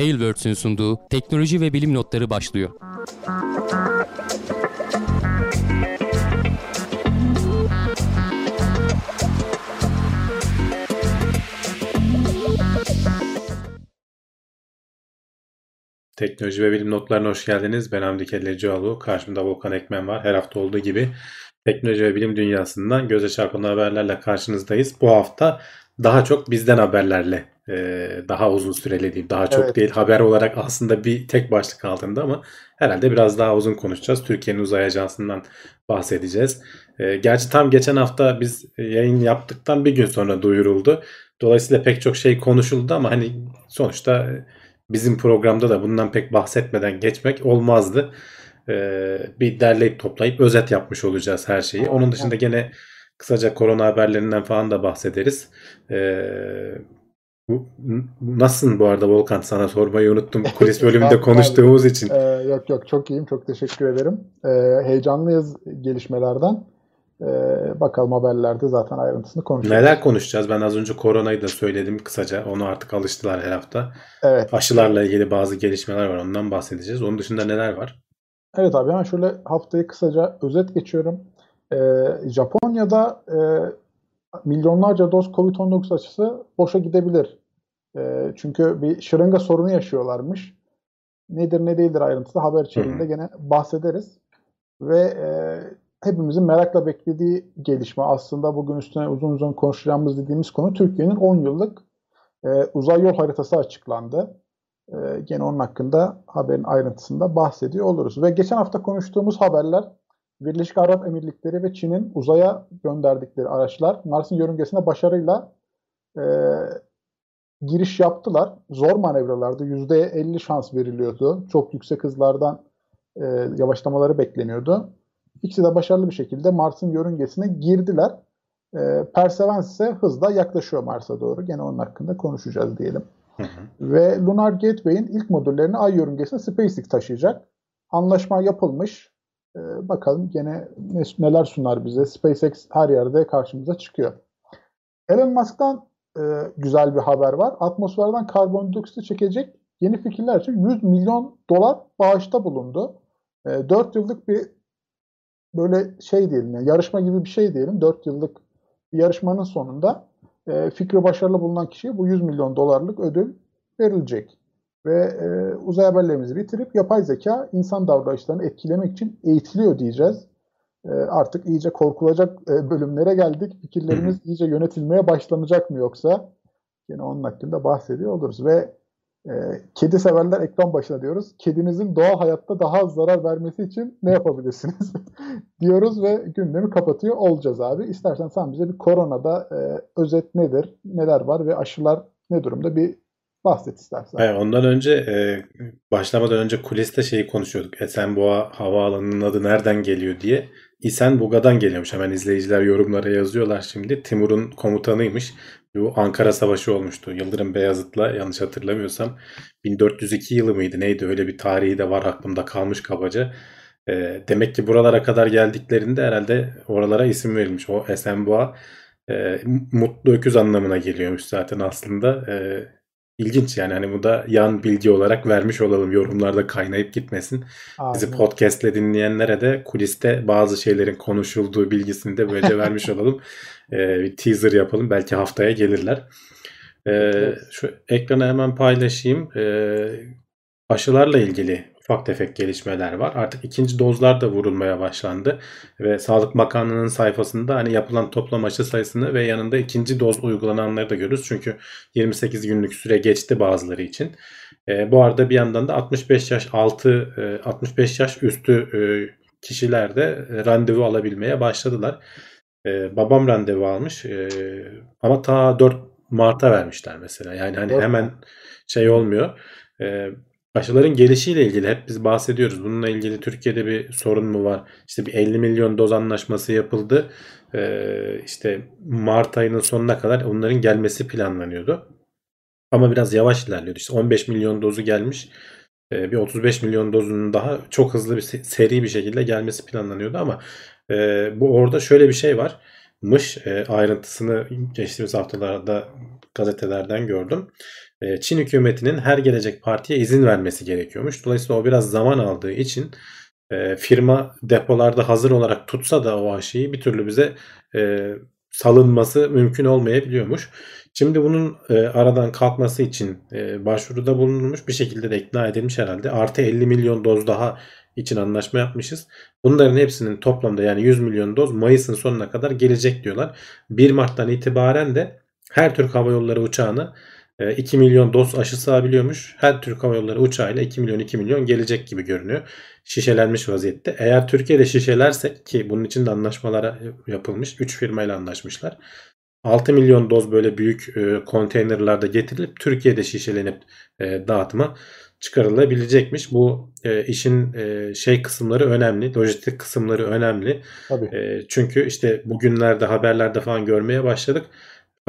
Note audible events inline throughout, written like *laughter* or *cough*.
Tailwords'ün sunduğu teknoloji ve bilim notları başlıyor. Teknoloji ve bilim notlarına hoş geldiniz. Ben Hamdi Kellecioğlu. Karşımda Volkan Ekmen var. Her hafta olduğu gibi teknoloji ve bilim dünyasından göze çarpan haberlerle karşınızdayız. Bu hafta daha çok bizden haberlerle daha uzun süreli değil, daha çok Evet. değil. Haber olarak aslında bir tek başlık altında ama herhalde biraz daha uzun konuşacağız. Türkiye'nin uzay ajansından bahsedeceğiz. E, gerçi tam geçen hafta biz yayın yaptıktan bir gün sonra duyuruldu. Dolayısıyla pek çok şey konuşuldu ama hani sonuçta bizim programda da bundan pek bahsetmeden geçmek olmazdı. Ee, bir derleyip toplayıp özet yapmış olacağız her şeyi. Onun dışında gene kısaca korona haberlerinden falan da bahsederiz. Ee, bu, nasılsın bu arada Volkan? Sana sormayı unuttum. Kulis *laughs* bölümünde konuştuğumuz için. Ee, yok yok çok iyiyim. Çok teşekkür ederim. Ee, heyecanlıyız gelişmelerden. Ee, bakalım haberlerde zaten ayrıntısını konuşacağız. Neler konuşacağız? Ben az önce koronayı da söyledim kısaca. Onu artık alıştılar her hafta. Evet. Aşılarla ilgili bazı gelişmeler var. Ondan bahsedeceğiz. Onun dışında neler var? Evet abi hemen şöyle haftayı kısaca özet geçiyorum. Ee, Japonya'da e, milyonlarca doz Covid-19 aşısı boşa gidebilir. Ee, çünkü bir şırınga sorunu yaşıyorlarmış. Nedir ne değildir ayrıntısı haber içeriğinde gene bahsederiz. Ve e, hepimizin merakla beklediği gelişme aslında bugün üstüne uzun uzun konuşacağımız dediğimiz konu Türkiye'nin 10 yıllık e, uzay yol haritası açıklandı. E, gene onun hakkında haberin ayrıntısında bahsediyor oluruz. Ve geçen hafta konuştuğumuz haberler Birleşik Arap Emirlikleri ve Çin'in uzaya gönderdikleri araçlar Mars'ın yörüngesine başarıyla e, giriş yaptılar. Zor manevralarda %50 şans veriliyordu. Çok yüksek hızlardan e, yavaşlamaları bekleniyordu. İkisi de başarılı bir şekilde Mars'ın yörüngesine girdiler. E, Perseverance ise hızla yaklaşıyor Mars'a doğru. Gene onun hakkında konuşacağız diyelim. Hı hı. Ve Lunar Gateway'in ilk modüllerini Ay yörüngesine SpaceX taşıyacak. Anlaşma yapılmış. Ee, bakalım gene ne- neler sunar bize. SpaceX her yerde karşımıza çıkıyor. Elon Musk'tan e, güzel bir haber var. Atmosferden karbondioksit çekecek yeni fikirler için 100 milyon dolar bağışta bulundu. E, 4 yıllık bir böyle şey diyelim yani yarışma gibi bir şey diyelim. 4 yıllık bir yarışmanın sonunda e, fikri başarılı bulunan kişiye bu 100 milyon dolarlık ödül verilecek. Ve e, uzay haberlerimizi bitirip yapay zeka insan davranışlarını etkilemek için eğitiliyor diyeceğiz. E, artık iyice korkulacak e, bölümlere geldik. Fikirlerimiz iyice yönetilmeye başlanacak mı yoksa? Yine onun hakkında bahsediyor oluruz. Ve e, kedi severler ekran başına diyoruz. Kedinizin doğal hayatta daha az zarar vermesi için ne yapabilirsiniz? *laughs* diyoruz ve gündemi kapatıyor olacağız abi. İstersen sen bize bir koronada e, özet nedir, neler var ve aşılar ne durumda bir bahset istersen. Evet, ondan önce e, başlamadan önce kuliste şeyi konuşuyorduk. Esenboğa Havaalanı'nın adı nereden geliyor diye. İsenbuga'dan geliyormuş. Hemen izleyiciler yorumlara yazıyorlar şimdi. Timur'un komutanıymış. Bu Ankara Savaşı olmuştu. Yıldırım Beyazıt'la yanlış hatırlamıyorsam 1402 yılı mıydı neydi öyle bir tarihi de var aklımda kalmış kabaca. E, demek ki buralara kadar geldiklerinde herhalde oralara isim verilmiş. O Esenboğa e, mutlu öküz anlamına geliyormuş zaten aslında. E, İlginç yani hani bu da yan bilgi olarak vermiş olalım yorumlarda kaynayıp gitmesin. Bizi Aynen. podcastle dinleyenlere de kuliste bazı şeylerin konuşulduğu bilgisini de böylece *laughs* vermiş olalım. Ee, bir teaser yapalım belki haftaya gelirler. Ee, şu ekranı hemen paylaşayım. Ee, aşılarla ilgili ufak tefek gelişmeler var. Artık ikinci dozlar da vurulmaya başlandı ve Sağlık Bakanlığı'nın sayfasında hani yapılan toplam aşı sayısını ve yanında ikinci doz uygulananları da görürüz. Çünkü 28 günlük süre geçti bazıları için. E, bu arada bir yandan da 65 yaş altı, e, 65 yaş üstü e, kişiler de e, randevu alabilmeye başladılar. E, babam randevu almış e, ama ta 4 Mart'a vermişler mesela. Yani hani hemen şey olmuyor. E, aşıların gelişiyle ilgili hep biz bahsediyoruz. Bununla ilgili Türkiye'de bir sorun mu var? İşte bir 50 milyon doz anlaşması yapıldı. E, işte Mart ayının sonuna kadar onların gelmesi planlanıyordu. Ama biraz yavaş ilerliyordu. İşte 15 milyon dozu gelmiş. E, bir 35 milyon dozunun daha çok hızlı bir se- seri bir şekilde gelmesi planlanıyordu ama e, bu orada şöyle bir şey var. mış. E, ayrıntısını geçtiğimiz haftalarda gazetelerden gördüm. E, Çin hükümetinin her gelecek partiye izin vermesi gerekiyormuş. Dolayısıyla o biraz zaman aldığı için e, firma depolarda hazır olarak tutsa da o aşıyı bir türlü bize e, salınması mümkün olmayabiliyormuş. Şimdi bunun e, aradan kalkması için başvuruda bulunmuş bir şekilde de ikna edilmiş herhalde. Artı 50 milyon doz daha için anlaşma yapmışız. Bunların hepsinin toplamda yani 100 milyon doz Mayıs'ın sonuna kadar gelecek diyorlar. 1 Mart'tan itibaren de her Türk Hava Yolları uçağını 2 e, milyon doz aşı sağabiliyormuş. Her Türk Hava Yolları uçağıyla 2 milyon 2 milyon gelecek gibi görünüyor. Şişelenmiş vaziyette. Eğer Türkiye'de şişelersek ki bunun için de anlaşmalara yapılmış. 3 firmayla anlaşmışlar. 6 milyon doz böyle büyük e, konteynerlarda getirilip Türkiye'de şişelenip e, dağıtıma çıkarılabilecekmiş. Bu e, işin e, şey kısımları önemli, lojistik kısımları önemli. Tabii. E, çünkü işte bugünlerde haberlerde falan görmeye başladık.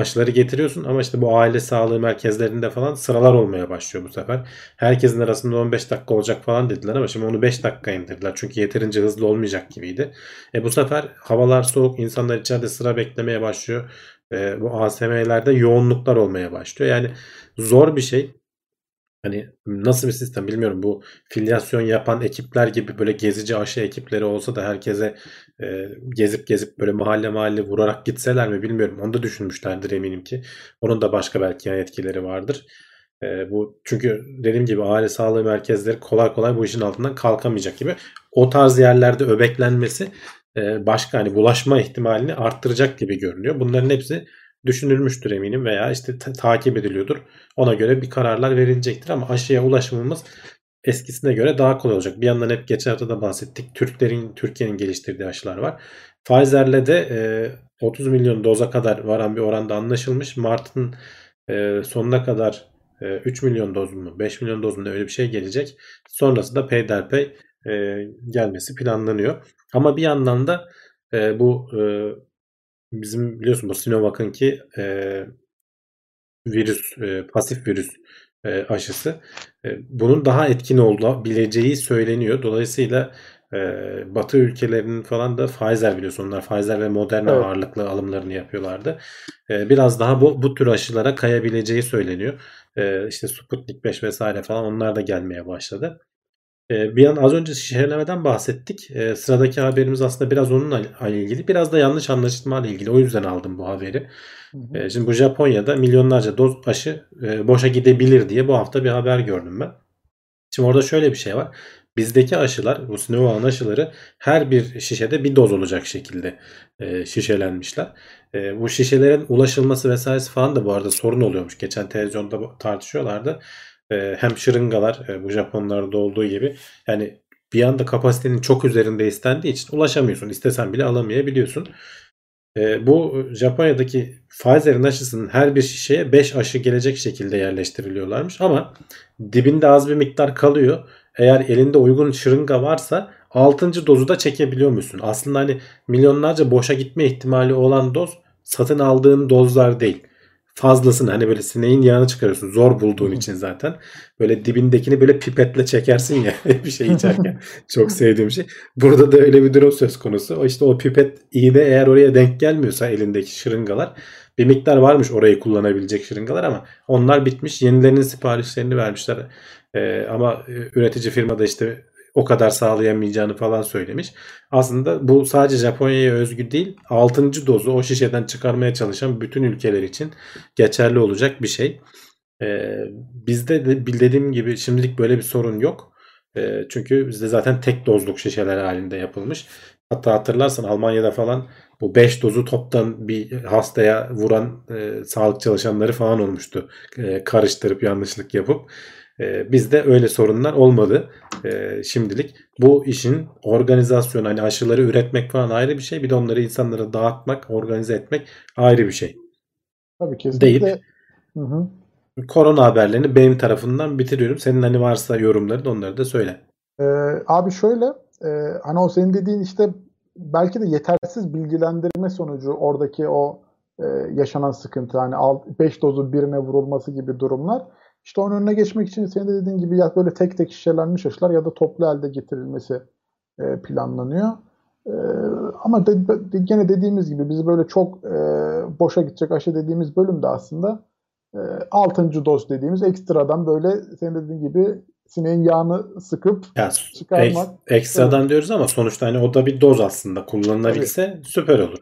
Aşıları getiriyorsun ama işte bu aile sağlığı merkezlerinde falan sıralar olmaya başlıyor bu sefer. Herkesin arasında 15 dakika olacak falan dediler ama şimdi onu 5 dakika indirdiler. Çünkü yeterince hızlı olmayacak gibiydi. E bu sefer havalar soğuk, insanlar içeride sıra beklemeye başlıyor. E, bu ASM'lerde yoğunluklar olmaya başlıyor. Yani zor bir şey. Hani nasıl bir sistem bilmiyorum. Bu filyasyon yapan ekipler gibi böyle gezici aşı ekipleri olsa da herkese e, gezip gezip böyle mahalle mahalle vurarak gitseler mi bilmiyorum. Onu da düşünmüşlerdir eminim ki. Onun da başka belki yan etkileri vardır. E, bu çünkü dediğim gibi aile sağlığı merkezleri kolay kolay bu işin altından kalkamayacak gibi. O tarz yerlerde öbeklenmesi e, başka hani bulaşma ihtimalini arttıracak gibi görünüyor. Bunların hepsi düşünülmüştür eminim veya işte ta- takip ediliyordur. Ona göre bir kararlar verilecektir ama aşıya ulaşımımız eskisine göre daha kolay olacak. Bir yandan hep geçen hafta da bahsettik. Türklerin Türkiye'nin geliştirdiği aşılar var. Pfizer'le de e, 30 milyon doza kadar varan bir oranda anlaşılmış. Mart'ın e, sonuna kadar e, 3 milyon doz mu 5 milyon doz mu öyle bir şey gelecek. Sonrasında peyderpey e, gelmesi planlanıyor. Ama bir yandan da e, bu e, bizim biliyorsun bu Sinovac'ın ki e, virüs, e, pasif virüs e, aşısı. E, bunun daha etkin olabileceği söyleniyor. Dolayısıyla e, Batı ülkelerinin falan da Pfizer biliyorsun onlar Pfizer ve Moderna evet. ağırlıklı alımlarını yapıyorlardı. E, biraz daha bu, bu tür aşılara kayabileceği söyleniyor. E, işte Sputnik 5 vesaire falan onlar da gelmeye başladı. Ee, bir an az önce şişelemeden bahsettik. Ee, sıradaki haberimiz aslında biraz onunla ilgili. Biraz da yanlış anlaşılma ile ilgili. O yüzden aldım bu haberi. Ee, şimdi bu Japonya'da milyonlarca doz aşı e, boşa gidebilir diye bu hafta bir haber gördüm ben. Şimdi orada şöyle bir şey var. Bizdeki aşılar, bu Sinovac'ın aşıları her bir şişede bir doz olacak şekilde e, şişelenmişler. E, bu şişelerin ulaşılması vesairesi falan da bu arada sorun oluyormuş. Geçen televizyonda tartışıyorlardı. Ee, hem şırıngalar e, bu Japonlarda olduğu gibi yani bir anda kapasitenin çok üzerinde istendiği için ulaşamıyorsun. İstesen bile alamayabiliyorsun. E, bu Japonya'daki Pfizer'in aşısının her bir şişeye 5 aşı gelecek şekilde yerleştiriliyorlarmış ama dibinde az bir miktar kalıyor. Eğer elinde uygun şırınga varsa 6. dozu da çekebiliyor musun? Aslında hani milyonlarca boşa gitme ihtimali olan doz satın aldığın dozlar değil fazlasını hani böyle sineğin yağını çıkarıyorsun. Zor bulduğun için zaten. Böyle dibindekini böyle pipetle çekersin ya *laughs* bir şey içerken. Çok sevdiğim şey. Burada da öyle bir durum söz konusu. O işte o pipet iğne eğer oraya denk gelmiyorsa elindeki şırıngalar bir miktar varmış orayı kullanabilecek şırıngalar ama onlar bitmiş. Yenilerinin siparişlerini vermişler. Ee, ama üretici firmada işte o kadar sağlayamayacağını falan söylemiş. Aslında bu sadece Japonya'ya özgü değil. 6. dozu o şişeden çıkarmaya çalışan bütün ülkeler için geçerli olacak bir şey. Ee, bizde de dediğim gibi şimdilik böyle bir sorun yok. Ee, çünkü bizde zaten tek dozluk şişeler halinde yapılmış. Hatta hatırlarsan Almanya'da falan bu 5 dozu toptan bir hastaya vuran e, sağlık çalışanları falan olmuştu. E, karıştırıp yanlışlık yapıp. E, bizde öyle sorunlar olmadı e, şimdilik. Bu işin organizasyonu hani aşıları üretmek falan ayrı bir şey. Bir de onları insanlara dağıtmak, organize etmek ayrı bir şey. Tabii kesinlikle. Deyip hı hı. korona haberlerini benim tarafından bitiriyorum. Senin hani varsa yorumları da onları da söyle. Ee, abi şöyle e, hani o senin dediğin işte belki de yetersiz bilgilendirme sonucu oradaki o e, yaşanan sıkıntı hani 5 dozu birine vurulması gibi durumlar işte onun önüne geçmek için senin de dediğin gibi ya böyle tek tek şişelenmiş aşılar ya da toplu halde getirilmesi e, planlanıyor. E, ama de, de, gene dediğimiz gibi bizi böyle çok e, boşa gidecek aşı dediğimiz bölümde aslında e, 6. doz dediğimiz ekstradan böyle senin dediğin gibi sineğin yağını sıkıp Ya, çıkarmak. ek- ekstradan diyoruz ama sonuçta hani o da bir doz aslında kullanılabilse süper olur.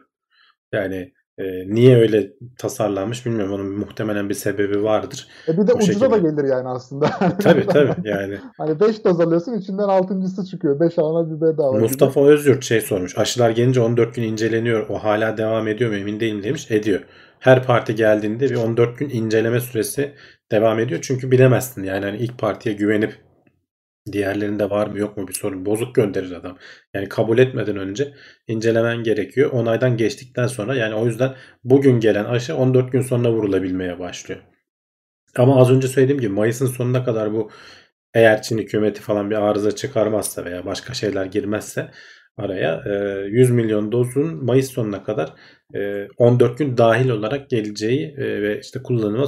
Yani e, niye öyle tasarlanmış bilmiyorum. Onun muhtemelen bir sebebi vardır. E bir de Bu ucuza da şekilde. gelir yani aslında. *laughs* Tabii *laughs* tabii yani. Hani 5 doz alıyorsun içinden 6.sı çıkıyor. 5 alana bir bedava. gibi. Mustafa Özyurt şey sormuş. Aşılar gelince 14 gün inceleniyor. O hala devam ediyor mu emin değilim demiş. Ediyor. Her parti geldiğinde bir 14 gün inceleme süresi devam ediyor. Çünkü bilemezsin. Yani hani ilk partiye güvenip diğerlerinde var mı yok mu bir sorun. Bozuk gönderir adam. Yani kabul etmeden önce incelemen gerekiyor. Onaydan geçtikten sonra yani o yüzden bugün gelen aşı 14 gün sonra vurulabilmeye başlıyor. Ama az önce söylediğim gibi Mayıs'ın sonuna kadar bu eğer Çin hükümeti falan bir arıza çıkarmazsa veya başka şeyler girmezse araya e, 100 milyon dozun Mayıs sonuna kadar 14 gün dahil olarak geleceği e, ve işte kullanıma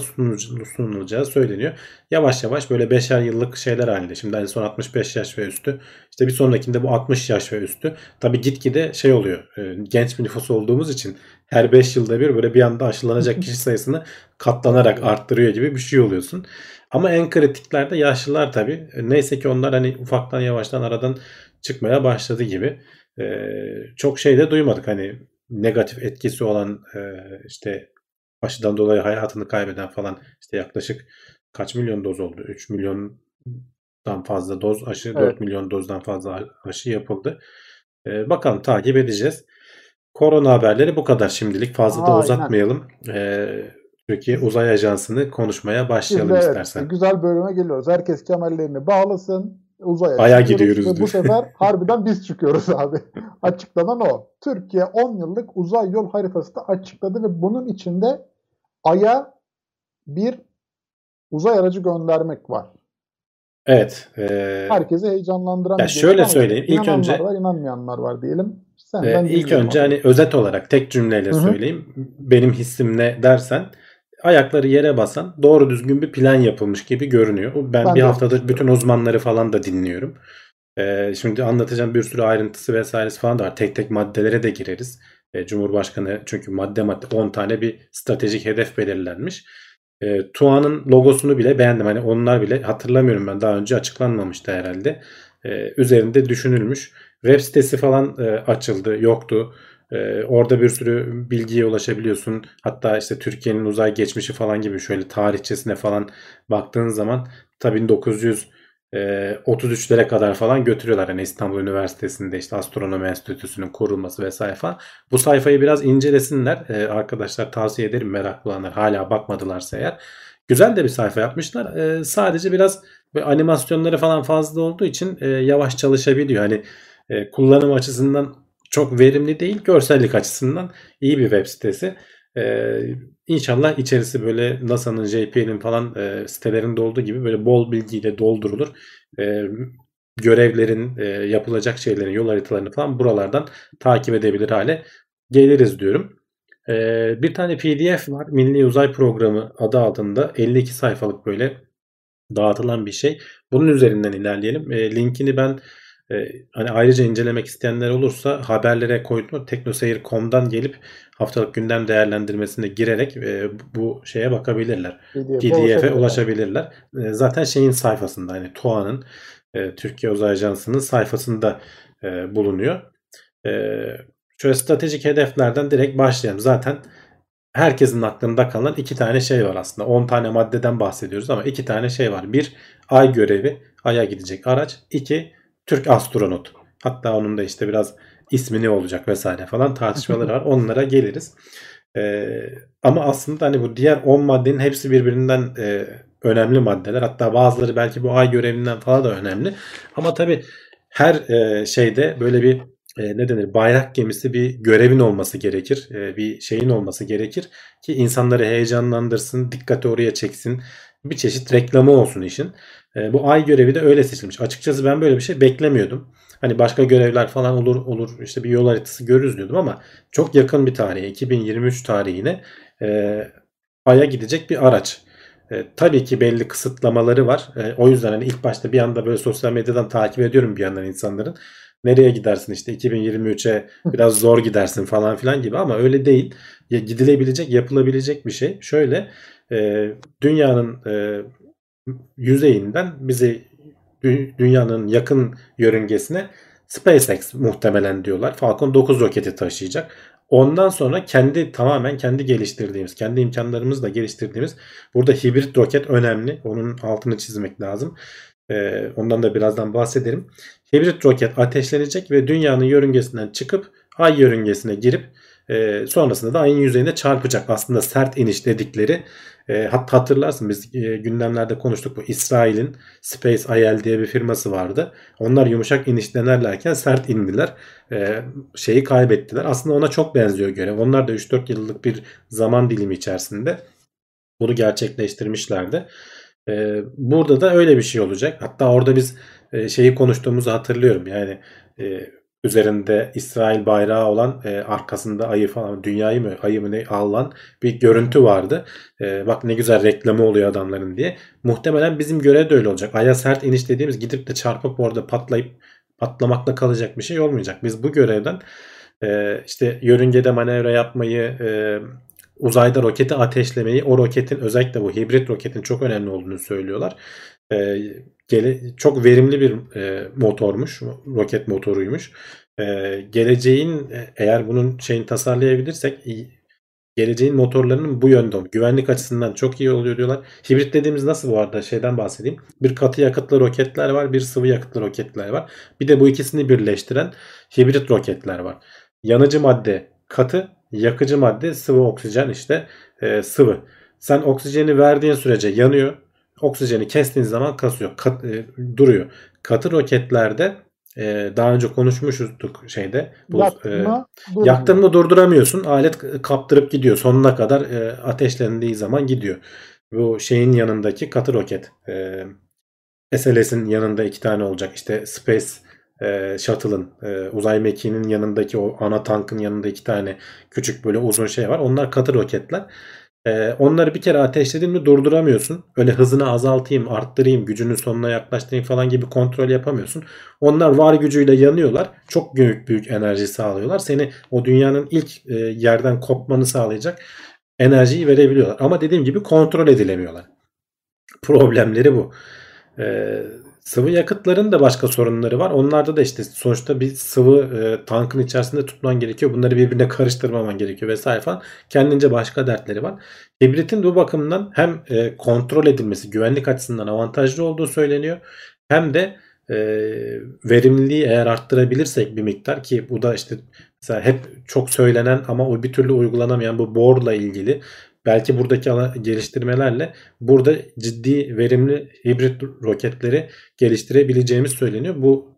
sunulacağı, söyleniyor. Yavaş yavaş böyle 5'er yıllık şeyler halinde. Şimdi en son 65 yaş ve üstü. İşte bir sonrakinde bu 60 yaş ve üstü. Tabi gitgide şey oluyor. e, Genç bir nüfus olduğumuz için her 5 yılda bir böyle bir anda aşılanacak kişi sayısını katlanarak arttırıyor gibi bir şey oluyorsun. Ama en kritiklerde yaşlılar tabii. Neyse ki onlar hani ufaktan yavaştan aradan çıkmaya başladı gibi. Ee, çok şey de duymadık. Hani negatif etkisi olan e, işte aşıdan dolayı hayatını kaybeden falan işte yaklaşık kaç milyon doz oldu? 3 milyondan fazla doz aşı, Evet. 4 milyon dozdan fazla aşı yapıldı. Ee, bakalım takip edeceğiz. Korona haberleri bu kadar şimdilik. Fazla da Aynen. uzatmayalım. Ee, Türkiye Uzay Ajansı'nı konuşmaya Biz başlayalım de evet, istersen. güzel bölüme geliyoruz. Herkes kemerlerini bağlasın. Uzaya Aya gidiyoruz Ve bu sefer *laughs* harbiden biz çıkıyoruz abi. Açıklanan o. Türkiye 10 yıllık uzay yol haritası da açıkladı ve bunun içinde Ay'a bir uzay aracı göndermek var. Evet. e, Herkesi heyecanlandıran Ya bir şöyle söyleyeyim, ilk önce- var, inanmayanlar var diyelim. Ee, Senden ilk dinleyelim önce abi. hani özet olarak tek cümleyle Hı hı. söyleyeyim. Benim hissim ne dersen ayakları yere basan doğru düzgün bir plan yapılmış gibi görünüyor. Ben, Ben bir haftadır bütün uzmanları falan da dinliyorum. Ee, şimdi anlatacağım bir sürü ayrıntısı vesairesi falan da var. Tek tek maddelere de gireriz. Ee, Cumhurbaşkanı çünkü madde madde 10 tane bir stratejik hedef belirlenmiş. Ee, TUA'nın logosunu bile beğendim. Hani onlar bile hatırlamıyorum ben daha önce açıklanmamıştı herhalde. Ee, üzerinde düşünülmüş. Web sitesi falan e, açıldı, yoktu. Ee, orada bir sürü bilgiye ulaşabiliyorsun. Hatta işte Türkiye'nin uzay geçmişi falan gibi şöyle tarihçesine falan baktığın zaman tabii 1933'lere kadar falan götürüyorlar. Hani İstanbul Üniversitesi'nde işte Astronomi Enstitüsü'nün kurulması vesaire falan. Bu sayfayı biraz incelesinler. Ee, arkadaşlar tavsiye ederim meraklı olanlar hala bakmadılarsa eğer. Güzel de bir sayfa yapmışlar. Ee, sadece biraz animasyonları falan fazla olduğu için e, yavaş çalışabiliyor. Hani e, kullanım açısından çok verimli değil. Görsellik açısından iyi bir web sitesi. E, inşallah içerisi böyle NASA'nın, JPL'in falan e, sitelerinde olduğu gibi böyle bol bilgiyle doldurulur. E, görevlerin, e, yapılacak şeylerin, yol haritalarını falan buralardan takip edebilir hale geliriz diyorum. E, bir tane PDF var. Milli Uzay Programı adı altında 52 sayfalık böyle dağıtılan bir şey. Bunun üzerinden ilerleyelim. E, linkini ben e, hani ayrıca incelemek isteyenler olursa haberlere koydum. Teknoseyir.com'dan gelip haftalık gündem değerlendirmesine girerek e, bu şeye bakabilirler. PDF'e ulaşabilirler. E, zaten şeyin sayfasında hani TOA'nın e, Türkiye Uzay Ajansı'nın sayfasında e, bulunuyor. E, şöyle stratejik hedeflerden direkt başlayalım. Zaten herkesin aklında kalan iki tane şey var aslında. 10 tane maddeden bahsediyoruz ama iki tane şey var. Bir, ay görevi, aya gidecek araç. İki, Türk astronot. Hatta onun da işte biraz ismi ne olacak vesaire falan tartışmaları var. Onlara geliriz. Ee, ama aslında hani bu diğer 10 maddenin hepsi birbirinden e, önemli maddeler. Hatta bazıları belki bu ay görevinden falan da önemli. Ama tabii her e, şeyde böyle bir e, ne denir bayrak gemisi bir görevin olması gerekir. E, bir şeyin olması gerekir ki insanları heyecanlandırsın, dikkati oraya çeksin. Bir çeşit reklamı olsun işin. E, bu ay görevi de öyle seçilmiş. Açıkçası ben böyle bir şey beklemiyordum. Hani başka görevler falan olur olur işte bir yol haritası görürüz diyordum ama çok yakın bir tarihe 2023 tarihine e, Ay'a gidecek bir araç. E, tabii ki belli kısıtlamaları var. E, o yüzden hani ilk başta bir anda böyle sosyal medyadan takip ediyorum bir yandan insanların. nereye gidersin işte 2023'e biraz zor gidersin falan filan gibi ama öyle değil. Ya gidilebilecek, yapılabilecek bir şey. Şöyle e, dünyanın e, yüzeyinden bizi dü- dünyanın yakın yörüngesine SpaceX muhtemelen diyorlar. Falcon 9 roketi taşıyacak. Ondan sonra kendi tamamen kendi geliştirdiğimiz, kendi imkanlarımızla geliştirdiğimiz burada hibrit roket önemli. Onun altını çizmek lazım. Ee, ondan da birazdan bahsederim. Hibrit roket ateşlenecek ve dünyanın yörüngesinden çıkıp ay yörüngesine girip e, sonrasında da ayın yüzeyine çarpacak. Aslında sert iniş dedikleri e, hat hatırlarsın biz e, gündemlerde konuştuk bu İsrail'in Space IL diye bir firması vardı. Onlar yumuşak iniş denerlerken sert indiler. E, şeyi kaybettiler. Aslında ona çok benziyor görev. Onlar da 3-4 yıllık bir zaman dilimi içerisinde bunu gerçekleştirmişlerdi. E, burada da öyle bir şey olacak. Hatta orada biz e, şeyi konuştuğumuzu hatırlıyorum. Yani e, üzerinde İsrail bayrağı olan e, arkasında ayı falan dünyayı mı ayı mı ne alan bir görüntü vardı. E, bak ne güzel reklamı oluyor adamların diye. Muhtemelen bizim görev de öyle olacak. Aya sert iniş dediğimiz gidip de çarpıp orada patlayıp patlamakla kalacak bir şey olmayacak. Biz bu görevden e, işte yörüngede manevra yapmayı, e, uzayda roketi ateşlemeyi, o roketin özellikle bu hibrit roketin çok önemli olduğunu söylüyorlar. E, gele, çok verimli bir e, motormuş, roket motoruymuş. E, geleceğin eğer bunun şeyini tasarlayabilirsek geleceğin motorlarının bu yönde güvenlik açısından çok iyi oluyor diyorlar. Hibrit dediğimiz nasıl bu arada şeyden bahsedeyim. Bir katı yakıtlı roketler var, bir sıvı yakıtlı roketler var. Bir de bu ikisini birleştiren hibrit roketler var. Yanıcı madde katı, yakıcı madde sıvı oksijen işte e, sıvı. Sen oksijeni verdiğin sürece yanıyor. Oksijeni kestiğin zaman kasıyor, kat, e, duruyor. Katı roketlerde e, daha önce konuşmuştuk şeyde. Bu, yaktın, e, mı durduramıyorsun. Alet kaptırıp gidiyor. Sonuna kadar e, ateşlendiği zaman gidiyor. Bu şeyin yanındaki katı roket. E, SLS'in yanında iki tane olacak. İşte Space e, Shuttle'ın e, uzay mekiğinin yanındaki o ana tankın yanında iki tane küçük böyle uzun şey var. Onlar katı roketler. Ee, onları bir kere ateşledin mi durduramıyorsun. Öyle hızını azaltayım, arttırayım, gücünün sonuna yaklaştırayım falan gibi kontrol yapamıyorsun. Onlar var gücüyle yanıyorlar. Çok büyük büyük enerji sağlıyorlar. Seni o dünyanın ilk e, yerden kopmanı sağlayacak enerjiyi verebiliyorlar. Ama dediğim gibi kontrol edilemiyorlar. Problemleri bu. Ee, Sıvı yakıtların da başka sorunları var. Onlarda da işte sonuçta bir sıvı e, tankın içerisinde tutman gerekiyor. Bunları birbirine *laughs* karıştırmaman gerekiyor vesaire falan. Kendince başka dertleri var. Hibritin bu bakımdan hem e, kontrol edilmesi güvenlik açısından avantajlı olduğu söyleniyor. Hem de e, verimliliği eğer arttırabilirsek bir miktar ki bu da işte mesela hep çok söylenen ama o bir türlü uygulanamayan bu borla ilgili belki buradaki geliştirmelerle burada ciddi verimli hibrit roketleri geliştirebileceğimiz söyleniyor. Bu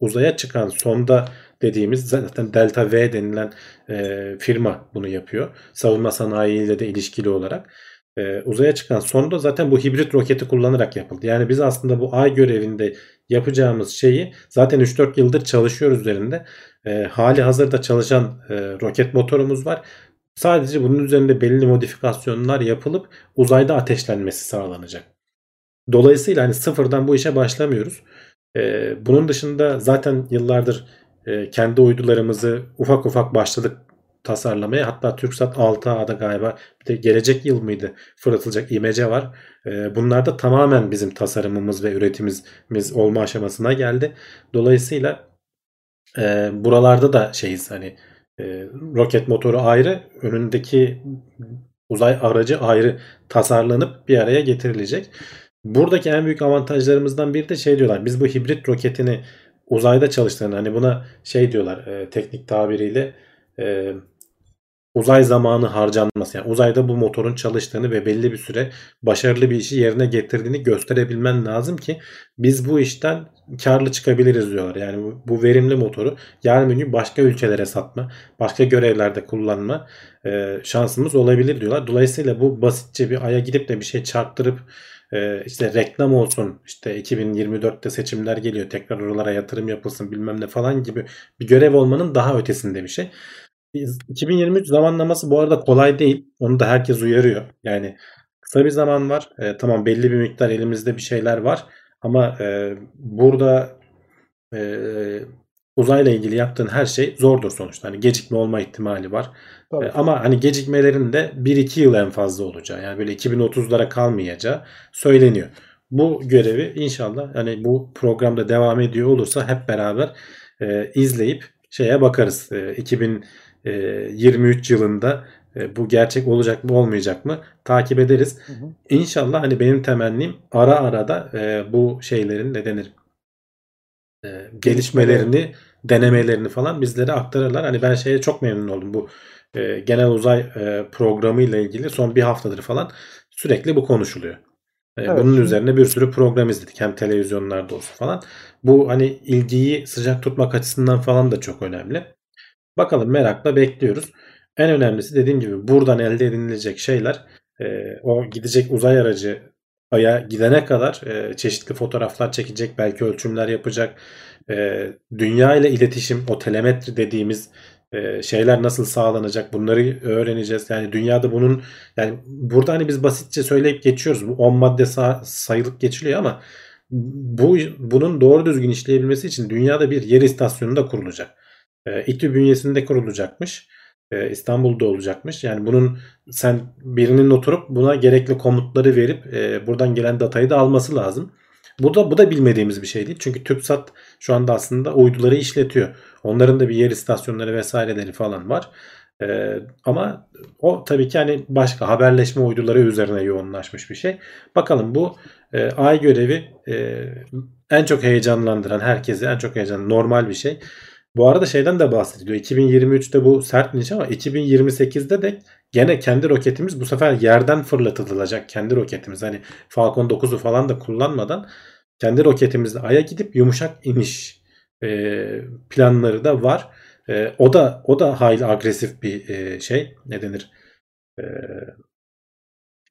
uzaya çıkan sonda dediğimiz zaten Delta V denilen e, firma bunu yapıyor. Savunma sanayiyle de ilişkili olarak. E, uzaya çıkan sonda zaten bu hibrit roketi kullanarak yapıldı. Yani biz aslında bu ay görevinde yapacağımız şeyi zaten 3-4 yıldır çalışıyoruz üzerinde. E, hali hazırda çalışan e, roket motorumuz var. Sadece bunun üzerinde belli modifikasyonlar yapılıp uzayda ateşlenmesi sağlanacak. Dolayısıyla hani sıfırdan bu işe başlamıyoruz. Ee, bunun dışında zaten yıllardır e, kendi uydularımızı ufak ufak başladık tasarlamaya. Hatta TürkSat 6A'da galiba bir de gelecek yıl mıydı fırlatılacak imece var. E, bunlar da tamamen bizim tasarımımız ve üretimimiz olma aşamasına geldi. Dolayısıyla e, buralarda da şeyiz hani e, roket motoru ayrı, önündeki uzay aracı ayrı tasarlanıp bir araya getirilecek. Buradaki en büyük avantajlarımızdan biri de şey diyorlar. Biz bu hibrit roketini uzayda çalıştığını hani buna şey diyorlar e, teknik tabiriyle e, uzay zamanı harcanması. Yani uzayda bu motorun çalıştığını ve belli bir süre başarılı bir işi yerine getirdiğini gösterebilmen lazım ki biz bu işten karlı çıkabiliriz diyorlar. Yani bu, verimli motoru yarın bir gün başka ülkelere satma, başka görevlerde kullanma e, şansımız olabilir diyorlar. Dolayısıyla bu basitçe bir aya gidip de bir şey çarptırıp e, işte reklam olsun işte 2024'te seçimler geliyor tekrar oralara yatırım yapılsın bilmem ne falan gibi bir görev olmanın daha ötesinde bir şey. 2023 zamanlaması bu arada kolay değil. Onu da herkes uyarıyor. Yani kısa bir zaman var. E, tamam belli bir miktar elimizde bir şeyler var. Ama e, burada e, uzayla ilgili yaptığın her şey zordur sonuçta. Hani gecikme olma ihtimali var. Tabii. E, Ama hani gecikmelerin de 1-2 yıl en fazla olacağı yani böyle 2030'lara kalmayacağı söyleniyor. Bu görevi inşallah hani bu programda devam ediyor olursa hep beraber e, izleyip şeye bakarız. E, 2023 yılında e, bu gerçek olacak mı olmayacak mı takip ederiz. Hı hı. İnşallah hani benim temennim ara ara da e, bu şeylerin ne denir e, gelişmelerini denemelerini falan bizlere aktarırlar. Hani ben şeye çok memnun oldum bu e, genel uzay e, programı ile ilgili son bir haftadır falan sürekli bu konuşuluyor. E, Evet, bunun üzerine bir sürü program izledik hem televizyonlarda olsun falan. Bu hani ilgiyi sıcak tutmak açısından falan da çok önemli. Bakalım merakla bekliyoruz. En önemlisi dediğim gibi buradan elde edilecek şeyler e, o gidecek uzay aracı Ay'a gidene kadar e, çeşitli fotoğraflar çekecek, belki ölçümler yapacak. E, dünya ile iletişim, o telemetri dediğimiz e, şeyler nasıl sağlanacak bunları öğreneceğiz. Yani dünyada bunun yani burada hani biz basitçe söyleyip geçiyoruz. Bu 10 madde sa- sayılıp geçiliyor ama bu bunun doğru düzgün işleyebilmesi için dünyada bir yer istasyonu da kurulacak. E, İTÜ bünyesinde kurulacakmış. E, İstanbul'da olacakmış. Yani bunun sen birinin oturup buna gerekli komutları verip e, buradan gelen datayı da alması lazım. Bu da bu da bilmediğimiz bir şey değil. Çünkü TürkSat şu anda aslında uyduları işletiyor. Onların da bir yer istasyonları vesaireleri falan var. E, ama o tabii ki hani başka haberleşme uyduları üzerine yoğunlaşmış bir şey. Bakalım bu e, ay görevi e, en çok heyecanlandıran herkesi en çok heyecan normal bir şey. Bu arada şeyden de bahsediliyor. 2023'te bu sert iniş ama 2028'de de gene kendi roketimiz bu sefer yerden fırlatılacak kendi roketimiz. Hani Falcon 9'u falan da kullanmadan kendi roketimizle Ay'a gidip yumuşak iniş e, planları da var. E, o da o da hayli agresif bir e, şey. Ne denir? E,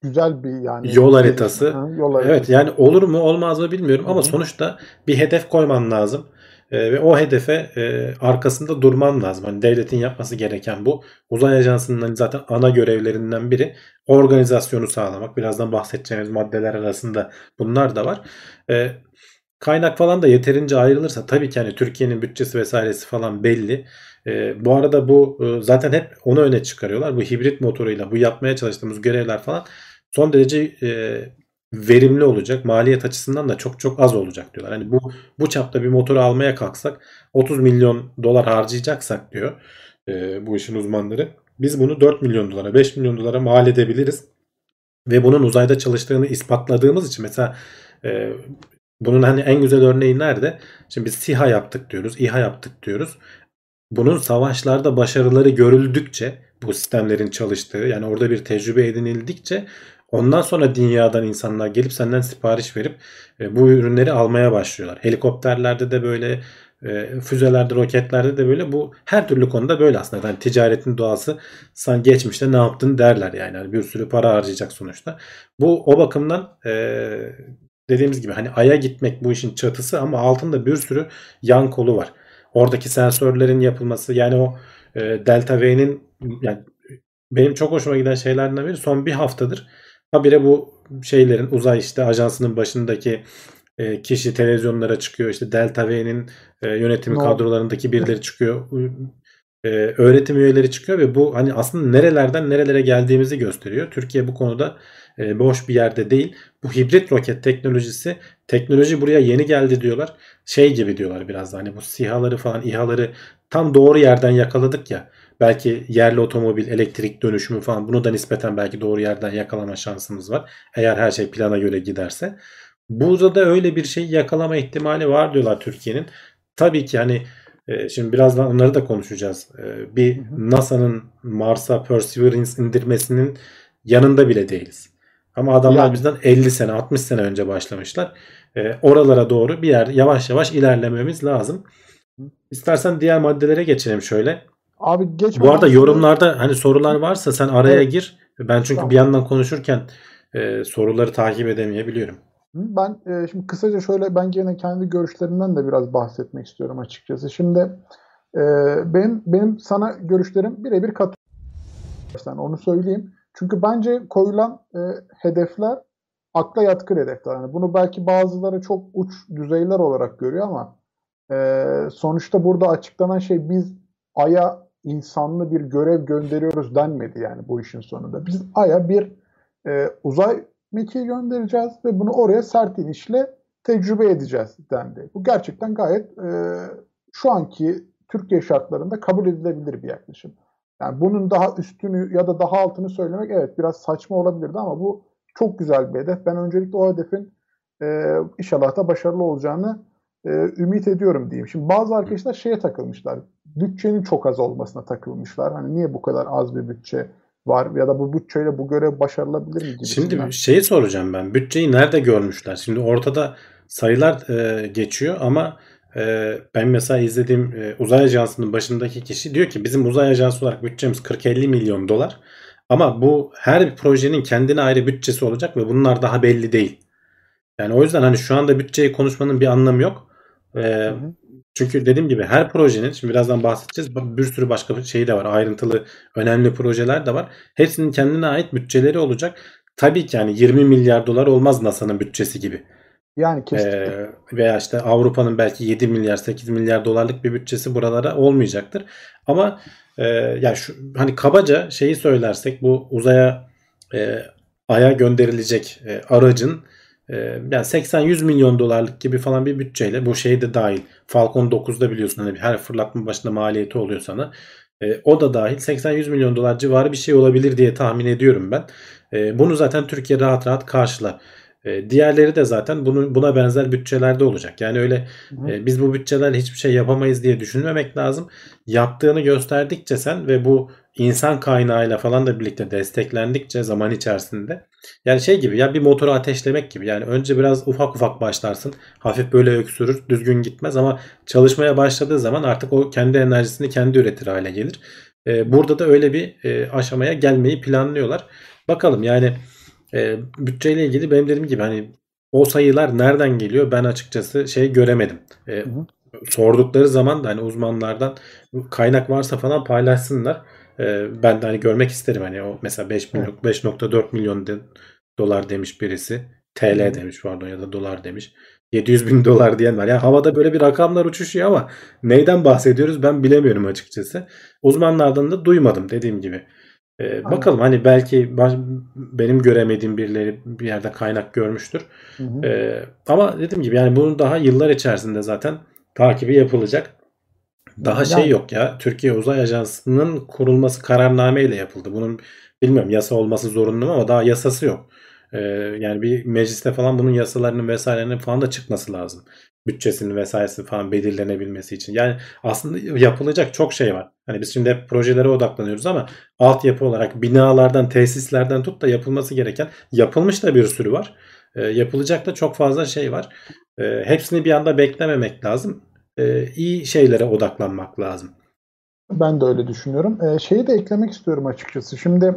Güzel bir yani Yol haritası. Hı, yol haritası. Evet yani olur mu olmaz mı bilmiyorum ama Hı hı. sonuçta bir hedef koyman lazım. Ee, ve o hedefe e, arkasında durman lazım. Hani devletin yapması gereken bu. Uzay Ajansı'nın zaten ana görevlerinden biri organizasyonu sağlamak. Birazdan bahsedeceğimiz maddeler arasında bunlar da var. Ee, kaynak falan da yeterince ayrılırsa tabii ki hani Türkiye'nin bütçesi vesairesi falan belli. Ee, bu arada bu e, zaten hep onu öne çıkarıyorlar. Bu hibrit motoruyla bu yapmaya çalıştığımız görevler falan son derece e, verimli olacak. Maliyet açısından da çok çok az olacak diyorlar. Hani bu bu çapta bir motoru almaya kalksak 30 milyon dolar harcayacaksak diyor e, bu işin uzmanları. Biz bunu 4 milyon dolara 5 milyon dolara mal edebiliriz. Ve bunun uzayda çalıştığını ispatladığımız için mesela e, bunun hani en güzel örneği nerede? Şimdi biz SİHA yaptık diyoruz, İHA yaptık diyoruz. Bunun savaşlarda başarıları görüldükçe bu sistemlerin çalıştığı yani orada bir tecrübe edinildikçe ondan sonra dünyadan insanlar gelip senden sipariş verip e, bu ürünleri almaya başlıyorlar. Helikopterlerde de böyle e, füzelerde, roketlerde de böyle bu her türlü konuda böyle aslında. Yani ticaretin doğası sen geçmişte ne yaptın derler yani. yani bir sürü para harcayacak sonuçta. Bu o bakımdan e, dediğimiz gibi hani aya gitmek bu işin çatısı ama altında bir sürü yan kolu var. Oradaki sensörlerin yapılması yani o Delta V'nin yani benim çok hoşuma giden şeylerden biri son bir haftadır habire bu şeylerin uzay işte ajansının başındaki e, kişi televizyonlara çıkıyor. İşte Delta V'nin e, yönetim No. kadrolarındaki birileri çıkıyor. E, öğretim üyeleri çıkıyor ve bu hani aslında nerelerden nerelere geldiğimizi gösteriyor. Türkiye bu konuda e, boş bir yerde değil. Bu hibrit roket teknolojisi teknoloji buraya yeni geldi diyorlar. Şey gibi diyorlar biraz da hani bu SİHA'ları falan İHA'ları tam doğru yerden yakaladık ya. Belki yerli otomobil, elektrik dönüşümü falan bunu da nispeten belki doğru yerden yakalama şansımız var. Eğer her şey plana göre giderse. Burada da öyle bir şey yakalama ihtimali var diyorlar Türkiye'nin. Tabii ki hani e, şimdi birazdan onları da konuşacağız. E, bir. NASA'nın Mars'a Perseverance indirmesinin yanında bile değiliz. Ama adamlar Yani. bizden 50 sene 60 sene önce başlamışlar. E, oralara doğru bir yer yavaş yavaş ilerlememiz lazım. İstersen diğer maddelere geçelim şöyle. Abi geç Bu arada yorumlarda hani sorular varsa sen araya Evet. gir. Ben çünkü Tamam. bir yandan konuşurken e, soruları takip edemeyebiliyorum. Ben e, şimdi kısaca şöyle ben gene kendi görüşlerimden de biraz bahsetmek istiyorum açıkçası. Şimdi e, benim benim sana görüşlerim birebir katılıyorum. Onu söyleyeyim. Çünkü bence koyulan e, hedefler akla yatkın hedefler. Yani bunu belki bazıları çok uç düzeyler olarak görüyor ama E, sonuçta burada açıklanan şey biz Ay'a insanlı bir görev gönderiyoruz denmedi yani bu işin sonunda. Biz Ay'a bir e, uzay mekiği göndereceğiz ve bunu oraya sert inişle tecrübe edeceğiz dendi. Bu gerçekten gayet e, şu anki Türkiye şartlarında kabul edilebilir bir yaklaşım. Yani bunun daha üstünü ya da daha altını söylemek evet biraz saçma olabilirdi ama bu çok güzel bir hedef. Ben öncelikle o hedefin e, inşallah da başarılı olacağını e, ümit ediyorum diyeyim. Şimdi bazı arkadaşlar şeye takılmışlar. Bütçenin çok az olmasına takılmışlar. Hani niye bu kadar az bir bütçe var ya da bu bütçeyle bu görev başarılabilir mi gibi. Şimdi şeyi soracağım ben. Bütçeyi nerede görmüşler? Şimdi ortada sayılar e, geçiyor ama e, ben mesela izlediğim e, uzay ajansının başındaki kişi diyor ki bizim uzay ajansı olarak bütçemiz 40-50 milyon dolar. Ama bu her bir projenin kendine ayrı bütçesi olacak ve bunlar daha belli değil. Yani o yüzden hani şu anda bütçeyi konuşmanın bir anlamı yok. E, çünkü dediğim gibi her projenin şimdi birazdan bahsedeceğiz. Bir sürü başka şeyi de var. Ayrıntılı önemli projeler de var. Hepsinin kendine ait bütçeleri olacak. Tabii ki yani 20 milyar dolar olmaz NASA'nın bütçesi gibi. Yani kesinlikle. Ee, veya işte Avrupa'nın belki 7 milyar 8 milyar dolarlık bir bütçesi buralara olmayacaktır. Ama e, yani şu hani kabaca şeyi söylersek bu uzaya e, aya gönderilecek e, aracın e, yani 80-100 milyon dolarlık gibi falan bir bütçeyle bu şey de dahil. Falcon 9'da biliyorsun hani her fırlatma başında maliyeti oluyor sana. E, o da dahil 80-100 milyon dolar civarı bir şey olabilir diye tahmin ediyorum ben. E, bunu zaten Türkiye rahat rahat karşılar. E, diğerleri de zaten bunu, buna benzer bütçelerde olacak. Yani öyle e, biz bu bütçelerle hiçbir şey yapamayız diye düşünmemek lazım. Yaptığını gösterdikçe sen ve bu insan kaynağıyla falan da birlikte desteklendikçe zaman içerisinde yani şey gibi ya bir motoru ateşlemek gibi yani önce biraz ufak ufak başlarsın hafif böyle öksürür düzgün gitmez ama çalışmaya başladığı zaman artık o kendi enerjisini kendi üretir hale gelir. E, burada da öyle bir e, aşamaya gelmeyi planlıyorlar. Bakalım yani e, bütçeyle ilgili benim dediğim gibi hani o sayılar nereden geliyor ben açıkçası şey göremedim. E, sordukları zaman da hani uzmanlardan kaynak varsa falan paylaşsınlar. E, ben de hani görmek isterim hani o mesela 5 milyon 5.4 milyon de, dolar demiş birisi. TL demiş pardon ya da dolar demiş. 700 bin dolar diyen var. Yani havada böyle bir rakamlar uçuşuyor ama neyden bahsediyoruz ben bilemiyorum açıkçası. Uzmanlardan da duymadım dediğim gibi. Ee, bakalım hani belki baş, benim göremediğim birileri bir yerde kaynak görmüştür. Hı hı. Ee, ama dediğim gibi yani bunun daha yıllar içerisinde zaten takibi yapılacak. Daha şey yani, şey yok ya. Türkiye Uzay Ajansı'nın kurulması kararnameyle yapıldı. Bunun bilmiyorum yasa olması zorunlu ama daha yasası yok. Ee, yani bir mecliste falan bunun yasalarının vesairelerinin falan da çıkması lazım bütçesinin vesairesi falan belirlenebilmesi için. Yani aslında yapılacak çok şey var. Hani biz şimdi hep projelere odaklanıyoruz ama altyapı olarak binalardan, tesislerden tut da yapılması gereken yapılmış da bir sürü var. E, yapılacak da çok fazla şey var. E, hepsini bir anda beklememek lazım. E, iyi şeylere odaklanmak lazım. Ben de öyle düşünüyorum. E, şeyi de eklemek istiyorum açıkçası. Şimdi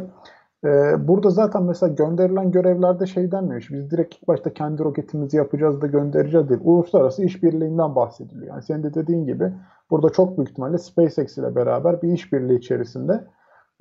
ee, burada zaten mesela gönderilen görevlerde şey denmiyor. Biz direkt ilk başta kendi roketimizi yapacağız da göndereceğiz değil. Uluslararası işbirliğinden bahsediliyor. Yani senin de dediğin gibi burada çok büyük ihtimalle SpaceX ile beraber bir işbirliği içerisinde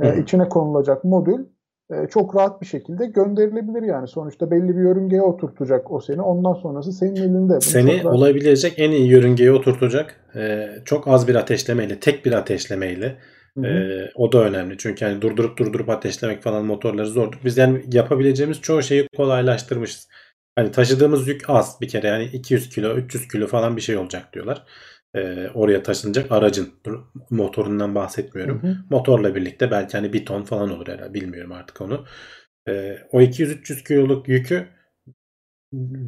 e, içine konulacak modül e, çok rahat bir şekilde gönderilebilir yani. Sonuçta belli bir yörüngeye oturtacak o seni. Ondan sonrası senin elinde. Bunu seni rahat... olabilecek en iyi yörüngeye oturtacak. E, çok az bir ateşlemeyle, tek bir ateşlemeyle ee, o da önemli. Çünkü yani durdurup durdurup ateşlemek falan motorları zordur. Biz yani yapabileceğimiz çoğu şeyi kolaylaştırmışız. Hani taşıdığımız yük az bir kere yani 200 kilo 300 kilo falan bir şey olacak diyorlar. Ee, oraya taşınacak aracın motorundan bahsetmiyorum. Hı hı. Motorla birlikte belki hani bir ton falan olur herhalde bilmiyorum artık onu. Ee, o 200-300 kiloluk yükü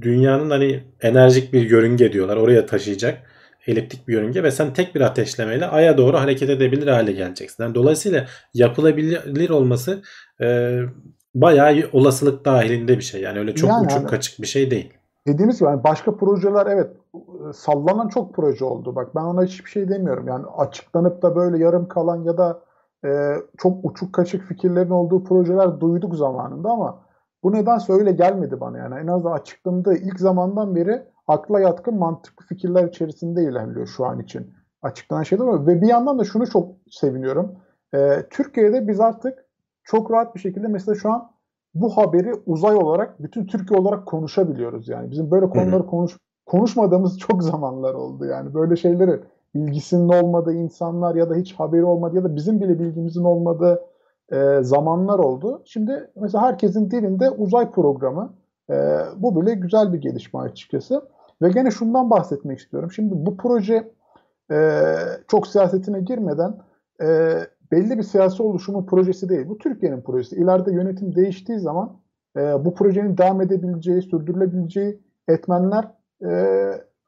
dünyanın hani enerjik bir yörünge diyorlar oraya taşıyacak eliptik bir yörünge ve sen tek bir ateşlemeyle aya doğru hareket edebilir hale geleceksin. Yani dolayısıyla yapılabilir olması e, bayağı olasılık dahilinde bir şey. Yani öyle çok yani uçuk yani, kaçık bir şey değil. Dediğimiz gibi yani başka projeler evet sallanan çok proje oldu. Bak ben ona hiçbir şey demiyorum. Yani açıklanıp da böyle yarım kalan ya da e, çok uçuk kaçık fikirlerin olduğu projeler duyduk zamanında ama bu nedense öyle gelmedi bana yani. En azından açıklandığı ilk zamandan beri akla yatkın mantıklı fikirler içerisinde ilerliyor şu an için açıklanan şeyler var. Ve bir yandan da şunu çok seviniyorum. Ee, Türkiye'de biz artık çok rahat bir şekilde mesela şu an bu haberi uzay olarak bütün Türkiye olarak konuşabiliyoruz yani. Bizim böyle konuları konuş konuşmadığımız çok zamanlar oldu. Yani böyle şeyleri bilgisinin olmadığı insanlar ya da hiç haberi olmadı ya da bizim bile bilgimizin olmadığı e, zamanlar oldu. Şimdi mesela herkesin dilinde uzay programı. E, bu bile güzel bir gelişme açıkçası. Ve gene şundan bahsetmek istiyorum. Şimdi bu proje e, çok siyasetine girmeden e, belli bir siyasi oluşumun projesi değil. Bu Türkiye'nin projesi. İleride yönetim değiştiği zaman e, bu projenin devam edebileceği, sürdürülebileceği etmenler e,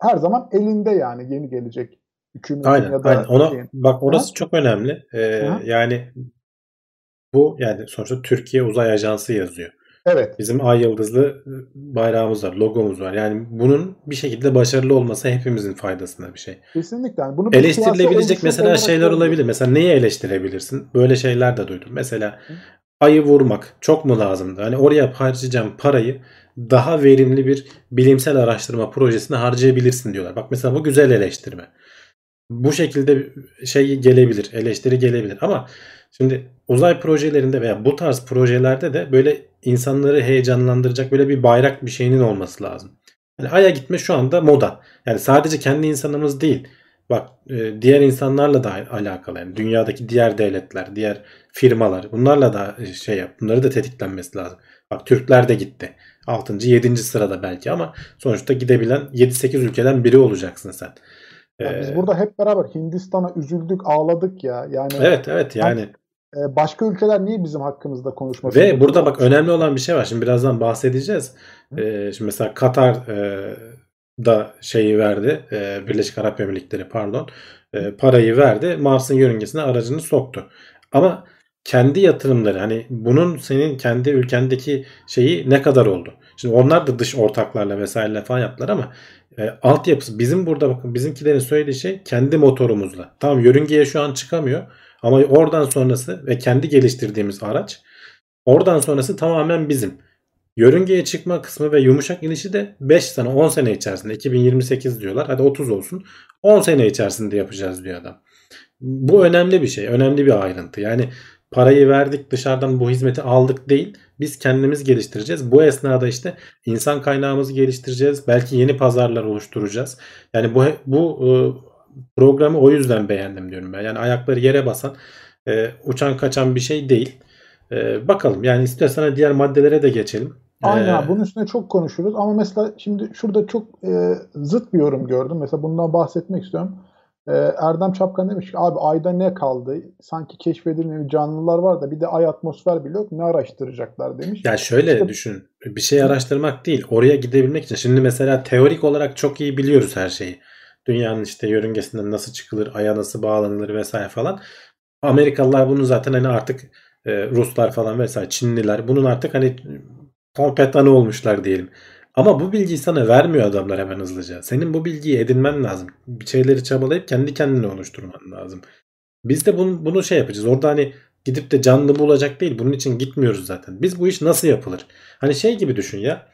her zaman elinde yani yeni gelecek hükümetin Aynen, ya da aynen. Ona, şeyin. bak orası Ha? çok önemli. Ee, yani bu yani sonuçta Türkiye Uzay Ajansı yazıyor. Evet. Bizim ay yıldızlı bayrağımız var, logomuz var. Yani bunun bir şekilde başarılı olması hepimizin faydasına bir şey. Kesinlikle. Yani bunu Eleştirilebilecek mesela şeyler olabilir. Mesela neyi eleştirebilirsin? Böyle şeyler de duydum. Mesela ayı vurmak çok mu lazımdı? Hani oraya harcayacağım parayı daha verimli bir bilimsel araştırma projesine harcayabilirsin diyorlar. Bak mesela bu güzel eleştirme. Bu şekilde şey gelebilir, eleştiri gelebilir ama şimdi uzay projelerinde veya bu tarz projelerde de böyle insanları heyecanlandıracak böyle bir bayrak bir şeyinin olması lazım. Yani Ay'a gitme şu anda moda. Yani sadece kendi insanımız değil. Bak e, diğer insanlarla da alakalı. Yani dünyadaki diğer devletler, diğer firmalar bunlarla da e, şey yap. Bunları da tetiklenmesi lazım. Bak Türkler de gitti. 6. 7. sırada belki ama sonuçta gidebilen 7-8 ülkeden biri olacaksın sen. Ya biz Ee, burada hep beraber Hindistan'a üzüldük, ağladık ya. Yani Evet evet yani e, başka ülkeler niye bizim hakkımızda konuşmasın? ve burada bak önemli olan bir şey var. Şimdi birazdan bahsedeceğiz. Ee, şimdi mesela Katar e, da şeyi verdi. e, Birleşik Arap Emirlikleri pardon. e, parayı verdi. Mars'ın yörüngesine aracını soktu. Ama kendi yatırımları hani bunun senin kendi ülkendeki şeyi ne kadar oldu? Şimdi onlar da dış ortaklarla vesaireyle falan yaptılar ama e, altyapısı bizim burada bakın bizimkilerin söylediği şey kendi motorumuzla. Tamam yörüngeye şu an çıkamıyor ama oradan sonrası ve kendi geliştirdiğimiz araç oradan sonrası tamamen bizim. Yörüngeye çıkma kısmı ve yumuşak inişi de 5 sene 10 sene içerisinde 2028 diyorlar. Hadi 30 olsun. 10 sene içerisinde yapacağız diyor adam. Bu önemli bir şey. Önemli bir ayrıntı. Yani parayı verdik dışarıdan bu hizmeti aldık değil. Biz kendimiz geliştireceğiz. Bu esnada işte insan kaynağımızı geliştireceğiz. Belki yeni pazarlar oluşturacağız. Yani bu bu e, programı o yüzden beğendim diyorum ben. Yani ayakları yere basan, e, uçan kaçan bir şey değil. E, bakalım yani istiyorsan diğer maddelere de geçelim. Aynen Ee, bunun üstüne çok konuşuruz ama mesela şimdi şurada çok e, zıt bir yorum gördüm. Mesela bundan bahsetmek istiyorum. E, Erdem Çapkan demiş ki abi ayda ne kaldı? Sanki keşfedilmemiş canlılar var da bir de ay atmosfer bile yok. Ne araştıracaklar demiş. Ya şöyle İşte- düşün. Bir şey araştırmak değil. Oraya gidebilmek için. Şimdi mesela teorik olarak çok iyi biliyoruz her şeyi. Dünyanın işte yörüngesinden nasıl çıkılır, aya nasıl bağlanılır vesaire falan. Amerikalılar bunu zaten hani artık e, Ruslar falan vesaire Çinliler bunun artık hani kompetanı olmuşlar diyelim. Ama bu bilgiyi sana vermiyor adamlar hemen hızlıca. Senin bu bilgiyi edinmen lazım. Bir şeyleri çabalayıp kendi kendine oluşturman lazım. Biz de bunu, bunu şey yapacağız. Orada hani gidip de canlı bulacak değil. Bunun için gitmiyoruz zaten. Biz bu iş nasıl yapılır? Hani şey gibi düşün ya.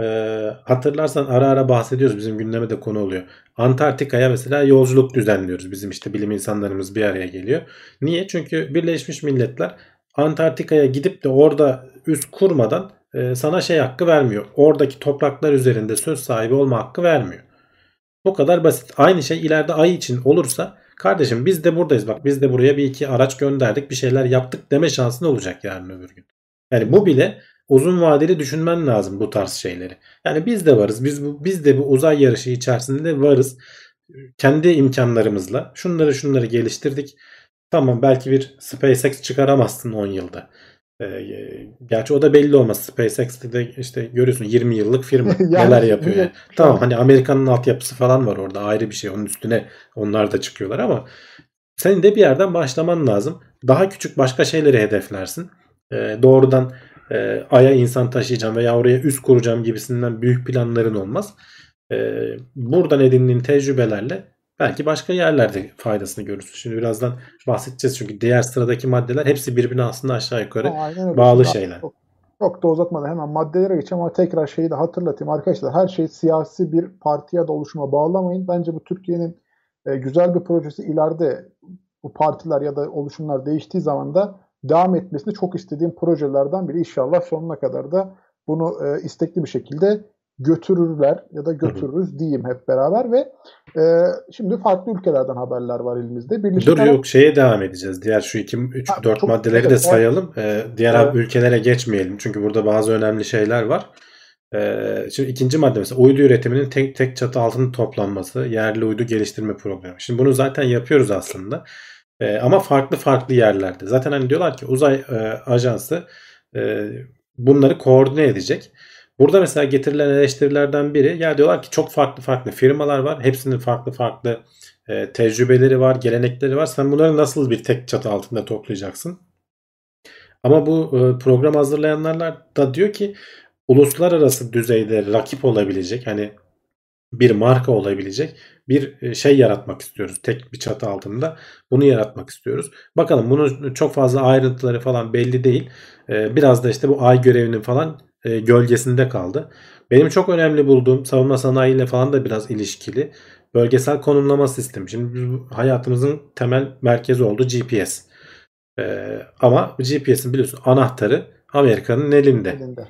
Ee, hatırlarsan ara ara bahsediyoruz. Bizim gündeme de konu oluyor. Antarktika'ya mesela yolculuk düzenliyoruz. Bizim işte bilim insanlarımız bir araya geliyor. Niye? Çünkü Birleşmiş Milletler Antarktika'ya gidip de orada üst kurmadan e, sana şey hakkı vermiyor. Oradaki topraklar üzerinde söz sahibi olma hakkı vermiyor. Bu kadar basit. Aynı şey ileride ay için olursa kardeşim biz de buradayız bak biz de buraya bir iki araç gönderdik bir şeyler yaptık deme şansın olacak yarın öbür gün. Yani bu bile uzun vadeli düşünmen lazım bu tarz şeyleri. Yani biz de varız. Biz bu biz de bu uzay yarışı içerisinde varız. Kendi imkanlarımızla şunları şunları geliştirdik. Tamam belki bir SpaceX çıkaramazsın 10 yılda. Ee, gerçi o da belli olmaz. SpaceX'te de işte görüyorsun 20 yıllık firma *laughs* Yani neler yapıyor. Yani. *laughs* Tamam hani Amerika'nın altyapısı falan var orada ayrı bir şey. Onun üstüne onlar da çıkıyorlar ama senin de bir yerden başlaman lazım. Daha küçük başka şeyleri hedeflersin. Ee, doğrudan e, Ay'a insan taşıyacağım veya oraya üst kuracağım gibisinden büyük planların olmaz. Ee, buradan edindiğin tecrübelerle belki başka yerlerde faydasını görürsün. Şimdi birazdan bahsedeceğiz çünkü diğer sıradaki maddeler hepsi birbirine aslında aşağı yukarı Aynen bağlı Şimdi şeyler. Çok, çok da uzatmadan hemen maddelere geçeceğim ama tekrar şeyi de hatırlatayım. Arkadaşlar her şey siyasi bir parti ya da oluşuma bağlamayın. Bence bu Türkiye'nin e, güzel bir projesi ileride bu partiler ya da oluşumlar değiştiği zaman da devam etmesini çok istediğim projelerden biri. İnşallah sonuna kadar da bunu e, istekli bir şekilde götürürler ya da götürürüz diyeyim hep beraber ve e, şimdi farklı ülkelerden haberler var elimizde. Birleşik Dur Arap- yok şeye devam edeceğiz. Diğer şu 2 3 Ha, 4 çok- maddeleri de evet, sayalım. Ee, diğer Evet. ülkelere geçmeyelim. Çünkü burada bazı önemli şeyler var. Ee, şimdi ikinci madde mesela uydu üretiminin tek tek çatı altında toplanması, yerli uydu geliştirme programı. Şimdi bunu zaten yapıyoruz aslında. Ee, ama farklı farklı yerlerde. Zaten hani diyorlar ki uzay e, ajansı e, bunları koordine edecek. Burada mesela getirilen eleştirilerden biri ya diyorlar ki çok farklı farklı firmalar var. Hepsinin farklı farklı e, tecrübeleri var, gelenekleri var. Sen bunları nasıl bir tek çatı altında toplayacaksın? Ama bu e, program hazırlayanlar da diyor ki uluslararası düzeyde rakip olabilecek hani bir marka olabilecek bir e, şey yaratmak istiyoruz. Tek bir çatı altında bunu yaratmak istiyoruz. Bakalım bunun çok fazla ayrıntıları falan belli değil. E, Biraz da işte bu ay görevinin falan e, gölgesinde kaldı. Benim çok önemli bulduğum savunma sanayiyle falan da biraz ilişkili bölgesel konumlama sistemi. Şimdi hayatımızın temel merkezi oldu GPS. Ee, ama GPS'in biliyorsun anahtarı Amerika'nın elinde. elinde.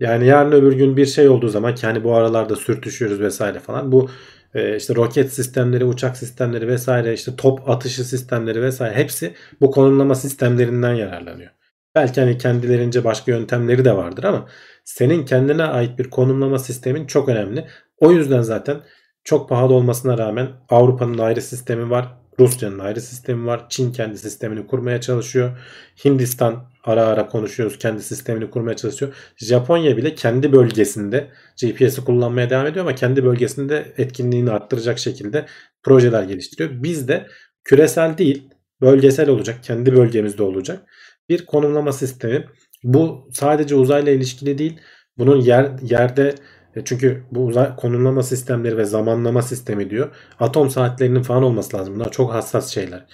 Yani yarın öbür gün bir şey olduğu zaman ki hani bu aralarda sürtüşüyoruz vesaire falan bu e, işte roket sistemleri, uçak sistemleri vesaire işte top atışı sistemleri vesaire hepsi bu konumlama sistemlerinden yararlanıyor. Belki hani kendilerince başka yöntemleri de vardır ama senin kendine ait bir konumlama sistemin çok önemli. O yüzden zaten çok pahalı olmasına rağmen Avrupa'nın ayrı sistemi var. Rusya'nın ayrı sistemi var. Çin kendi sistemini kurmaya çalışıyor. Hindistan ara ara konuşuyoruz kendi sistemini kurmaya çalışıyor. Japonya bile kendi bölgesinde GPS'i kullanmaya devam ediyor ama kendi bölgesinde etkinliğini arttıracak şekilde projeler geliştiriyor. Biz de küresel değil bölgesel olacak. Kendi bölgemizde olacak. Bir konumlama sistemi. Bu sadece uzayla ilişkili değil. Bunun yer yerde e, çünkü bu uzay konumlama sistemleri ve zamanlama sistemi diyor. Atom saatlerinin falan olması lazım. Bunlar çok hassas şeyler.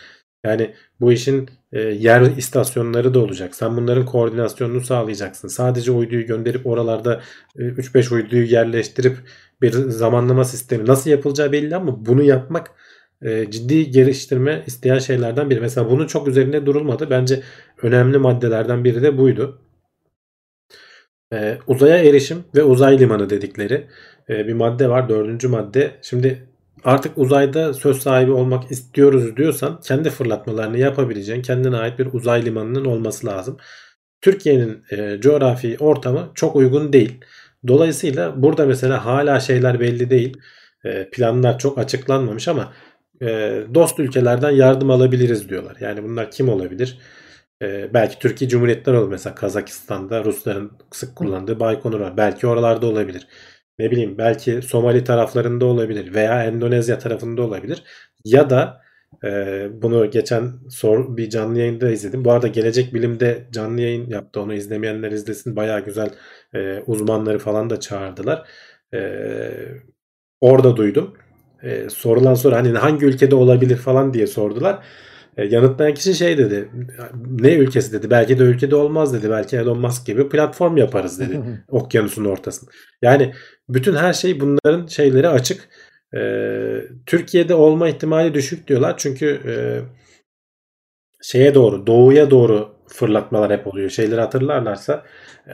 Yani bu işin e, yer istasyonları da olacak. Sen bunların koordinasyonunu sağlayacaksın. Sadece uyduyu gönderip oralarda e, 3-5 uyduyu yerleştirip bir zamanlama sistemi nasıl yapılacağı belli ama bunu yapmak e, ciddi geliştirme isteyen şeylerden biri. Mesela bunun çok üzerinde durulmadı. Bence önemli maddelerden biri de buydu. E, uzaya erişim ve uzay limanı dedikleri e, bir madde var. Dördüncü madde. Şimdi artık uzayda söz sahibi olmak istiyoruz diyorsan kendi fırlatmalarını yapabileceğin kendine ait bir uzay limanının olması lazım. Türkiye'nin e, coğrafi ortamı çok uygun değil. Dolayısıyla burada mesela hala şeyler belli değil. E, planlar çok açıklanmamış ama e, dost ülkelerden yardım alabiliriz diyorlar. Yani bunlar kim olabilir? E, belki Türkiye Cumhuriyetleri olur mesela Kazakistan'da Rusların sık kullandığı Baykonur var. Belki oralarda olabilir ne bileyim belki Somali taraflarında olabilir veya Endonezya tarafında olabilir. Ya da e, bunu geçen sor bir canlı yayında izledim. Bu arada Gelecek Bilim'de canlı yayın yaptı. Onu izlemeyenler izlesin. Baya güzel e, uzmanları falan da çağırdılar. E, orada duydum. E, sorulan soru hani hangi ülkede olabilir falan diye sordular. E, yanıtlayan kişi şey dedi. Ne ülkesi dedi. Belki de ülkede olmaz dedi. Belki Elon Musk gibi platform yaparız dedi. *laughs* okyanusun ortasında. Yani bütün her şey bunların şeyleri açık. Ee, Türkiye'de olma ihtimali düşük diyorlar. Çünkü e, şeye doğru, doğuya doğru fırlatmalar hep oluyor. Şeyleri hatırlarlarsa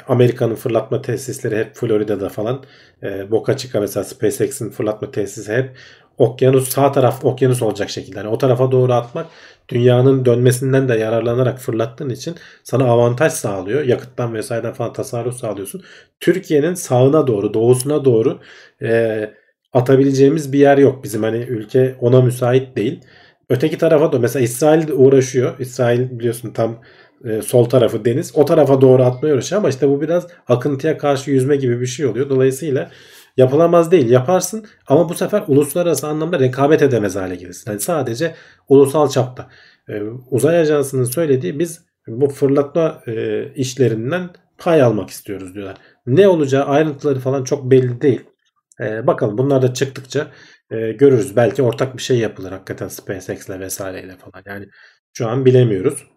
Amerika'nın fırlatma tesisleri hep Florida'da falan. E, Boca Chica mesela SpaceX'in fırlatma tesisi hep okyanus sağ taraf okyanus olacak şekilde. Yani o tarafa doğru atmak dünyanın dönmesinden de yararlanarak fırlattığın için sana avantaj sağlıyor. Yakıttan vesaireden falan tasarruf sağlıyorsun. Türkiye'nin sağına doğru, doğusuna doğru e, atabileceğimiz bir yer yok. Bizim hani ülke ona müsait değil. Öteki tarafa da mesela İsrail uğraşıyor. İsrail biliyorsun tam e, sol tarafı deniz. O tarafa doğru atmaya uğraşıyor ama işte bu biraz akıntıya karşı yüzme gibi bir şey oluyor. Dolayısıyla yapılamaz değil. Yaparsın ama bu sefer uluslararası anlamda rekabet edemez hale gelirsin. Yani sadece ulusal çapta. E, uzay Ajansı'nın söylediği biz bu fırlatma e, işlerinden pay almak istiyoruz diyorlar. Ne olacağı ayrıntıları falan çok belli değil. E, bakalım bunlar da çıktıkça e, görürüz. Belki ortak bir şey yapılır hakikaten SpaceX'le vesaireyle falan. Yani şu an bilemiyoruz.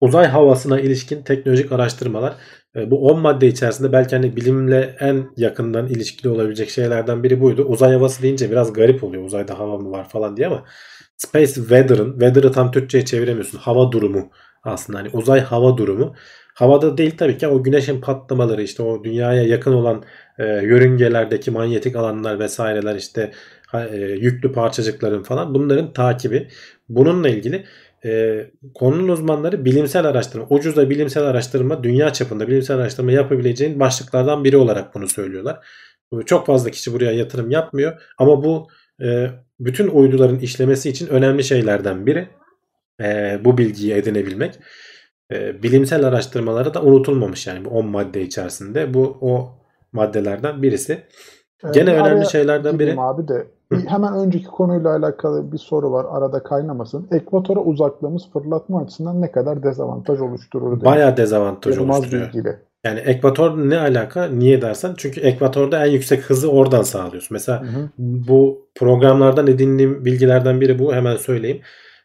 Uzay havasına ilişkin teknolojik araştırmalar e, bu 10 madde içerisinde belki hani bilimle en yakından ilişkili olabilecek şeylerden biri buydu. Uzay havası deyince biraz garip oluyor. Uzayda hava mı var falan diye ama Space Weather'ın, weather'ı tam Türkçe'ye çeviremiyorsun. Hava durumu aslında. Hani uzay hava durumu. Havada değil tabii ki o güneşin patlamaları işte o dünyaya yakın olan e, yörüngelerdeki manyetik alanlar vesaireler işte e, yüklü parçacıkların falan bunların takibi. Bununla ilgili e, konunun uzmanları bilimsel araştırma, ucuza bilimsel araştırma, dünya çapında bilimsel araştırma yapabileceğin başlıklardan biri olarak bunu söylüyorlar. Çok fazla kişi buraya yatırım yapmıyor ama bu e, bütün uyduların işlemesi için önemli şeylerden biri. E, bu bilgiyi edinebilmek. E, bilimsel araştırmaları da unutulmamış yani bu 10 madde içerisinde. Bu o maddelerden birisi. Gene önemli şeylerden biri. abi de hemen önceki konuyla alakalı bir soru var arada kaynamasın. Ekvatora uzaklığımız fırlatma açısından ne kadar dezavantaj oluşturur demiş. Bayağı dezavantaj Yılmaz oluşturuyor. bilgili. Yani ekvator ne alaka? Niye dersen? Çünkü ekvatorda en yüksek hızı oradan sağlıyorsun. Mesela Hı hı. bu programlardan edindiğim bilgilerden biri bu. Hemen söyleyeyim.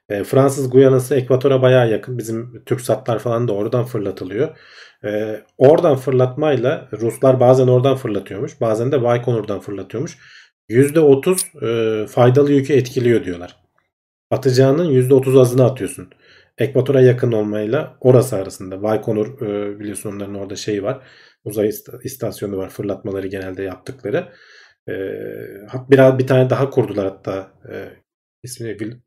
E, Fransız Guyana'sı ekvatora bayağı yakın. Bizim TürkSatlar falan da oradan fırlatılıyor. E, oradan fırlatmayla Ruslar bazen oradan fırlatıyormuş. Bazen de Baykonur'dan fırlatıyormuş. %30 e, faydalı yükü etkiliyor diyorlar. Atacağının %30 azını atıyorsun. Ekvatora yakın olmayla orası arasında. Baykonur e, biliyorsun onların orada şeyi var. Uzay ist- istasyonu var. Fırlatmaları genelde yaptıkları. E, biraz bir tane daha kurdular hatta. E, ismini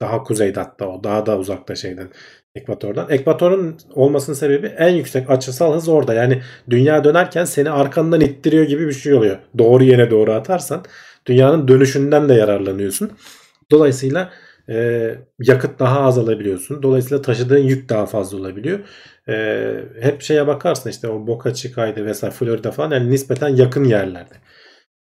daha kuzeyde hatta o. Daha da uzakta şeyden. Ekvatordan. Ekvatorun olmasının sebebi en yüksek açısal hız orada. Yani dünya dönerken seni arkandan ittiriyor gibi bir şey oluyor. Doğru yere doğru atarsan dünyanın dönüşünden de yararlanıyorsun. Dolayısıyla e, yakıt daha az alabiliyorsun. Dolayısıyla taşıdığın yük daha fazla olabiliyor. E, hep şeye bakarsın işte o Boca Chica'ydı vesaire Florida falan yani nispeten yakın yerlerde.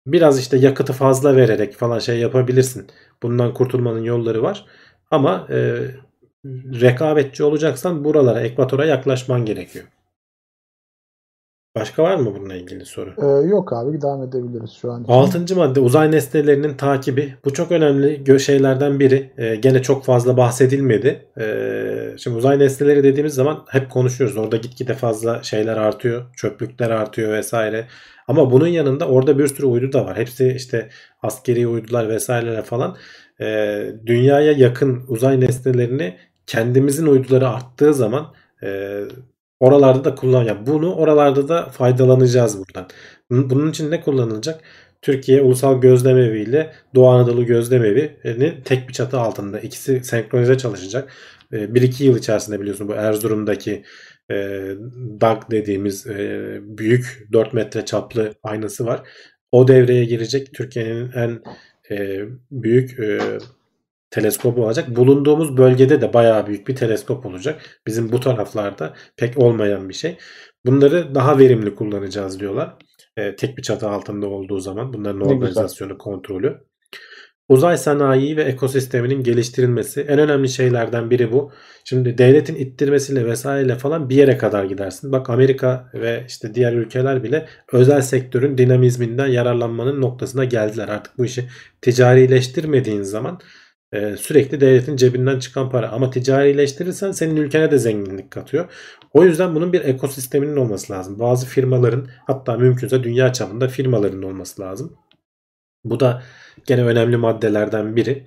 Biraz işte yakıtı fazla vererek falan şey yapabilirsin. Bundan kurtulmanın yolları var. Ama e, rekabetçi olacaksan buralara, ekvatora yaklaşman gerekiyor. Başka var mı bununla ilgili soru? Ee, yok abi devam edebiliriz şu an. Altıncı madde uzay nesnelerinin takibi. Bu çok önemli şeylerden biri. Ee, gene çok fazla bahsedilmedi. Ee, şimdi uzay nesneleri dediğimiz zaman hep konuşuyoruz. Orada gitgide fazla şeyler artıyor. Çöplükler artıyor vesaire. Ama bunun yanında orada bir sürü uydu da var. Hepsi işte askeri uydular vesaireler falan. Ee, dünyaya yakın uzay nesnelerini kendimizin uyduları arttığı zaman e, oralarda da kullan yani bunu oralarda da faydalanacağız buradan. Bunun için ne kullanılacak? Türkiye Ulusal Gözlemevi ile Doğu Anadolu Gözlemevi'ni tek bir çatı altında ikisi senkronize çalışacak. 1-2 yıl içerisinde biliyorsun bu Erzurum'daki e, DAG dediğimiz e, büyük 4 metre çaplı aynası var. O devreye girecek. Türkiye'nin en e, büyük e, teleskobu olacak. Bulunduğumuz bölgede de bayağı büyük bir teleskop olacak. Bizim bu taraflarda pek olmayan bir şey. Bunları daha verimli kullanacağız diyorlar. E, tek bir çatı altında olduğu zaman bunların organizasyonu, kontrolü. Uzay sanayi ve ekosisteminin geliştirilmesi en önemli şeylerden biri bu. Şimdi devletin ittirmesiyle vesaireyle falan bir yere kadar gidersin. Bak Amerika ve işte diğer ülkeler bile özel sektörün dinamizminden yararlanmanın noktasına geldiler. Artık bu işi ticarileştirmediğin zaman e, sürekli devletin cebinden çıkan para. Ama ticarileştirirsen senin ülkene de zenginlik katıyor. O yüzden bunun bir ekosisteminin olması lazım. Bazı firmaların hatta mümkünse dünya çapında firmaların olması lazım. Bu da gene önemli maddelerden biri.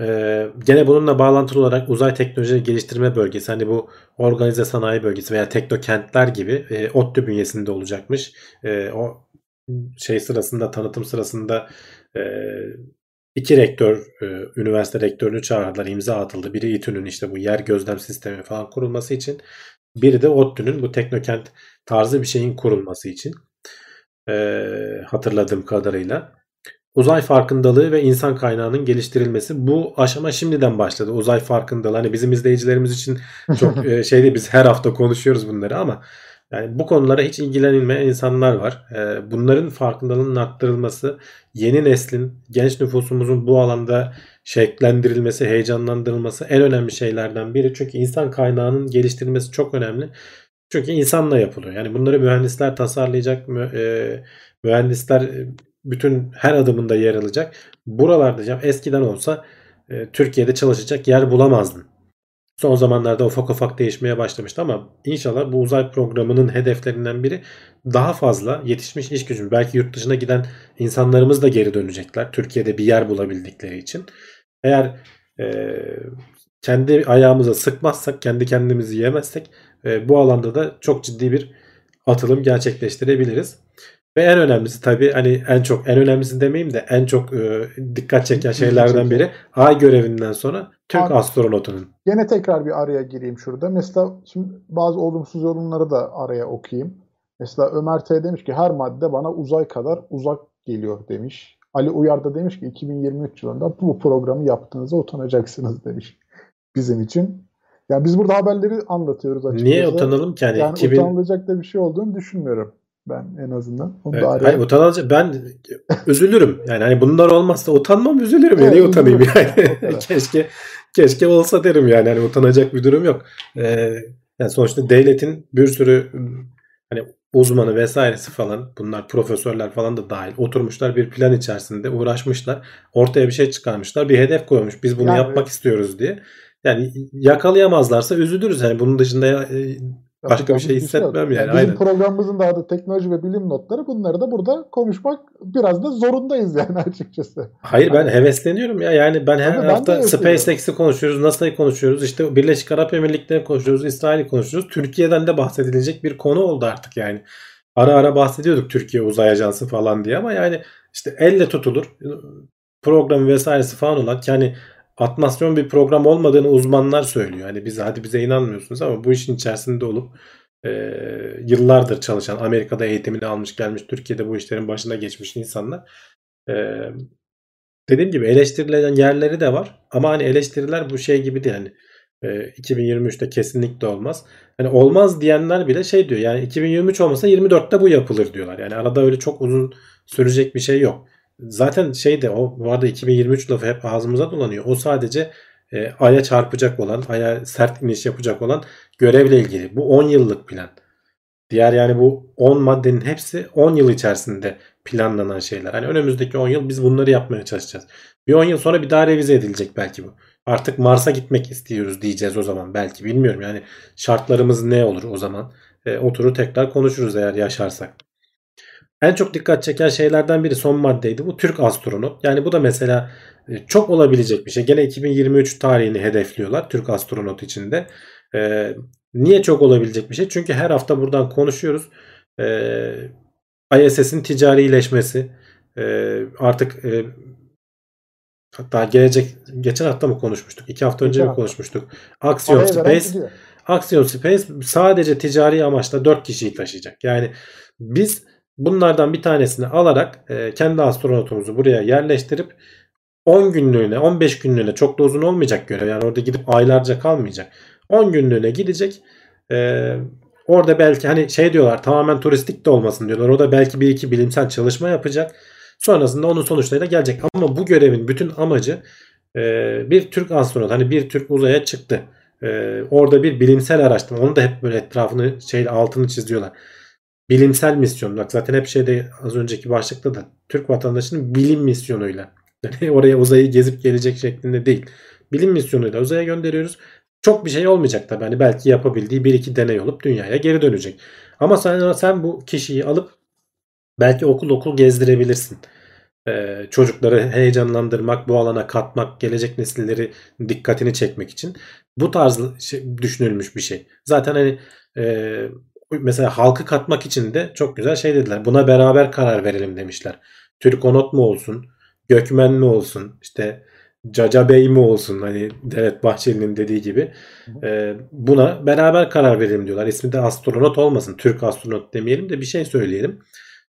Ee, gene bununla bağlantılı olarak uzay teknoloji geliştirme bölgesi hani bu organize sanayi bölgesi veya teknokentler gibi e, ODTÜ bünyesinde olacakmış. E, o şey sırasında tanıtım sırasında e, iki rektör e, üniversite rektörünü çağırdılar imza atıldı. Biri İTÜ'nün işte bu yer gözlem sistemi falan kurulması için. Biri de ODTÜ'nün bu teknokent tarzı bir şeyin kurulması için. E, hatırladığım kadarıyla. Uzay farkındalığı ve insan kaynağının geliştirilmesi. Bu aşama şimdiden başladı. Uzay farkındalığı. Hani bizim izleyicilerimiz için çok *laughs* e, şey değil. Biz her hafta konuşuyoruz bunları ama yani bu konulara hiç ilgilenilmeyen insanlar var. E, bunların farkındalığının arttırılması, yeni neslin, genç nüfusumuzun bu alanda şekillendirilmesi, heyecanlandırılması en önemli şeylerden biri. Çünkü insan kaynağının geliştirilmesi çok önemli. Çünkü insanla yapılıyor. Yani bunları mühendisler tasarlayacak, e, mühendisler e, bütün her adımında yer alacak. Buralarda eskiden olsa e, Türkiye'de çalışacak yer bulamazdın. Son zamanlarda ufak ufak değişmeye başlamıştı ama inşallah bu uzay programının hedeflerinden biri daha fazla yetişmiş iş gücü. Belki yurt dışına giden insanlarımız da geri dönecekler. Türkiye'de bir yer bulabildikleri için. Eğer e, kendi ayağımıza sıkmazsak, kendi kendimizi yemezsek e, bu alanda da çok ciddi bir atılım gerçekleştirebiliriz. Ve en önemlisi tabii hani en çok en önemlisi demeyeyim de en çok e, dikkat çeken şeylerden biri ay görevinden sonra Türk Abi- astronotunun. Gene tekrar bir araya gireyim şurada. Mesela şimdi bazı olumsuz yorumları da araya okuyayım. Mesela Ömer T demiş ki her madde bana uzay kadar uzak geliyor demiş. Ali Uyar da demiş ki 2023 yılında bu programı yaptığınıza utanacaksınız demiş bizim için. Yani biz burada haberleri anlatıyoruz açıkçası. Niye utanalım ki? Hani Yani 2000 utanılacak da bir şey olduğunu düşünmüyorum ben en azından. Onu Evet, da araya... hayır, utanılacak ben *laughs* üzülürüm. Yani hani bunlar olmazsa utanmam üzülürüm. Evet, yani utanayım *laughs* yani. Keşke keşke olsa derim yani. Hani utanacak bir durum yok. Ee, yani sonuçta devletin bir sürü hani uzmanı vesairesi falan bunlar profesörler falan da dahil oturmuşlar bir plan içerisinde uğraşmışlar. Ortaya bir şey çıkarmışlar. Bir hedef koymuş. Biz bunu Yani- yapmak istiyoruz diye. Yani yakalayamazlarsa üzülürüz. Yani bunun dışında e, başka bir şey yok. hissetmem yani, Bizim aynen. programımızın da adı teknoloji ve bilim notları. Bunları da burada konuşmak biraz da zorundayız yani *laughs* açıkçası. Hayır ben hevesleniyorum ya. Yani ben her Ama hafta. SpaceX'i konuşuyoruz, NASA'yı konuşuyoruz. işte Birleşik Arap Emirlikleri'ni konuşuyoruz, İsrail'i konuşuyoruz. Türkiye'den de bahsedilecek bir konu oldu artık yani. Ara ara bahsediyorduk Türkiye Uzay Ajansı falan diye ama yani işte elle tutulur program vesairesi falan olan ki hani atmasyon bir program olmadığını uzmanlar söylüyor. Hani biz hadi bize inanmıyorsunuz ama bu işin içerisinde olup e, yıllardır çalışan Amerika'da eğitimini almış gelmiş Türkiye'de bu işlerin başına geçmiş insanlar e, dediğim gibi eleştirilen yerleri de var ama hani eleştiriler bu şey gibi değil hani e, 2023'te kesinlikle olmaz. Hani olmaz diyenler bile şey diyor yani 2023 olmasa 24'te bu yapılır diyorlar. Yani arada öyle çok uzun sürecek bir şey yok. Zaten şey de o bu arada 2023 lafı hep ağzımıza dolanıyor. O sadece e, aya çarpacak olan, aya sert iniş yapacak olan görevle ilgili. Bu 10 yıllık plan. Diğer yani bu 10 maddenin hepsi 10 yıl içerisinde planlanan şeyler. Hani önümüzdeki 10 yıl biz bunları yapmaya çalışacağız. Bir 10 yıl sonra bir daha revize edilecek belki bu. Artık Mars'a gitmek istiyoruz diyeceğiz o zaman belki bilmiyorum. Yani şartlarımız ne olur o zaman? E, oturur tekrar konuşuruz eğer yaşarsak. En çok dikkat çeken şeylerden biri son maddeydi. Bu Türk astronot. Yani bu da mesela e, çok olabilecek bir şey. Gene 2023 tarihini hedefliyorlar Türk astronot içinde. E, niye çok olabilecek bir şey? Çünkü her hafta buradan konuşuyoruz. E, ISS'in ticarileşmesi. E, artık e, hatta gelecek geçen hafta mı konuşmuştuk? İki hafta önce mi konuşmuştuk? Axiom Space. Axiom Space sadece ticari amaçla 4 kişiyi taşıyacak. Yani biz bunlardan bir tanesini alarak e, kendi astronotumuzu buraya yerleştirip 10 günlüğüne 15 günlüğüne çok da uzun olmayacak görev. Yani orada gidip aylarca kalmayacak. 10 günlüğüne gidecek. E, orada belki hani şey diyorlar tamamen turistik de olmasın diyorlar. Orada belki bir iki bilimsel çalışma yapacak. Sonrasında onun sonuçlarıyla gelecek. Ama bu görevin bütün amacı e, bir Türk astronot hani bir Türk uzaya çıktı. Orada bir bilimsel araştırma. Onu da hep böyle etrafını şeyle altını çiziyorlar. Bilimsel misyon. Bak zaten hep şeyde az önceki başlıkta da Türk vatandaşının bilim misyonuyla. Yani *laughs* oraya uzayı gezip gelecek şeklinde değil. Bilim misyonuyla uzaya gönderiyoruz. Çok bir şey olmayacak tabii. Hani belki yapabildiği bir iki deney olup dünyaya geri dönecek. Ama sen, sen bu kişiyi alıp belki okul okul gezdirebilirsin. Ee, çocukları heyecanlandırmak, bu alana katmak, gelecek nesilleri dikkatini çekmek için bu tarz şey, düşünülmüş bir şey. Zaten hani e, mesela halkı katmak için de çok güzel şey dediler. Buna beraber karar verelim demişler. Türkonot mu olsun, Gökmen mi olsun, işte Caca Bey mi olsun hani Devlet Bahçeli'nin dediği gibi e, buna beraber karar verelim diyorlar. İsmi de astronot olmasın. Türk astronot demeyelim de bir şey söyleyelim.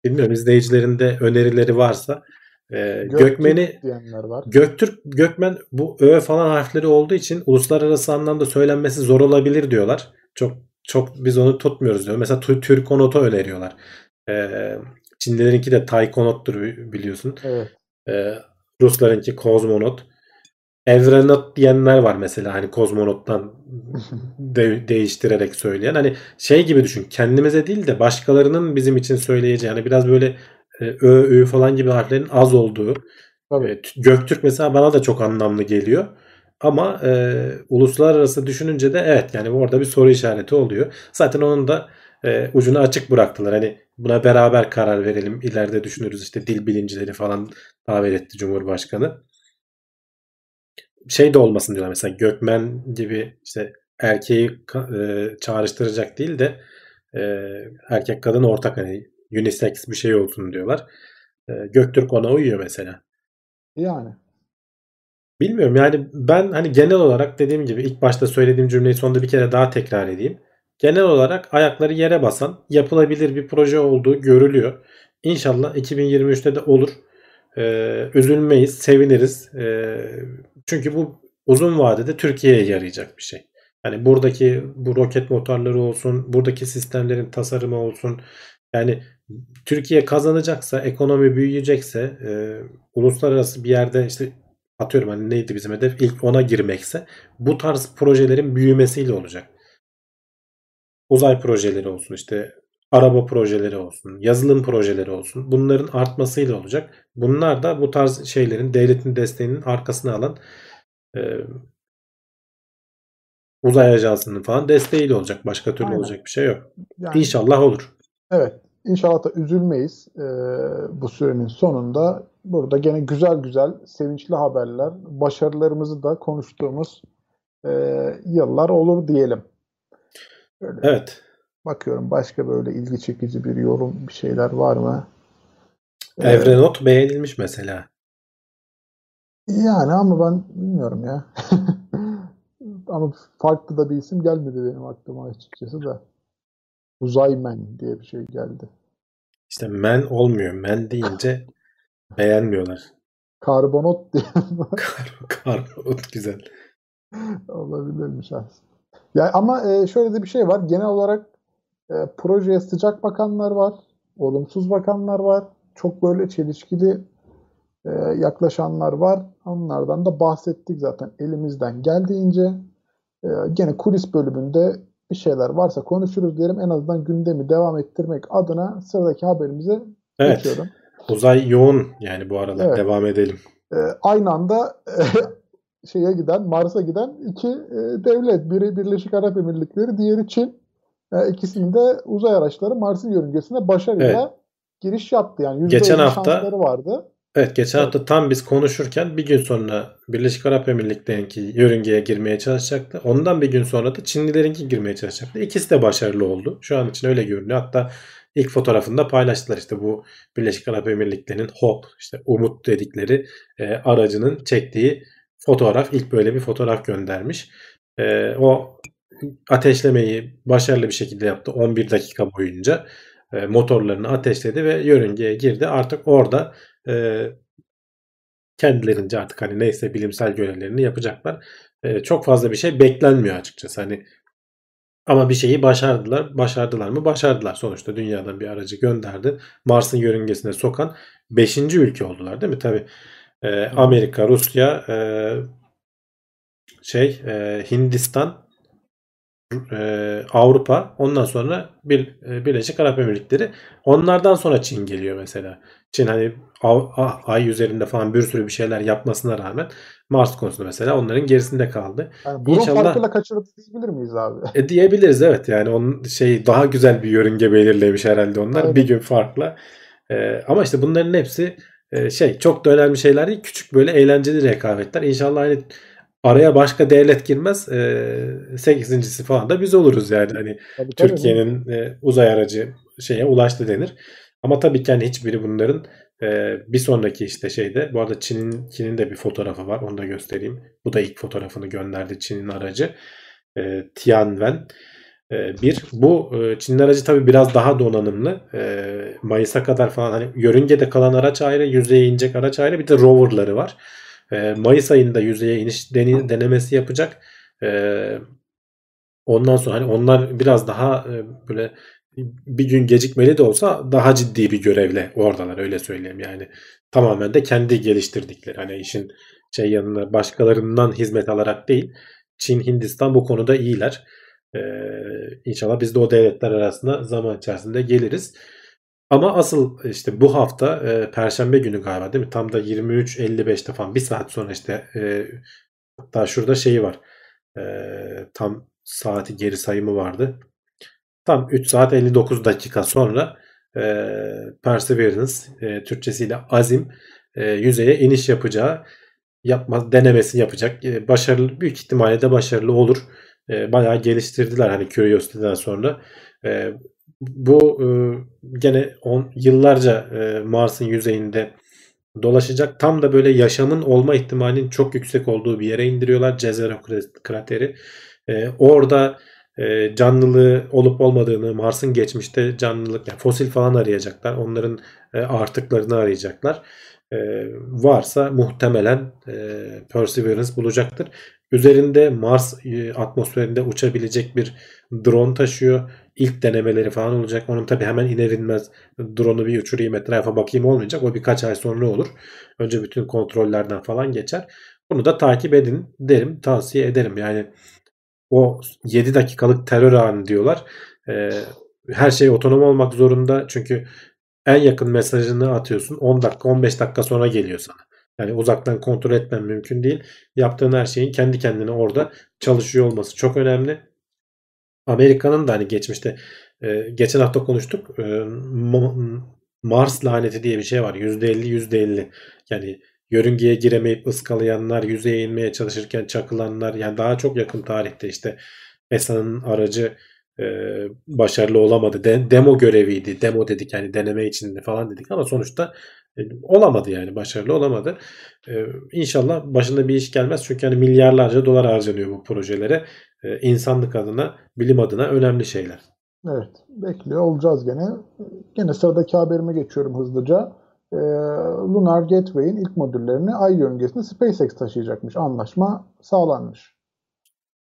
Bilmiyorum izleyicilerin de önerileri varsa e, Göktürk Gökmen'i var. Göktürk Gökmen bu ö falan harfleri olduğu için uluslararası anlamda söylenmesi zor olabilir diyorlar. Çok çok biz onu tutmuyoruz diyor. Mesela Tü- Türkonot'u öneriyorlar. Ee, Çinlilerinki de Taykonot'tur bi- biliyorsun. Evet. Ee, Ruslarınki Kozmonot. Evrenot diyenler var mesela hani kozmonottan *laughs* de- değiştirerek söyleyen. Hani şey gibi düşün. Kendimize değil de başkalarının bizim için söyleyeceği. Yani biraz böyle e, ö, ü falan gibi harflerin az olduğu. Tabii. Evet, Göktürk mesela bana da çok anlamlı geliyor. Ama e, uluslararası düşününce de evet yani orada bir soru işareti oluyor. Zaten onun da e, ucunu açık bıraktılar. Hani buna beraber karar verelim. İleride düşünürüz işte dil bilimcileri falan davet etti Cumhurbaşkanı. şey de olmasın diyorlar mesela Gökmen gibi işte erkeği e, çağrıştıracak değil de e, erkek kadın ortak hani unisex bir şey olsun diyorlar. E, Göktürk ona uyuyor mesela. Yani. Bilmiyorum yani ben hani genel olarak dediğim gibi ilk başta söylediğim cümleyi sonunda bir kere daha tekrar edeyim. Genel olarak ayakları yere basan yapılabilir bir proje olduğu görülüyor. İnşallah 2023'te de olur. Ee, üzülmeyiz, seviniriz. Ee, çünkü bu uzun vadede Türkiye'ye yarayacak bir şey. Yani buradaki bu roket motorları olsun, buradaki sistemlerin tasarımı olsun. Yani Türkiye kazanacaksa, ekonomi büyüyecekse, e, uluslararası bir yerde işte atıyorum hani neydi bizim hedef ilk ona girmekse bu tarz projelerin büyümesiyle olacak. Uzay projeleri olsun işte araba projeleri olsun, yazılım projeleri olsun. Bunların artmasıyla olacak. Bunlar da bu tarz şeylerin devletin desteğinin arkasına alan e, uzay ajansının falan desteğiyle olacak. Başka türlü Aynen. olacak bir şey yok. Yani, İnşallah olur. Evet. İnşallah da üzülmeyiz e, bu sürenin sonunda. Burada gene güzel güzel sevinçli haberler, başarılarımızı da konuştuğumuz e, yıllar olur diyelim. Böyle Evet. bakıyorum başka böyle ilgi çekici bir yorum bir şeyler var mı? E, Evrenot beğenilmiş mesela. Yani ama ben bilmiyorum ya. *laughs* ama farklı da bir isim gelmedi benim aklıma açıkçası da. Uzaymen diye bir şey geldi. İşte men olmuyor. Men deyince beğenmiyorlar. Karbonot *laughs* diye Kar, karbonat güzel. olabilirmiş aslında. Ya ama e, şöyle de bir şey var. Genel olarak e, projeye sıcak bakanlar var, olumsuz bakanlar var. Çok böyle çelişkili e, yaklaşanlar var. Onlardan da bahsettik zaten elimizden geldiğince. E, gene kulis bölümünde bir şeyler varsa konuşuruz diyelim. En azından gündemi devam ettirmek adına sıradaki haberimize Evet. geçiyorum. Uzay yoğun yani bu aralar. Evet. Devam edelim. E, aynı anda e, *laughs* şeye giden, Mars'a giden iki e, devlet. Biri Birleşik Arap Emirlikleri, diğeri Çin. E, ikisinin de uzay araçları Mars'ın yörüngesine başarıyla giriş yaptı. Yani Geçen %50 hafta- vardı. Evet geçen hafta tam biz konuşurken bir gün sonra Birleşik Arap Emirlikleri'ninki yörüngeye girmeye çalışacaktı. Ondan bir gün sonra da Çinlilerinki girmeye çalışacaktı. İkisi de başarılı oldu. Şu an için öyle görünüyor. Hatta ilk fotoğrafında paylaştılar işte bu Birleşik Arap Emirlikleri'nin HOP işte Umut dedikleri e, aracının çektiği fotoğraf. ilk böyle bir fotoğraf göndermiş. E, o ateşlemeyi başarılı bir şekilde yaptı 11 dakika boyunca. E, motorlarını ateşledi ve yörüngeye girdi. Artık orada e, kendilerince artık hani neyse bilimsel görevlerini yapacaklar. E, çok fazla bir şey beklenmiyor açıkçası. Hani ama bir şeyi başardılar. Başardılar mı? Başardılar. Sonuçta dünyadan bir aracı gönderdi. Mars'ın yörüngesine sokan 5. ülke oldular değil mi? Tabii e, Amerika, Rusya, e, şey e, Hindistan, e, Avrupa, ondan sonra bir, e, Birleşik Arap Emirlikleri. Onlardan sonra Çin geliyor mesela. Çin hani ay üzerinde falan bir sürü bir şeyler yapmasına rağmen Mars konusunda mesela onların gerisinde kaldı. Yani burun İnşallah- farkıyla kaçırıp diyebilir miyiz abi? E diyebiliriz evet yani onun şey daha güzel bir yörünge belirlemiş herhalde onlar Aynen. bir gün farkla. E, ama işte bunların hepsi e, şey çok da önemli şeyler değil. Küçük böyle eğlenceli rekabetler. İnşallah hani araya başka devlet girmez. E, sekizincisi falan da biz oluruz yani. Hani. Türkiye'nin e, uzay aracı şeye ulaştı denir. Ama tabii ki hani hiçbiri bunların e, bir sonraki işte şeyde bu arada Çin'in Çin'in de bir fotoğrafı var. Onu da göstereyim. Bu da ilk fotoğrafını gönderdi Çin'in aracı. E, Tianwen e, bir. Bu e, Çin'in aracı tabii biraz daha donanımlı. E, Mayıs'a kadar falan hani yörüngede kalan araç ayrı, yüzeye inecek araç ayrı. Bir de roverları var. E, Mayıs ayında yüzeye iniş deni- denemesi yapacak. E, ondan sonra hani onlar biraz daha e, böyle bir gün gecikmeli de olsa daha ciddi bir görevle oradalar öyle söyleyeyim yani. Tamamen de kendi geliştirdikleri hani işin şey yanına başkalarından hizmet alarak değil. Çin, Hindistan bu konuda iyiler. Ee, inşallah biz de o devletler arasında zaman içerisinde geliriz. Ama asıl işte bu hafta e, Perşembe günü galiba değil mi? Tam da 23.55'te falan bir saat sonra işte e, hatta şurada şeyi var. E, tam saati geri sayımı vardı. Tam 3 saat 59 dakika sonra e, Perseverance e, Türkçesiyle Azim e, yüzeye iniş yapacağı yapmaz denemesini yapacak. E, başarılı büyük ihtimalle de başarılı olur. E, bayağı geliştirdiler hani Curiosity'den sonra. E, bu e, gene on, yıllarca e, Mars'ın yüzeyinde dolaşacak. Tam da böyle yaşamın olma ihtimalinin çok yüksek olduğu bir yere indiriyorlar. Jezero krateri. E, orada e, canlılığı olup olmadığını, Mars'ın geçmişte canlılık, yani fosil falan arayacaklar. Onların e, artıklarını arayacaklar. E, varsa muhtemelen e, Perseverance bulacaktır. Üzerinde Mars e, atmosferinde uçabilecek bir drone taşıyor. İlk denemeleri falan olacak. Onun tabi hemen iner inmez drone'u bir uçurayım etrafa bakayım olmayacak. O birkaç ay sonra olur. Önce bütün kontrollerden falan geçer. Bunu da takip edin derim. Tavsiye ederim. Yani o 7 dakikalık terör anı diyorlar. E, her şey otonom olmak zorunda. Çünkü en yakın mesajını atıyorsun. 10 dakika 15 dakika sonra geliyor sana. Yani uzaktan kontrol etmen mümkün değil. Yaptığın her şeyin kendi kendine orada çalışıyor olması çok önemli. Amerika'nın da hani geçmişte e, geçen hafta konuştuk. E, Mars laneti diye bir şey var. %50 %50. Yani yörüngeye giremeyip ıskalayanlar, yüzeye inmeye çalışırken çakılanlar yani daha çok yakın tarihte işte ESA'nın aracı e, başarılı olamadı. De, demo göreviydi. Demo dedik yani deneme için falan dedik ama sonuçta e, olamadı yani başarılı olamadı. E, inşallah başında bir iş gelmez çünkü hani milyarlarca dolar harcanıyor bu projelere. E, insanlık adına, bilim adına önemli şeyler. Evet, bekliyor olacağız gene. Gene sıradaki haberime geçiyorum hızlıca. Ee, Lunar Gateway'in ilk modüllerini Ay yörüngesine SpaceX taşıyacakmış. Anlaşma sağlanmış.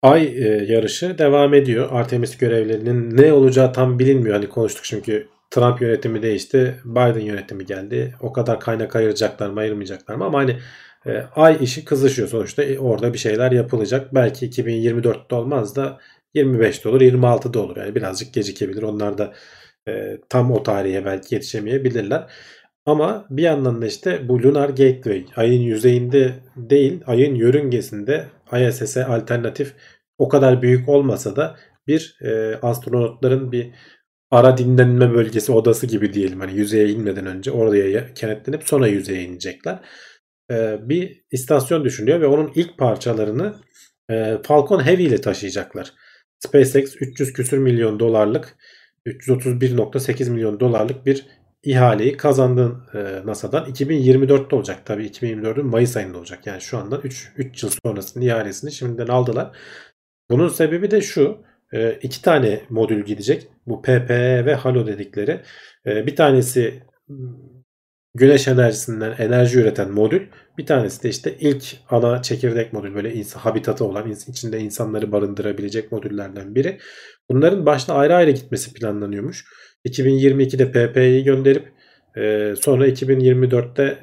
Ay e, yarışı devam ediyor. Artemis görevlerinin ne olacağı tam bilinmiyor. Hani konuştuk çünkü Trump yönetimi değişti. Biden yönetimi geldi. O kadar kaynak ayıracaklar mı ayırmayacaklar mı ama hani e, ay işi kızışıyor sonuçta. E, orada bir şeyler yapılacak. Belki 2024'te olmaz da 25'te olur 26'da olur. Yani birazcık gecikebilir. Onlar da e, tam o tarihe belki yetişemeyebilirler. Ama bir yandan da işte bu Lunar Gateway ayın yüzeyinde değil ayın yörüngesinde ISS'e alternatif o kadar büyük olmasa da bir e, astronotların bir ara dinlenme bölgesi odası gibi diyelim. Hani yüzeye inmeden önce oraya kenetlenip sonra yüzeye inecekler. E, bir istasyon düşünüyor ve onun ilk parçalarını e, Falcon Heavy ile taşıyacaklar. SpaceX 300 küsür milyon dolarlık 331.8 milyon dolarlık bir ihaleyi kazandın e, NASA'dan. 2024'te olacak tabii 2024'ün Mayıs ayında olacak. Yani şu andan 3, 3 yıl sonrasının ihalesini şimdiden aldılar. Bunun sebebi de şu. E, iki tane modül gidecek. Bu PPE ve Halo dedikleri. E, bir tanesi güneş enerjisinden enerji üreten modül. Bir tanesi de işte ilk ana çekirdek modül böyle insan, habitatı olan içinde insanları barındırabilecek modüllerden biri. Bunların başta ayrı ayrı gitmesi planlanıyormuş. 2022'de PP'yi gönderip e, sonra 2024'te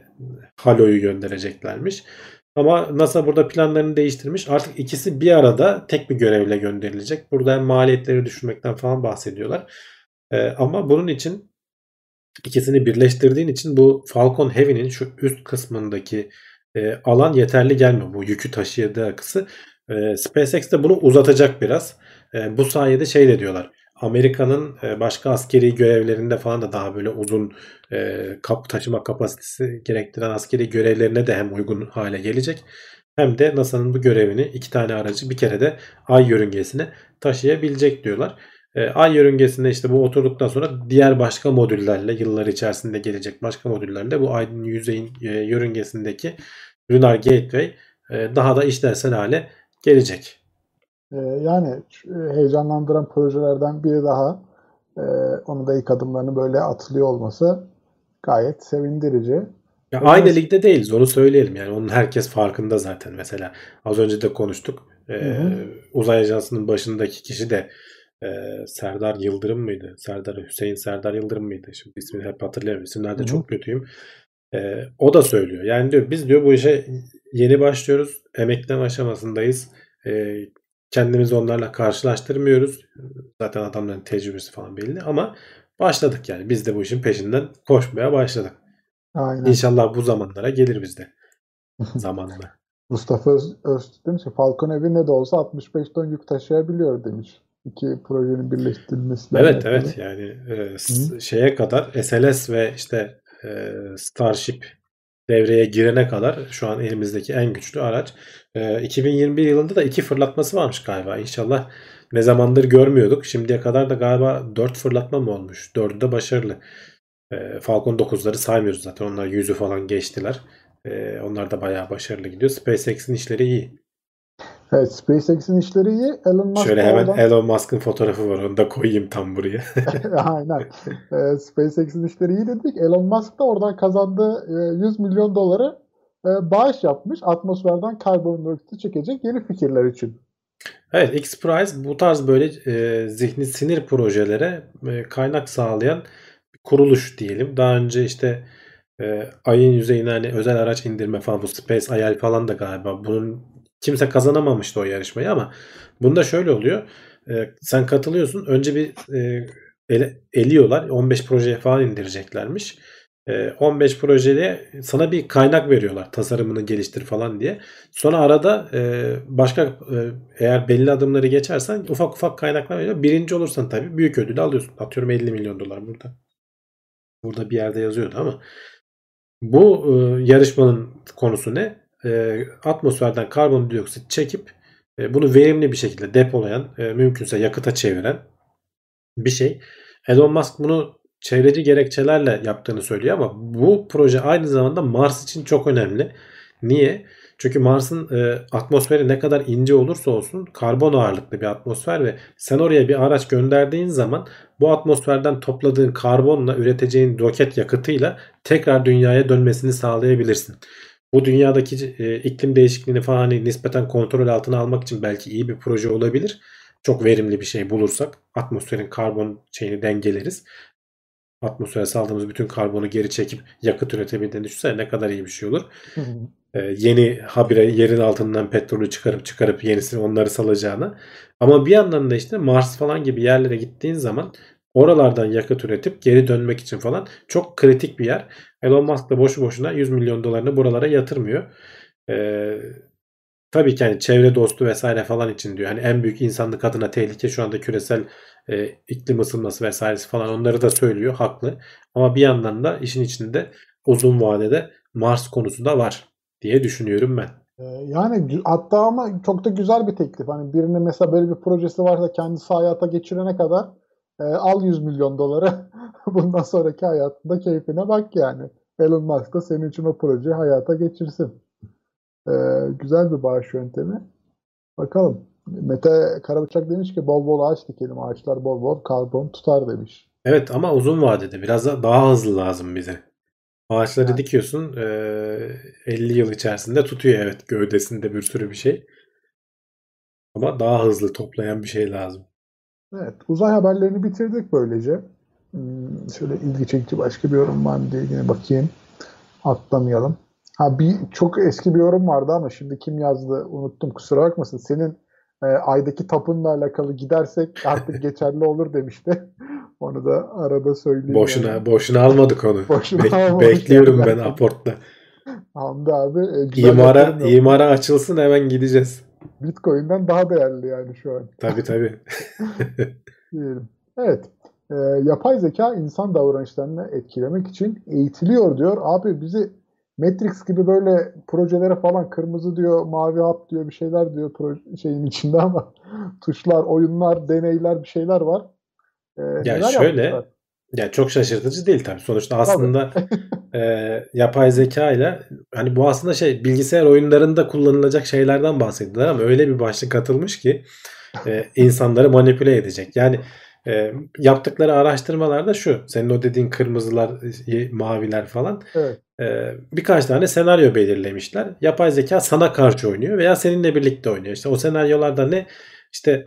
Halo'yu göndereceklermiş. Ama NASA burada planlarını değiştirmiş. Artık ikisi bir arada tek bir görevle gönderilecek. Burada maliyetleri düşürmekten falan bahsediyorlar. E, ama bunun için ikisini birleştirdiğin için bu Falcon Heavy'nin şu üst kısmındaki e, alan yeterli gelmiyor. Bu yükü taşıyadığı kısı. E, SpaceX de bunu uzatacak biraz. E, bu sayede şey de diyorlar. Amerika'nın e, başka askeri görevlerinde falan da daha böyle uzun e, kap taşıma kapasitesi gerektiren askeri görevlerine de hem uygun hale gelecek. Hem de NASA'nın bu görevini iki tane aracı bir kere de ay yörüngesine taşıyabilecek diyorlar. E, ay yörüngesinde işte bu oturduktan sonra diğer başka modüllerle yıllar içerisinde gelecek başka modüllerle bu ayın yüzeyin yörüngesindeki Lunar Gateway daha da işlevsel hale gelecek. Ee, yani e, heyecanlandıran projelerden biri daha. E, onun da ilk adımlarını böyle atılıyor olması gayet sevindirici. Ya aynı ligde değiliz onu söyleyelim. Yani onun herkes farkında zaten. Mesela az önce de konuştuk. Ee, uzay ajansının başındaki kişi de e, Serdar Yıldırım mıydı? Serdar Hüseyin Serdar Yıldırım mıydı? Şimdi ismini hep hatırlayamıyorum. İsimlerde çok kötüyüm. Ee, o da söylüyor. Yani diyor biz diyor bu işe yeni başlıyoruz. Emekleme aşamasındayız. Ee, Kendimizi onlarla karşılaştırmıyoruz. Zaten adamların tecrübesi falan belli ama başladık yani. Biz de bu işin peşinden koşmaya başladık. Aynen. İnşallah bu zamanlara gelir bizde. *laughs* Zamanla. Mustafa Öz, Öz demiş ki Falcon evi ne de olsa 65 ton yük taşıyabiliyor demiş. İki projenin birleştirilmesi. Evet evet yani e, şeye kadar SLS ve işte e, Starship devreye girene kadar şu an elimizdeki en güçlü araç. E, 2021 yılında da iki fırlatması varmış galiba. İnşallah ne zamandır görmüyorduk. Şimdiye kadar da galiba 4 fırlatma mı olmuş? 4'ü de başarılı. E, Falcon 9'ları saymıyoruz zaten. Onlar 100'ü falan geçtiler. E, onlar da bayağı başarılı gidiyor. SpaceX'in işleri iyi. Evet SpaceX'in işleri iyi. Elon Musk Şöyle hemen oradan... Elon Musk'ın fotoğrafı var. Onu da koyayım tam buraya. *laughs* *laughs* Aynen. Ee, SpaceX'in işleri iyi dedik. Elon Musk da oradan kazandığı e, 100 milyon doları e, bağış yapmış. Atmosferden karbondioksiti çekecek yeni fikirler için. Evet X-Prize bu tarz böyle e, zihni sinir projelere e, kaynak sağlayan kuruluş diyelim. Daha önce işte e, ayın yüzeyine hani özel araç indirme falan bu Space IL falan da galiba bunun kimse kazanamamıştı o yarışmayı ama bunda şöyle oluyor. E, sen katılıyorsun. Önce bir e, ele, eliyorlar. 15 projeye falan indireceklermiş. E, 15 projeye sana bir kaynak veriyorlar. Tasarımını geliştir falan diye. Sonra arada e, başka e, eğer belli adımları geçersen ufak ufak kaynaklar veriyor. Birinci olursan tabii büyük ödülü alıyorsun. Atıyorum 50 milyon dolar burada. Burada bir yerde yazıyordu ama bu e, yarışmanın konusu ne? E, atmosferden karbondioksit çekip e, bunu verimli bir şekilde depolayan, e, mümkünse yakıta çeviren bir şey. Elon Musk bunu çevreci gerekçelerle yaptığını söylüyor ama bu proje aynı zamanda Mars için çok önemli. Niye? Çünkü Mars'ın e, atmosferi ne kadar ince olursa olsun karbon ağırlıklı bir atmosfer ve sen oraya bir araç gönderdiğin zaman bu atmosferden topladığın karbonla üreteceğin roket yakıtıyla tekrar dünyaya dönmesini sağlayabilirsin. Bu dünyadaki e, iklim değişikliğini falan hani nispeten kontrol altına almak için belki iyi bir proje olabilir. Çok verimli bir şey bulursak atmosferin karbon şeyini dengeleriz. Atmosfere saldığımız bütün karbonu geri çekip yakıt üretebildiğini düşünsene ne kadar iyi bir şey olur. Ee, yeni habire yerin altından petrolü çıkarıp çıkarıp yenisini onları salacağına. Ama bir yandan da işte Mars falan gibi yerlere gittiğin zaman oralardan yakıt üretip geri dönmek için falan çok kritik bir yer. Elon Musk da boşu boşuna 100 milyon dolarını buralara yatırmıyor. Ee, tabii ki yani çevre dostu vesaire falan için diyor. Hani en büyük insanlık adına tehlike şu anda küresel e, iklim ısınması vesairesi falan onları da söylüyor. Haklı. Ama bir yandan da işin içinde uzun vadede Mars konusu da var diye düşünüyorum ben. Yani hatta ama çok da güzel bir teklif. Hani birinin mesela böyle bir projesi varsa kendisi hayata geçirene kadar e, al 100 milyon doları *laughs* *laughs* bundan sonraki hayatında keyfine bak yani. Elon Musk da senin için o projeyi hayata geçirsin. E, güzel bir bağış yöntemi. Bakalım. Mete Karabıçak demiş ki bol bol ağaç dikelim. Ağaçlar bol bol karbon tutar demiş. Evet ama uzun vadede biraz da daha hızlı lazım bize. Ağaçları evet. dikiyorsun e, 50 yıl içerisinde tutuyor evet gövdesinde bir sürü bir şey. Ama daha hızlı toplayan bir şey lazım. Evet uzay haberlerini bitirdik böylece. Hmm, şöyle ilgi çekici başka bir yorum var mı diye yine bakayım. Atlamayalım. Ha bir çok eski bir yorum vardı ama şimdi kim yazdı unuttum kusura bakmasın. Senin e, aydaki tapunla alakalı gidersek artık *laughs* geçerli olur demişti. *laughs* Onu da arada söyleyeyim. Boşuna yani. boşuna almadık onu. *laughs* Boşuna Bek, almadık bekliyorum yani. ben aportta. Hamdi abi. E, imara, imara açılsın hemen gideceğiz. Bitcoin'den daha değerli yani şu an. Tabii tabii. Diyelim. Evet. E, yapay zeka insan davranışlarını etkilemek için eğitiliyor diyor. Abi bizi Matrix gibi böyle projelere falan kırmızı diyor, mavi hap diyor bir şeyler diyor proje, şeyin içinde ama *laughs* tuşlar, oyunlar, deneyler bir şeyler var. Ee, ya şöyle yapmışlar? ya çok şaşırtıcı değil tabii. Sonuçta aslında *laughs* e, yapay zeka ile hani bu aslında şey bilgisayar oyunlarında kullanılacak şeylerden bahsediyorlar ama öyle bir başlık atılmış ki e, insanları manipüle edecek. Yani e, yaptıkları araştırmalarda şu. Senin o dediğin kırmızılar, maviler falan. Evet. E, birkaç tane senaryo belirlemişler. Yapay zeka sana karşı oynuyor veya seninle birlikte oynuyor. İşte o senaryolarda ne? İşte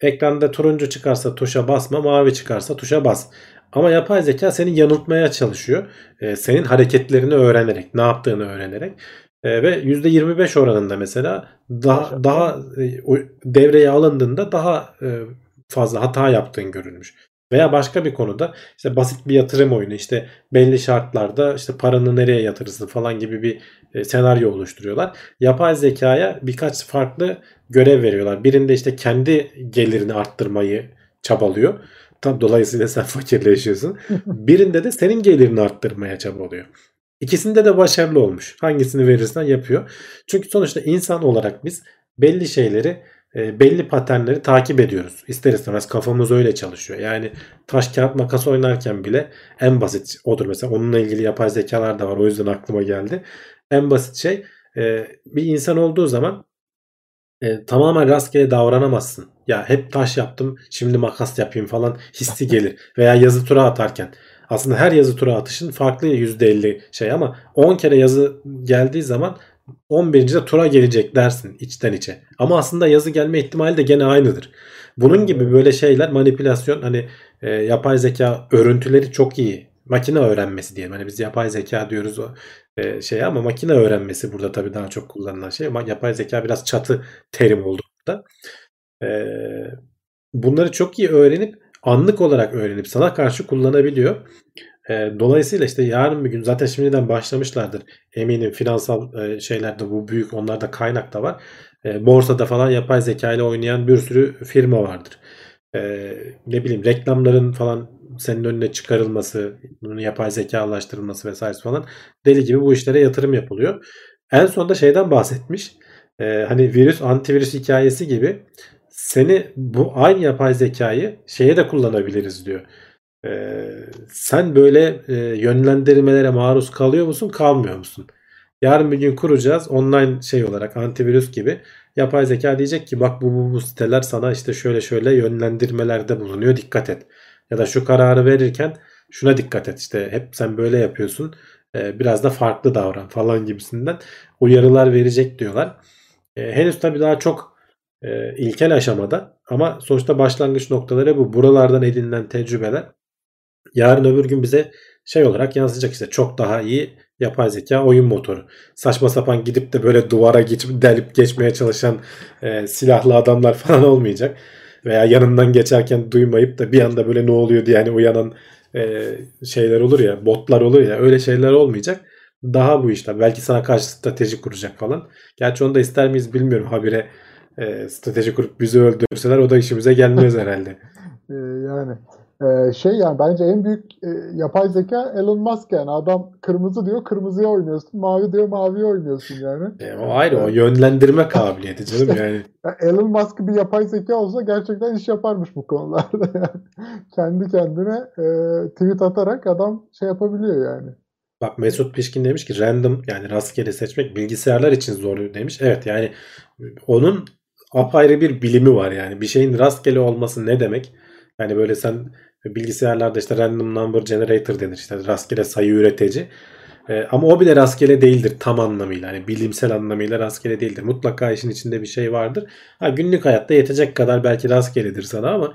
ekranda turuncu çıkarsa tuşa basma, mavi çıkarsa tuşa bas. Ama yapay zeka seni yanıltmaya çalışıyor. E, senin hareketlerini öğrenerek, ne yaptığını öğrenerek. E, ve %25 oranında mesela daha daha e, devreye alındığında daha e, fazla hata yaptığın görülmüş. Veya başka bir konuda işte basit bir yatırım oyunu işte belli şartlarda işte paranı nereye yatırırsın falan gibi bir e, senaryo oluşturuyorlar. Yapay zekaya birkaç farklı görev veriyorlar. Birinde işte kendi gelirini arttırmayı çabalıyor. Tam dolayısıyla *laughs* sen fakirleşiyorsun. *laughs* Birinde de senin gelirini arttırmaya çabalıyor. İkisinde de başarılı olmuş. Hangisini verirsen yapıyor. Çünkü sonuçta insan olarak biz belli şeyleri e, belli paternleri takip ediyoruz. İster istemez kafamız öyle çalışıyor. Yani taş kağıt makas oynarken bile en basit odur. Mesela onunla ilgili yapay zekalar da var. O yüzden aklıma geldi. En basit şey e, bir insan olduğu zaman e, tamamen rastgele davranamazsın. Ya hep taş yaptım şimdi makas yapayım falan hissi *laughs* gelir. Veya yazı tura atarken. Aslında her yazı tura atışın farklı %50 şey ama 10 kere yazı geldiği zaman 11. de tura gelecek dersin içten içe. Ama aslında yazı gelme ihtimali de gene aynıdır. Bunun gibi böyle şeyler manipülasyon hani e, yapay zeka örüntüleri çok iyi. Makine öğrenmesi diyelim. Hani biz yapay zeka diyoruz o e, şey ama makine öğrenmesi burada tabii daha çok kullanılan şey. Ama yapay zeka biraz çatı terim oldu burada. E, bunları çok iyi öğrenip anlık olarak öğrenip sana karşı kullanabiliyor. E, dolayısıyla işte yarın bir gün zaten şimdiden başlamışlardır. Eminim finansal e, şeylerde bu büyük onlarda kaynak da var. E, borsada falan yapay zeka ile oynayan bir sürü firma vardır. E, ne bileyim reklamların falan senin önüne çıkarılması, bunun yapay zekalaştırılması vesaire falan deli gibi bu işlere yatırım yapılıyor. En sonunda şeyden bahsetmiş. E, hani virüs antivirüs hikayesi gibi seni bu aynı yapay zekayı şeye de kullanabiliriz diyor. Ee, sen böyle e, yönlendirmelere maruz kalıyor musun, kalmıyor musun? Yarın bir gün kuracağız online şey olarak antivirüs gibi. Yapay zeka diyecek ki bak bu, bu, bu siteler sana işte şöyle şöyle yönlendirmelerde bulunuyor dikkat et. Ya da şu kararı verirken şuna dikkat et işte hep sen böyle yapıyorsun e, biraz da farklı davran falan gibisinden uyarılar verecek diyorlar. E, henüz tabii daha çok e, ilkel aşamada ama sonuçta başlangıç noktaları bu. Buralardan edinilen tecrübeler yarın öbür gün bize şey olarak yansıyacak işte çok daha iyi yapay zeka oyun motoru. Saçma sapan gidip de böyle duvara geç, delip geçmeye çalışan e, silahlı adamlar *laughs* falan olmayacak. Veya yanından geçerken duymayıp da bir anda böyle ne oluyor diye hani uyanan e, şeyler olur ya botlar olur ya öyle şeyler olmayacak. Daha bu işler. Belki sana karşı strateji kuracak falan. Gerçi onu da ister miyiz bilmiyorum. Habire e, strateji kurup bizi öldürseler o da işimize gelmez *laughs* herhalde. Ee, yani ee, şey yani bence en büyük e, yapay zeka Elon Musk yani adam kırmızı diyor kırmızıya oynuyorsun mavi diyor maviye oynuyorsun yani. E, o ayrı o yönlendirme kabiliyeti canım yani. *laughs* Elon Musk bir yapay zeka olsa gerçekten iş yaparmış bu konularda *laughs* yani. Kendi kendine e, tweet atarak adam şey yapabiliyor yani. Bak Mesut Pişkin demiş ki random yani rastgele seçmek bilgisayarlar için zor demiş. Evet yani onun apayrı bir bilimi var yani. Bir şeyin rastgele olması ne demek? Yani böyle sen bilgisayarlarda işte random number generator denir. işte rastgele sayı üretici. Ee, ama o bile rastgele değildir tam anlamıyla. Yani bilimsel anlamıyla rastgele değildir. Mutlaka işin içinde bir şey vardır. Ha, günlük hayatta yetecek kadar belki rastgeledir sana ama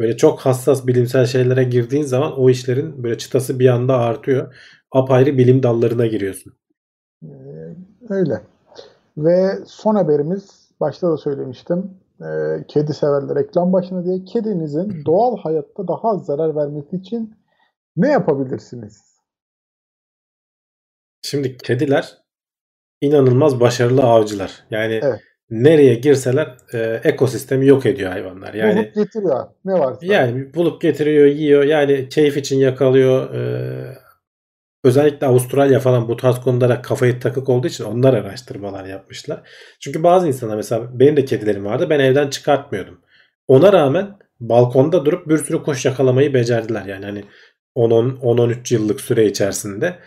böyle çok hassas bilimsel şeylere girdiğin zaman o işlerin böyle çıtası bir anda artıyor. Apayrı bilim dallarına giriyorsun. Ee, öyle. Ve son haberimiz başta da söylemiştim e, kedi severler ekran başına diye kedinizin doğal hayatta daha az zarar vermesi için ne yapabilirsiniz? Şimdi kediler inanılmaz başarılı avcılar. Yani evet. nereye girseler e, ekosistemi yok ediyor hayvanlar. Yani bulup getiriyor. Ne varsa. Yani bulup getiriyor, yiyor. Yani keyif için yakalıyor. E, Özellikle Avustralya falan bu tarz konulara kafayı takık olduğu için onlar araştırmalar yapmışlar. Çünkü bazı insanlar mesela benim de kedilerim vardı ben evden çıkartmıyordum. Ona rağmen balkonda durup bir sürü kuş yakalamayı becerdiler. Yani hani 10-13 yıllık süre içerisinde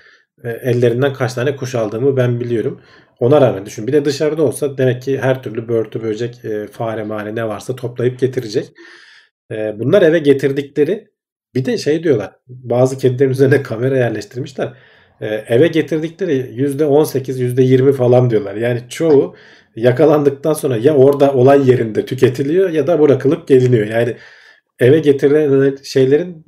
e, ellerinden kaç tane kuş aldığımı ben biliyorum. Ona rağmen düşün. Bir de dışarıda olsa demek ki her türlü börtü, böcek, e, fare, mare ne varsa toplayıp getirecek. E, bunlar eve getirdikleri bir de şey diyorlar. Bazı kedilerin üzerine kamera yerleştirmişler. Ee, eve getirdikleri %18, %20 falan diyorlar. Yani çoğu yakalandıktan sonra ya orada olay yerinde tüketiliyor ya da bırakılıp geliniyor. Yani eve getirilen şeylerin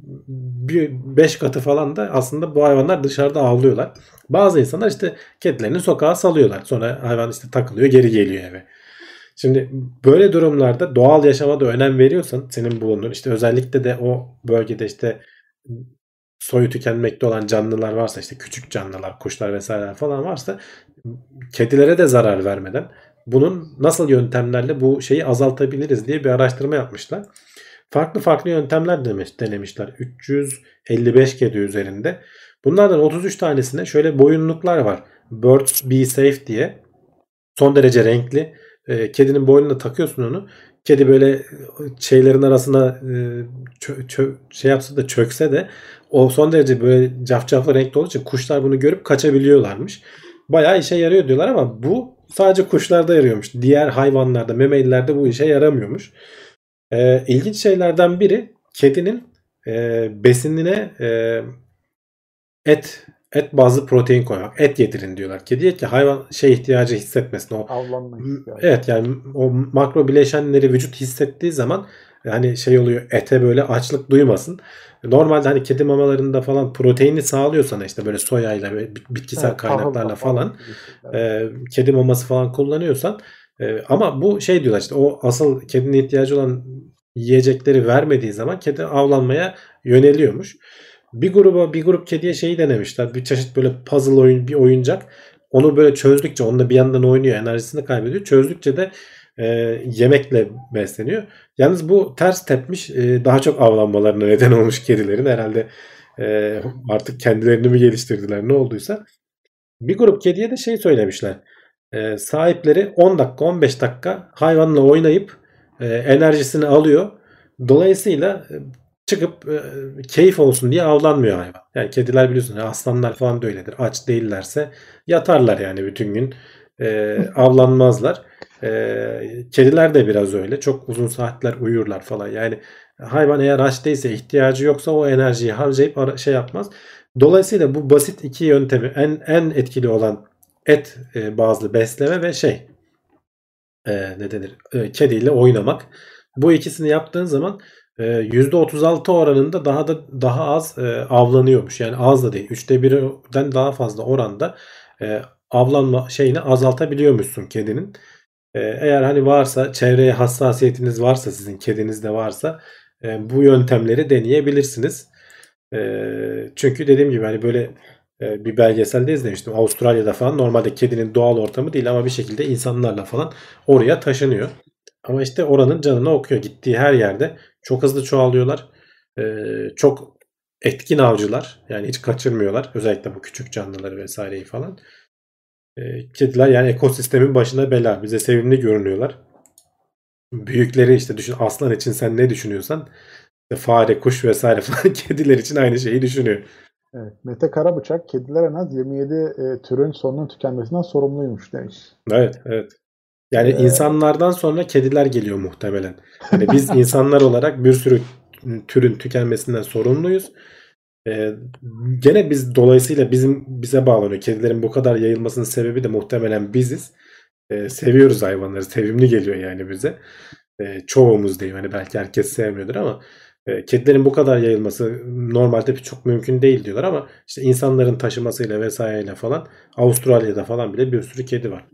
5 katı falan da aslında bu hayvanlar dışarıda avlıyorlar. Bazı insanlar işte kedilerini sokağa salıyorlar. Sonra hayvan işte takılıyor geri geliyor eve. Şimdi böyle durumlarda doğal yaşama da önem veriyorsan senin bulunduğun işte özellikle de o bölgede işte soyu tükenmekte olan canlılar varsa işte küçük canlılar, kuşlar vesaire falan varsa kedilere de zarar vermeden bunun nasıl yöntemlerle bu şeyi azaltabiliriz diye bir araştırma yapmışlar. Farklı farklı yöntemler demiş, denemişler. 355 kedi üzerinde. Bunlardan 33 tanesinde şöyle boyunluklar var. Birds Be Safe diye. Son derece renkli. E, kedinin boynuna takıyorsun onu. Kedi böyle şeylerin arasına e, çö- çö- şey yapsa da çökse de o son derece böyle cafcaflı renkli olduğu için kuşlar bunu görüp kaçabiliyorlarmış. Bayağı işe yarıyor diyorlar ama bu sadece kuşlarda yarıyormuş. Diğer hayvanlarda, memelilerde bu işe yaramıyormuş. E, ilginç şeylerden biri kedinin e, besinine e, et et bazlı protein koymak. Et yedirin diyorlar. Kediye ki hayvan şey ihtiyacı hissetmesin. O Avlanma. Evet yani o makro bileşenleri vücut hissettiği zaman yani şey oluyor ete böyle açlık duymasın. Normalde hani kedi mamalarında falan proteini sağlıyor sana işte böyle soyayla ve bitkisel Evet, kaynaklarla falan gibi şeyler. e, kedi maması falan kullanıyorsan e, ama bu şey diyorlar işte o asıl kedinin ihtiyacı olan yiyecekleri vermediği zaman kedi avlanmaya yöneliyormuş. Bir gruba bir grup kediye şeyi denemişler. Bir çeşit böyle puzzle oyun bir oyuncak. Onu böyle çözdükçe onunla bir yandan oynuyor enerjisini kaybediyor. Çözdükçe de e, yemekle besleniyor. Yalnız bu ters tepmiş e, daha çok avlanmalarına neden olmuş kedilerin. Herhalde e, artık kendilerini mi geliştirdiler ne olduysa. Bir grup kediye de şey söylemişler. E, sahipleri 10 dakika 15 dakika hayvanla oynayıp e, enerjisini alıyor. Dolayısıyla e, çıkıp e, keyif olsun diye avlanmıyor hayvan. Yani kediler biliyorsunuz aslanlar falan da öyledir. Aç değillerse yatarlar yani bütün gün. E, *laughs* avlanmazlar. E, kediler de biraz öyle. Çok uzun saatler uyurlar falan. Yani hayvan eğer aç değilse ihtiyacı yoksa o enerjiyi harcayıp ara- şey yapmaz. Dolayısıyla bu basit iki yöntemi en en etkili olan et e, bazlı besleme ve şey e, ne denir e, kediyle oynamak. Bu ikisini yaptığın zaman %36 oranında daha da daha az e, avlanıyormuş. Yani az da değil. Üçte birden daha fazla oranda e, avlanma şeyini azaltabiliyormuşsun kedinin. E, eğer hani varsa çevreye hassasiyetiniz varsa sizin kediniz de varsa bu yöntemleri deneyebilirsiniz. Çünkü dediğim gibi hani böyle bir belgeselde izlemiştim. Avustralya'da falan normalde kedinin doğal ortamı değil ama bir şekilde insanlarla falan oraya taşınıyor. Ama işte oranın canını okuyor. Gittiği her yerde çok hızlı çoğalıyorlar. E, çok etkin avcılar. Yani hiç kaçırmıyorlar. Özellikle bu küçük canlıları vesaireyi falan. E, kediler yani ekosistemin başına bela. Bize sevimli görünüyorlar. Büyükleri işte düşün aslan için sen ne düşünüyorsan işte fare, kuş vesaire *laughs* falan kediler için aynı şeyi düşünüyor. Evet. Mete Karabıçak kediler en az 27 e, türün sonunun tükenmesinden sorumluymuş demiş. Evet, evet. Yani Ee, insanlardan sonra kediler geliyor muhtemelen. Hani biz *laughs* insanlar olarak bir sürü türün tükenmesinden sorumluyuz. Ee, gene biz dolayısıyla bizim bize bağlanıyor. Kedilerin bu kadar yayılmasının sebebi de muhtemelen biziz. Ee, seviyoruz hayvanları. Sevimli geliyor yani bize. Ee, çoğumuz diyeyim. Hani belki herkes sevmiyordur ama e, kedilerin bu kadar yayılması normalde çok mümkün değil diyorlar ama işte insanların taşımasıyla vesaireyle falan Avustralya'da falan bile bir sürü kedi var.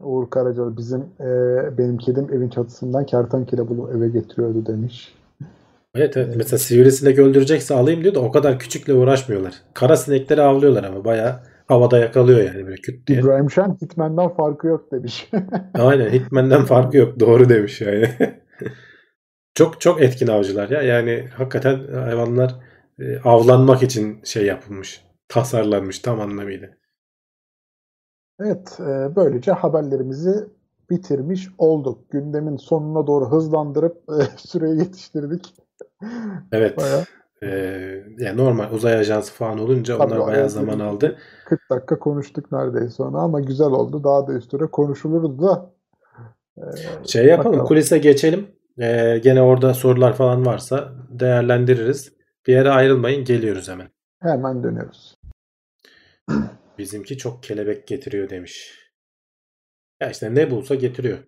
Uğur Karacalı bizim e, benim kedim evin çatısından kertenkele bulup eve getiriyordu demiş. Evet evet. Mesela sivrisinek öldürecekse alayım diyor da o kadar küçükle uğraşmıyorlar. Kara sinekleri avlıyorlar ama bayağı havada yakalıyor yani böyle küt diye. İbrahim Şen Hitman'dan farkı yok demiş. *laughs* Aynen Hitman'den farkı yok. Doğru demiş yani. *laughs* çok çok etkin avcılar ya. Yani hakikaten hayvanlar e, avlanmak için şey yapılmış. Tasarlanmış tam anlamıyla. Evet, e, böylece haberlerimizi bitirmiş olduk. Gündemin sonuna doğru hızlandırıp e, *laughs* süreyi yetiştirdik. Evet. Bayağı E, yani normal uzay ajansı falan olunca Tabii, onlar bayağı zaman aldı. 40 dakika konuştuk neredeyse onu ama güzel oldu. Daha da üstüne konuşulurdu da. E, Şey yapalım bakalım. kulise geçelim. E, gene orada sorular falan varsa değerlendiririz. Bir yere ayrılmayın geliyoruz hemen. Hemen dönüyoruz. Bizimki çok kelebek getiriyor demiş. Ya işte ne bulsa getiriyor.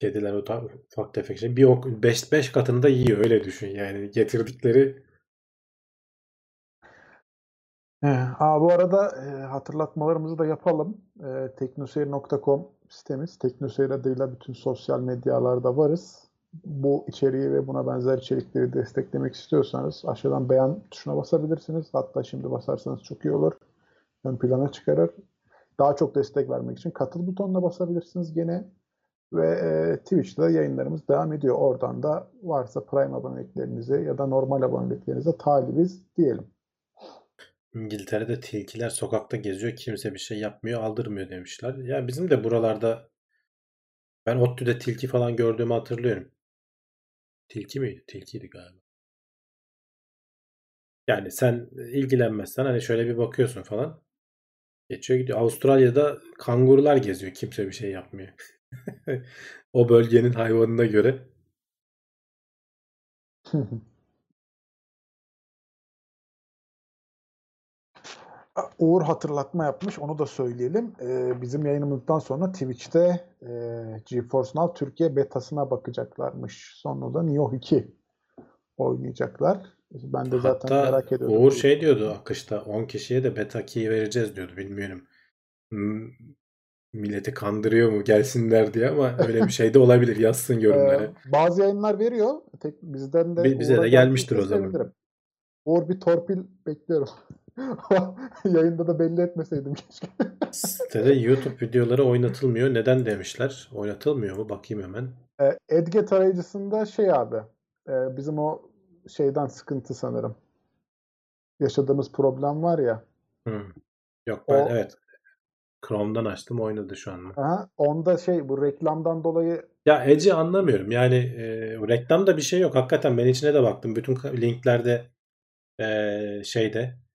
Kediler o da ufak tefek şey. Bir ok 5 5 katını da yiyor öyle düşün. Yani getirdikleri Aa, bu arada e, hatırlatmalarımızı da yapalım. E, teknoseyir.com sitemiz. Teknoseyir adıyla bütün sosyal medyalarda varız. Bu içeriği ve buna benzer içerikleri desteklemek istiyorsanız aşağıdan beğen tuşuna basabilirsiniz. Hatta şimdi basarsanız çok iyi olur. Ön plana çıkarır. Daha çok destek vermek için katıl butonuna basabilirsiniz gene. Ve e, Twitch'te de yayınlarımız devam ediyor. Oradan da varsa Prime aboneliklerinizi ya da normal aboneliklerinize talibiz diyelim. İngiltere'de tilkiler sokakta geziyor. Kimse bir şey yapmıyor, aldırmıyor demişler. Ya bizim de buralarda ben ODTÜ'de tilki falan gördüğümü hatırlıyorum. Tilki miydi? Tilkiydi galiba. Yani sen ilgilenmezsen hani şöyle bir bakıyorsun falan. Geçiyor gidiyor. Avustralya'da kangurular geziyor. Kimse bir şey yapmıyor. *laughs* O bölgenin hayvanına göre. Uğur hatırlatma yapmış. Onu da söyleyelim. Ee, bizim yayınımızdan sonra Twitch'te e, GeForce Now Türkiye betasına bakacaklarmış. Sonra da Nioh 2 oynayacaklar. Ben de zaten Hatta merak ediyorum. Uğur şey diyordu akışta 10 kişiye de beta key vereceğiz diyordu. Bilmiyorum. Hmm, Milleti kandırıyor mu gelsinler diye ama öyle bir şey de olabilir. Yazsın *laughs* yorumlara. Ee, bazı yayınlar veriyor. Tek bizden de Bi- bize de gelmiştir o zaman. Uğur bir torpil bekliyorum. *laughs* Yayında da belli etmeseydim keşke. *laughs* Sitede YouTube videoları oynatılmıyor. Neden demişler? Oynatılmıyor mu? Bakayım hemen. Ee, Edge tarayıcısında şey abi e, bizim o şeyden sıkıntı sanırım. Yaşadığımız problem var ya. Hı. Yok ben O- evet. Chrome'dan açtım oynadı şu an. Aha, onda şey bu reklamdan dolayı Ya Edge'i anlamıyorum. Yani e, reklamda bir şey yok. Hakikaten ben içine de baktım. Bütün linklerde e, şeyde e,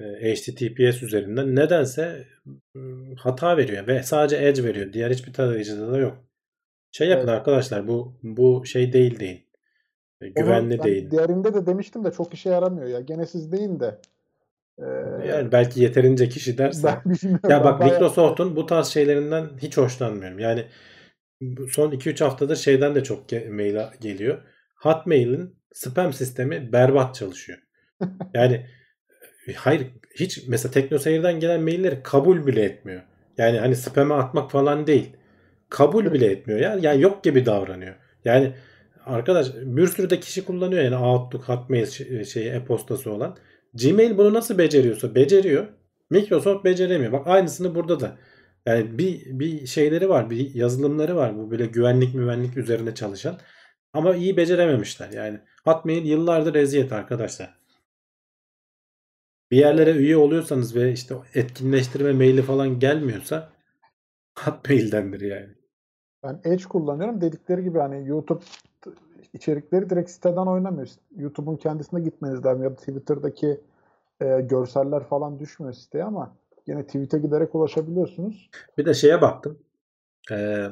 HTTPS üzerinden nedense hata veriyor ve sadece Edge veriyor. Diğer hiçbir tarayıcıda da yok. Şey yapın Evet. arkadaşlar bu bu şey değil değil. E, Güvenli ben değil. Diğerinde de demiştim de çok işe yaramıyor ya. Gene siz deyin de. Ee, Yani belki yeterince kişi derse. *laughs* Ya bak bayağı- Microsoft'un bu tarz şeylerinden hiç hoşlanmıyorum. Yani son 2-3 haftadır şeyden de çok mail geliyor. Hotmail'in spam sistemi berbat çalışıyor. Yani e, hayır hiç mesela TeknoSeyir'den gelen mailleri kabul bile etmiyor. Yani hani spam'e atmak falan değil. Kabul bile etmiyor. Yani, yani yok gibi davranıyor. Yani arkadaş bir sürü de kişi kullanıyor yani Outlook, Hotmail şey- şeyi e-postası olan. Gmail bunu nasıl beceriyorsa beceriyor. Microsoft beceremiyor. Bak aynısını burada da. Yani bir bir şeyleri var, bir yazılımları var bu böyle güvenlik müvenlik üzerine çalışan. Ama iyi becerememişler. Yani Hotmail yıllardır eziyet arkadaşlar. Bir yerlere üye oluyorsanız ve işte etkinleştirme maili falan gelmiyorsa *laughs* Hotmail'dendir yani. Ben Edge kullanıyorum. Dedikleri gibi hani YouTube içerikleri direkt siteden oynamıyor. YouTube'un kendisine gitmeniz lazım ya da Twitter'daki e, görseller falan düşmüyor siteye ama yine tweet'e giderek ulaşabiliyorsunuz. Bir de şeye baktım. Ee,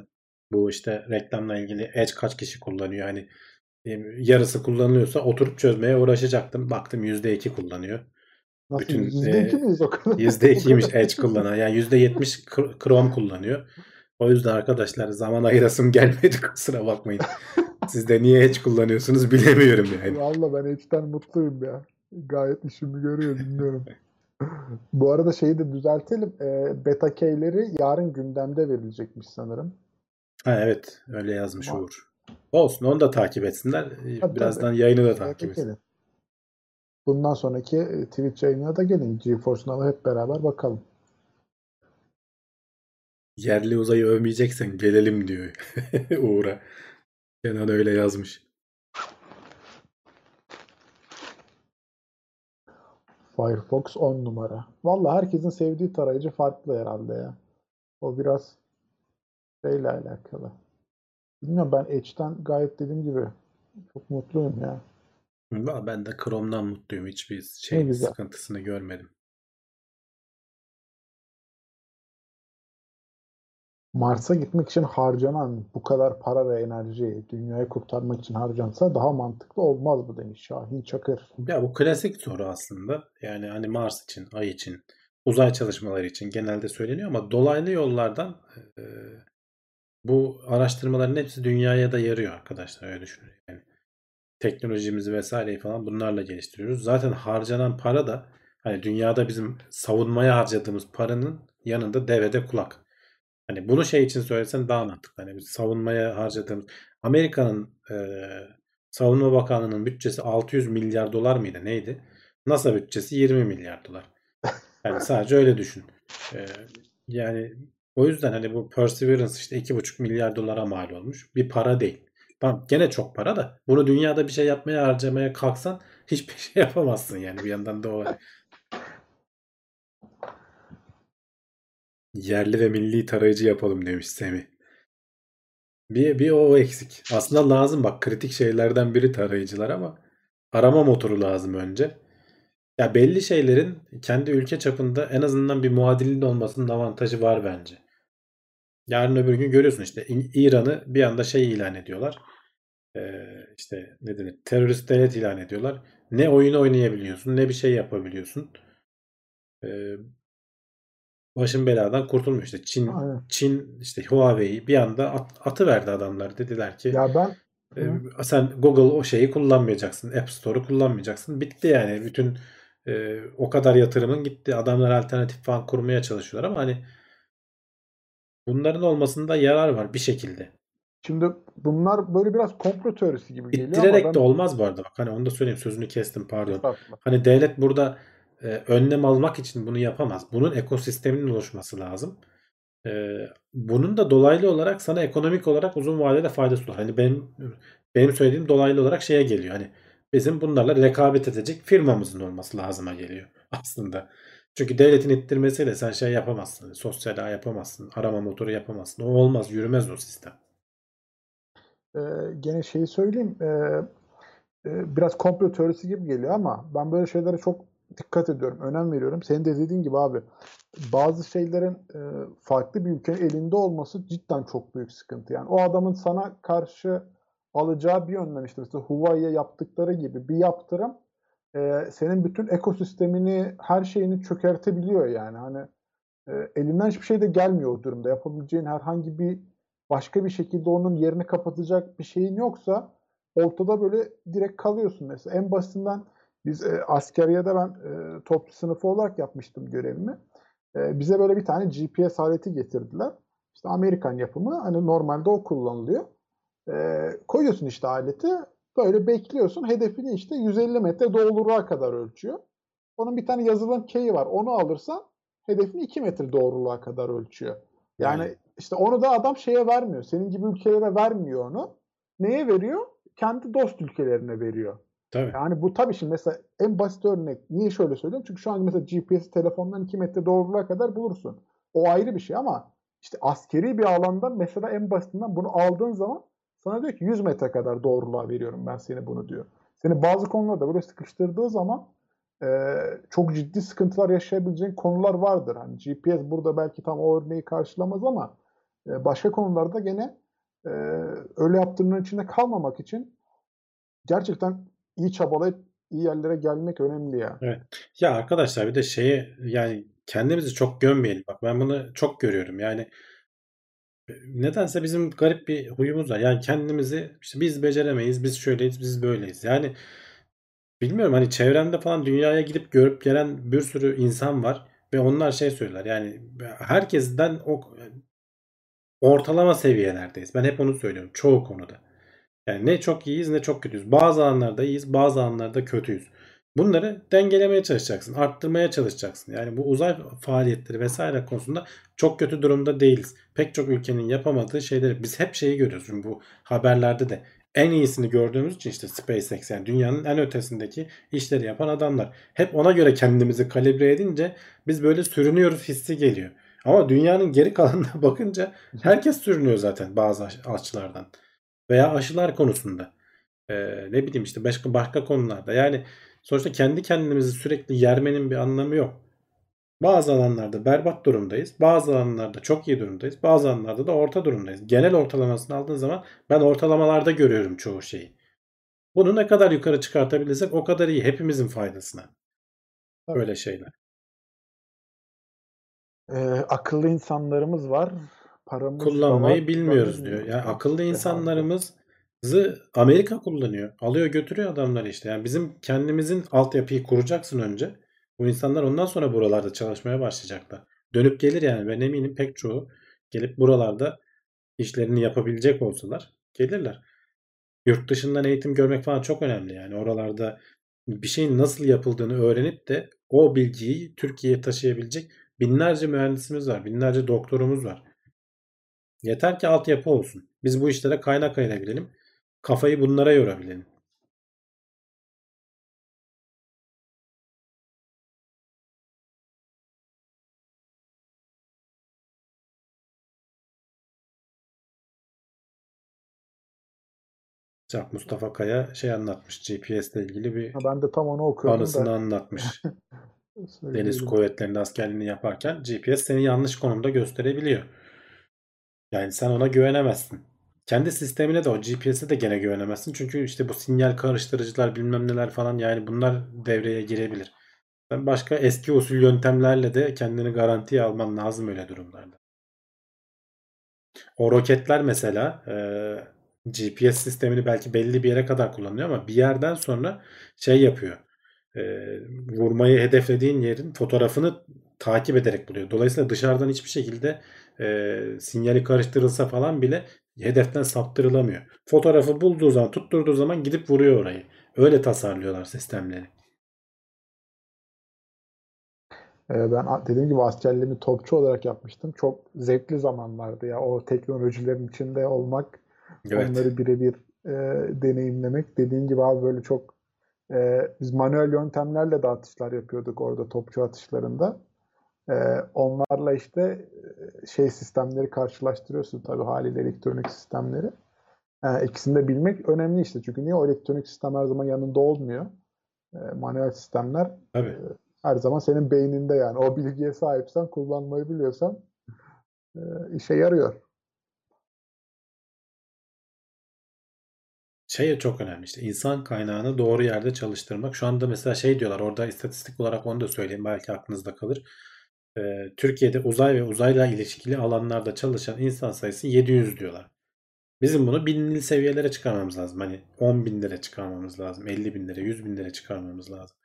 bu işte reklamla ilgili Edge kaç kişi kullanıyor? Hani e, yarısı kullanılıyorsa oturup çözmeye uğraşacaktım. Baktım %2 kullanıyor. Nasıl Bütün, %2 e, miyiz o kadar? %2'ymiş O kadar. Edge kullanan. Yani %70 Chr- Chrome kullanıyor. O yüzden arkadaşlar zaman ayırasım gelmedi *laughs* kusura bakmayın. Siz de niye Edge kullanıyorsunuz bilemiyorum yani. Valla ben Edge'den mutluyum ya. Gayet işimi görüyor bilmiyorum. Bu arada şeyi de düzeltelim. E, beta key'leri yarın gündemde verilecekmiş sanırım. Ha evet öyle yazmış Uğur. Olsun onu da takip etsinler. Tabii, Birazdan tabii. yayını da takip etsin. Bundan sonraki e, Twitch yayınına da gelin. GeForce Now'a hep beraber bakalım. Yerli uzayı övmeyeceksen gelelim diyor *laughs* Uğur'a. Kenan öyle yazmış. Firefox 10 numara. Valla herkesin sevdiği tarayıcı farklı herhalde ya. O biraz şeyle alakalı. Bilmiyorum ben Edge'den gayet dediğim gibi çok mutluyum ya. Ben de Chrome'dan mutluyum. Hiçbir Ne şey güzel. sıkıntısını görmedim. Mars'a gitmek için harcanan bu kadar para ve enerji dünyayı kurtarmak için harcansa daha mantıklı olmaz mı demiş Şahin Çakır. Ya bu klasik soru aslında. Yani hani Mars için, Ay için, uzay çalışmaları için genelde söyleniyor ama dolaylı yollardan e, bu araştırmaların hepsi dünyaya da yarıyor arkadaşlar öyle düşünün. Yani teknolojimizi vesaireyi falan bunlarla geliştiriyoruz. Zaten harcanan para da hani dünyada bizim savunmaya harcadığımız paranın yanında devede kulak. Hani bunu şey için söylesen daha mantıklı. Hani biz savunmaya harcadığımız Amerika'nın e, Savunma Bakanlığı'nın bütçesi 600 milyar dolar mıydı? Neydi? NASA bütçesi 20 milyar dolar. Yani *laughs* sadece öyle düşün. E, yani O yüzden hani bu Perseverance işte 2,5 milyar dolara mal olmuş. Bir para değil. Tamam gene çok para da bunu dünyada bir şey yapmaya harcamaya kalksan hiçbir *laughs* şey yapamazsın yani bir yandan da o yerli ve milli tarayıcı yapalım demiş Semih. Bir, bir o eksik. Aslında lazım bak kritik şeylerden biri tarayıcılar ama arama motoru lazım önce. Ya belli şeylerin kendi ülke çapında en azından bir muadilinin olmasının avantajı var bence. Yarın öbür gün görüyorsun işte İran'ı bir anda şey ilan ediyorlar. Ee, işte ne denir? Terörist devlet ilan ediyorlar. Ne oyun oynayabiliyorsun ne bir şey yapabiliyorsun. Ee, başın beladan kurtulmuyor işte. Çin Aynen. Çin işte Huawei'yi bir anda at, atı verdi adamlar. Dediler ki Ya ben e, sen Google o şeyi kullanmayacaksın. App Store'u kullanmayacaksın. Bitti yani. Bütün e, o kadar yatırımın gitti. Adamlar alternatif falan kurmaya çalışıyorlar ama hani bunların olmasında yarar var bir şekilde. Şimdi bunlar böyle biraz komplo teorisi gibi geliyor İttirerek ama de ben olmaz bu arada. Bak hani onu da söyleyeyim. Sözünü kestim pardon. Hani devlet burada e, önlem almak için bunu yapamaz. Bunun ekosisteminin oluşması lazım. E, bunun da dolaylı olarak sana ekonomik olarak uzun vadede faydası olur. Hani benim benim söylediğim dolaylı olarak şeye geliyor. Hani bizim bunlarla rekabet edecek firmamızın olması lazıma geliyor *laughs* aslında. Çünkü devletin ittirmesiyle sen şey yapamazsın. Sosyal ağ yapamazsın. Arama motoru yapamazsın. O olmaz. Yürümez o sistem. Ee, gene şeyi söyleyeyim. ee, e, biraz komplo teorisi gibi geliyor ama ben böyle şeylere çok dikkat ediyorum. Önem veriyorum. Senin de dediğin gibi abi bazı şeylerin e, farklı bir ülkenin elinde olması cidden çok büyük sıkıntı. Yani o adamın sana karşı alacağı bir önlem işte mesela Huawei'ye yaptıkları gibi bir yaptırım e, senin bütün ekosistemini her şeyini çökertebiliyor yani. Hani e, elinden hiçbir şey de gelmiyor o durumda. Yapabileceğin herhangi bir başka bir şekilde onun yerini kapatacak bir şeyin yoksa ortada böyle direkt kalıyorsun mesela. En basitinden biz e, askeriyede ben e, topçu sınıfı olarak yapmıştım görevimi. E, bize böyle bir tane GPS aleti getirdiler. İşte Amerikan yapımı hani normalde o kullanılıyor. E, koyuyorsun işte aleti böyle bekliyorsun hedefini işte 150 metre doğruluğa kadar ölçüyor. Onun bir tane yazılım key'i var onu alırsan hedefini 2 metre doğruluğa kadar ölçüyor. Yani Yani. işte onu da adam şeye vermiyor. Senin gibi ülkelere vermiyor onu. Neye veriyor? Kendi dost ülkelerine veriyor. Tabii. Yani bu tabii şimdi mesela en basit örnek. Niye şöyle söylüyorum? Çünkü şu an mesela GPS telefondan 2 metre doğruluğa kadar bulursun. O ayrı bir şey ama işte askeri bir alanda mesela en basitinden bunu aldığın zaman sana diyor ki 100 metre kadar doğruluğa veriyorum ben seni bunu diyor. Seni bazı konularda böyle sıkıştırdığı zaman e, çok ciddi sıkıntılar yaşayabileceğin konular vardır. Hani GPS burada belki tam o örneği karşılamaz ama e, başka konularda gene e, öyle yaptırımların içinde kalmamak için gerçekten iyi çabalayıp iyi yerlere gelmek önemli ya. Evet. Ya arkadaşlar bir de şeye yani kendimizi çok gömmeyelim. Bak ben bunu çok görüyorum. Yani nedense bizim garip bir huyumuz var. Yani kendimizi işte biz beceremeyiz, biz şöyleyiz, biz böyleyiz. Yani bilmiyorum hani çevremde falan dünyaya gidip görüp gelen bir sürü insan var ve onlar şey söyler. Yani herkesten o ortalama seviyelerdeyiz. Ben hep onu söylüyorum çoğu konuda. Yani ne çok iyiyiz ne çok kötüyüz. Bazı anlarda iyiyiz, bazı anlarda kötüyüz. Bunları dengelemeye çalışacaksın, arttırmaya çalışacaksın. Yani bu uzay faaliyetleri vesaire konusunda çok kötü durumda değiliz. Pek çok ülkenin yapamadığı şeyleri biz hep şeyi görüyoruz. Çünkü bu haberlerde de en iyisini gördüğümüz için işte SpaceX yani dünyanın en ötesindeki işleri yapan adamlar. Hep ona göre kendimizi kalibre edince biz böyle sürünüyoruz hissi geliyor. Ama dünyanın geri kalanına *laughs* bakınca herkes sürünüyor zaten bazı açılardan. Veya aşılar konusunda. Ee, ne bileyim işte başka başka konularda. Yani sonuçta kendi kendimizi sürekli yermenin bir anlamı yok. Bazı alanlarda berbat durumdayız. Bazı alanlarda çok iyi durumdayız. Bazı alanlarda da orta durumdayız. Genel ortalamasını aldığın zaman ben ortalamalarda görüyorum çoğu şeyi. Bunu ne kadar yukarı çıkartabilirsek o kadar iyi. Hepimizin faydasına. Tabii. Böyle şeyler. Ee, akıllı insanlarımız var. Paramız da var, Kullanmayı bilmiyoruz diyor. Yani akıllı insanlarımızı Amerika kullanıyor. Alıyor götürüyor adamlar işte. Yani bizim kendimizin altyapıyı kuracaksın önce. Bu insanlar ondan sonra buralarda çalışmaya başlayacaklar. Dönüp gelir yani ben eminim pek çoğu gelip buralarda işlerini yapabilecek olsalar gelirler. Yurt dışından eğitim görmek falan çok önemli yani oralarda bir şeyin nasıl yapıldığını öğrenip de o bilgiyi Türkiye'ye taşıyabilecek Binlerce mühendisimiz var. Binlerce doktorumuz var. Yeter ki altyapı olsun. Biz bu işlere kaynak ayırabilelim. Kafayı bunlara yorabilelim. Bak Mustafa Kaya şey anlatmış. GPS ile ilgili bir Ha, Ben de tam onu okuyordum anısını da anlatmış. *laughs* Deniz kuvvetlerinde askerliğini yaparken GPS seni yanlış konumda gösterebiliyor. Yani sen ona güvenemezsin. Kendi sistemine de o GPS'e de gene güvenemezsin. Çünkü işte bu sinyal karıştırıcılar bilmem neler falan yani bunlar devreye girebilir. Sen başka eski usul yöntemlerle de kendini garantiye alman lazım öyle durumlarda. O roketler mesela e, GPS sistemini belki belli bir yere kadar kullanıyor ama bir yerden sonra şey yapıyor. E, vurmayı hedeflediğin yerin fotoğrafını takip ederek buluyor. Dolayısıyla dışarıdan hiçbir şekilde e, sinyali karıştırılsa falan bile hedeften saptırılamıyor. Fotoğrafı bulduğu zaman, tutturduğu zaman gidip vuruyor orayı. Öyle tasarlıyorlar sistemleri. Ben dediğim gibi askerliğimi topçu olarak yapmıştım. Çok zevkli zamanlardı ya. O teknolojilerin içinde olmak, Evet. onları birebir e, deneyimlemek. Dediğin gibi abi böyle çok e, biz manuel yöntemlerle de atışlar yapıyorduk orada topçu atışlarında. E, onlarla işte e, şey sistemleri karşılaştırıyorsun tabii haliyle elektronik sistemleri. E, ikisini de bilmek önemli işte. Çünkü niye o elektronik sistem her zaman yanında olmuyor. E, manuel sistemler Tabii. her zaman senin beyninde yani. O bilgiye sahipsen, kullanmayı biliyorsan e, işe yarıyor. Şey çok önemli işte insan kaynağını doğru yerde çalıştırmak. Şu anda mesela şey diyorlar orada istatistik olarak onu da söyleyeyim belki aklınızda kalır. Ee, Türkiye'de uzay ve uzayla ilişkili alanlarda çalışan insan sayısı 700 diyorlar. Bizim bunu binli seviyelere çıkarmamız lazım. Hani 10 binlere çıkarmamız lazım. 50 binlere, 100 binlere çıkarmamız lazım.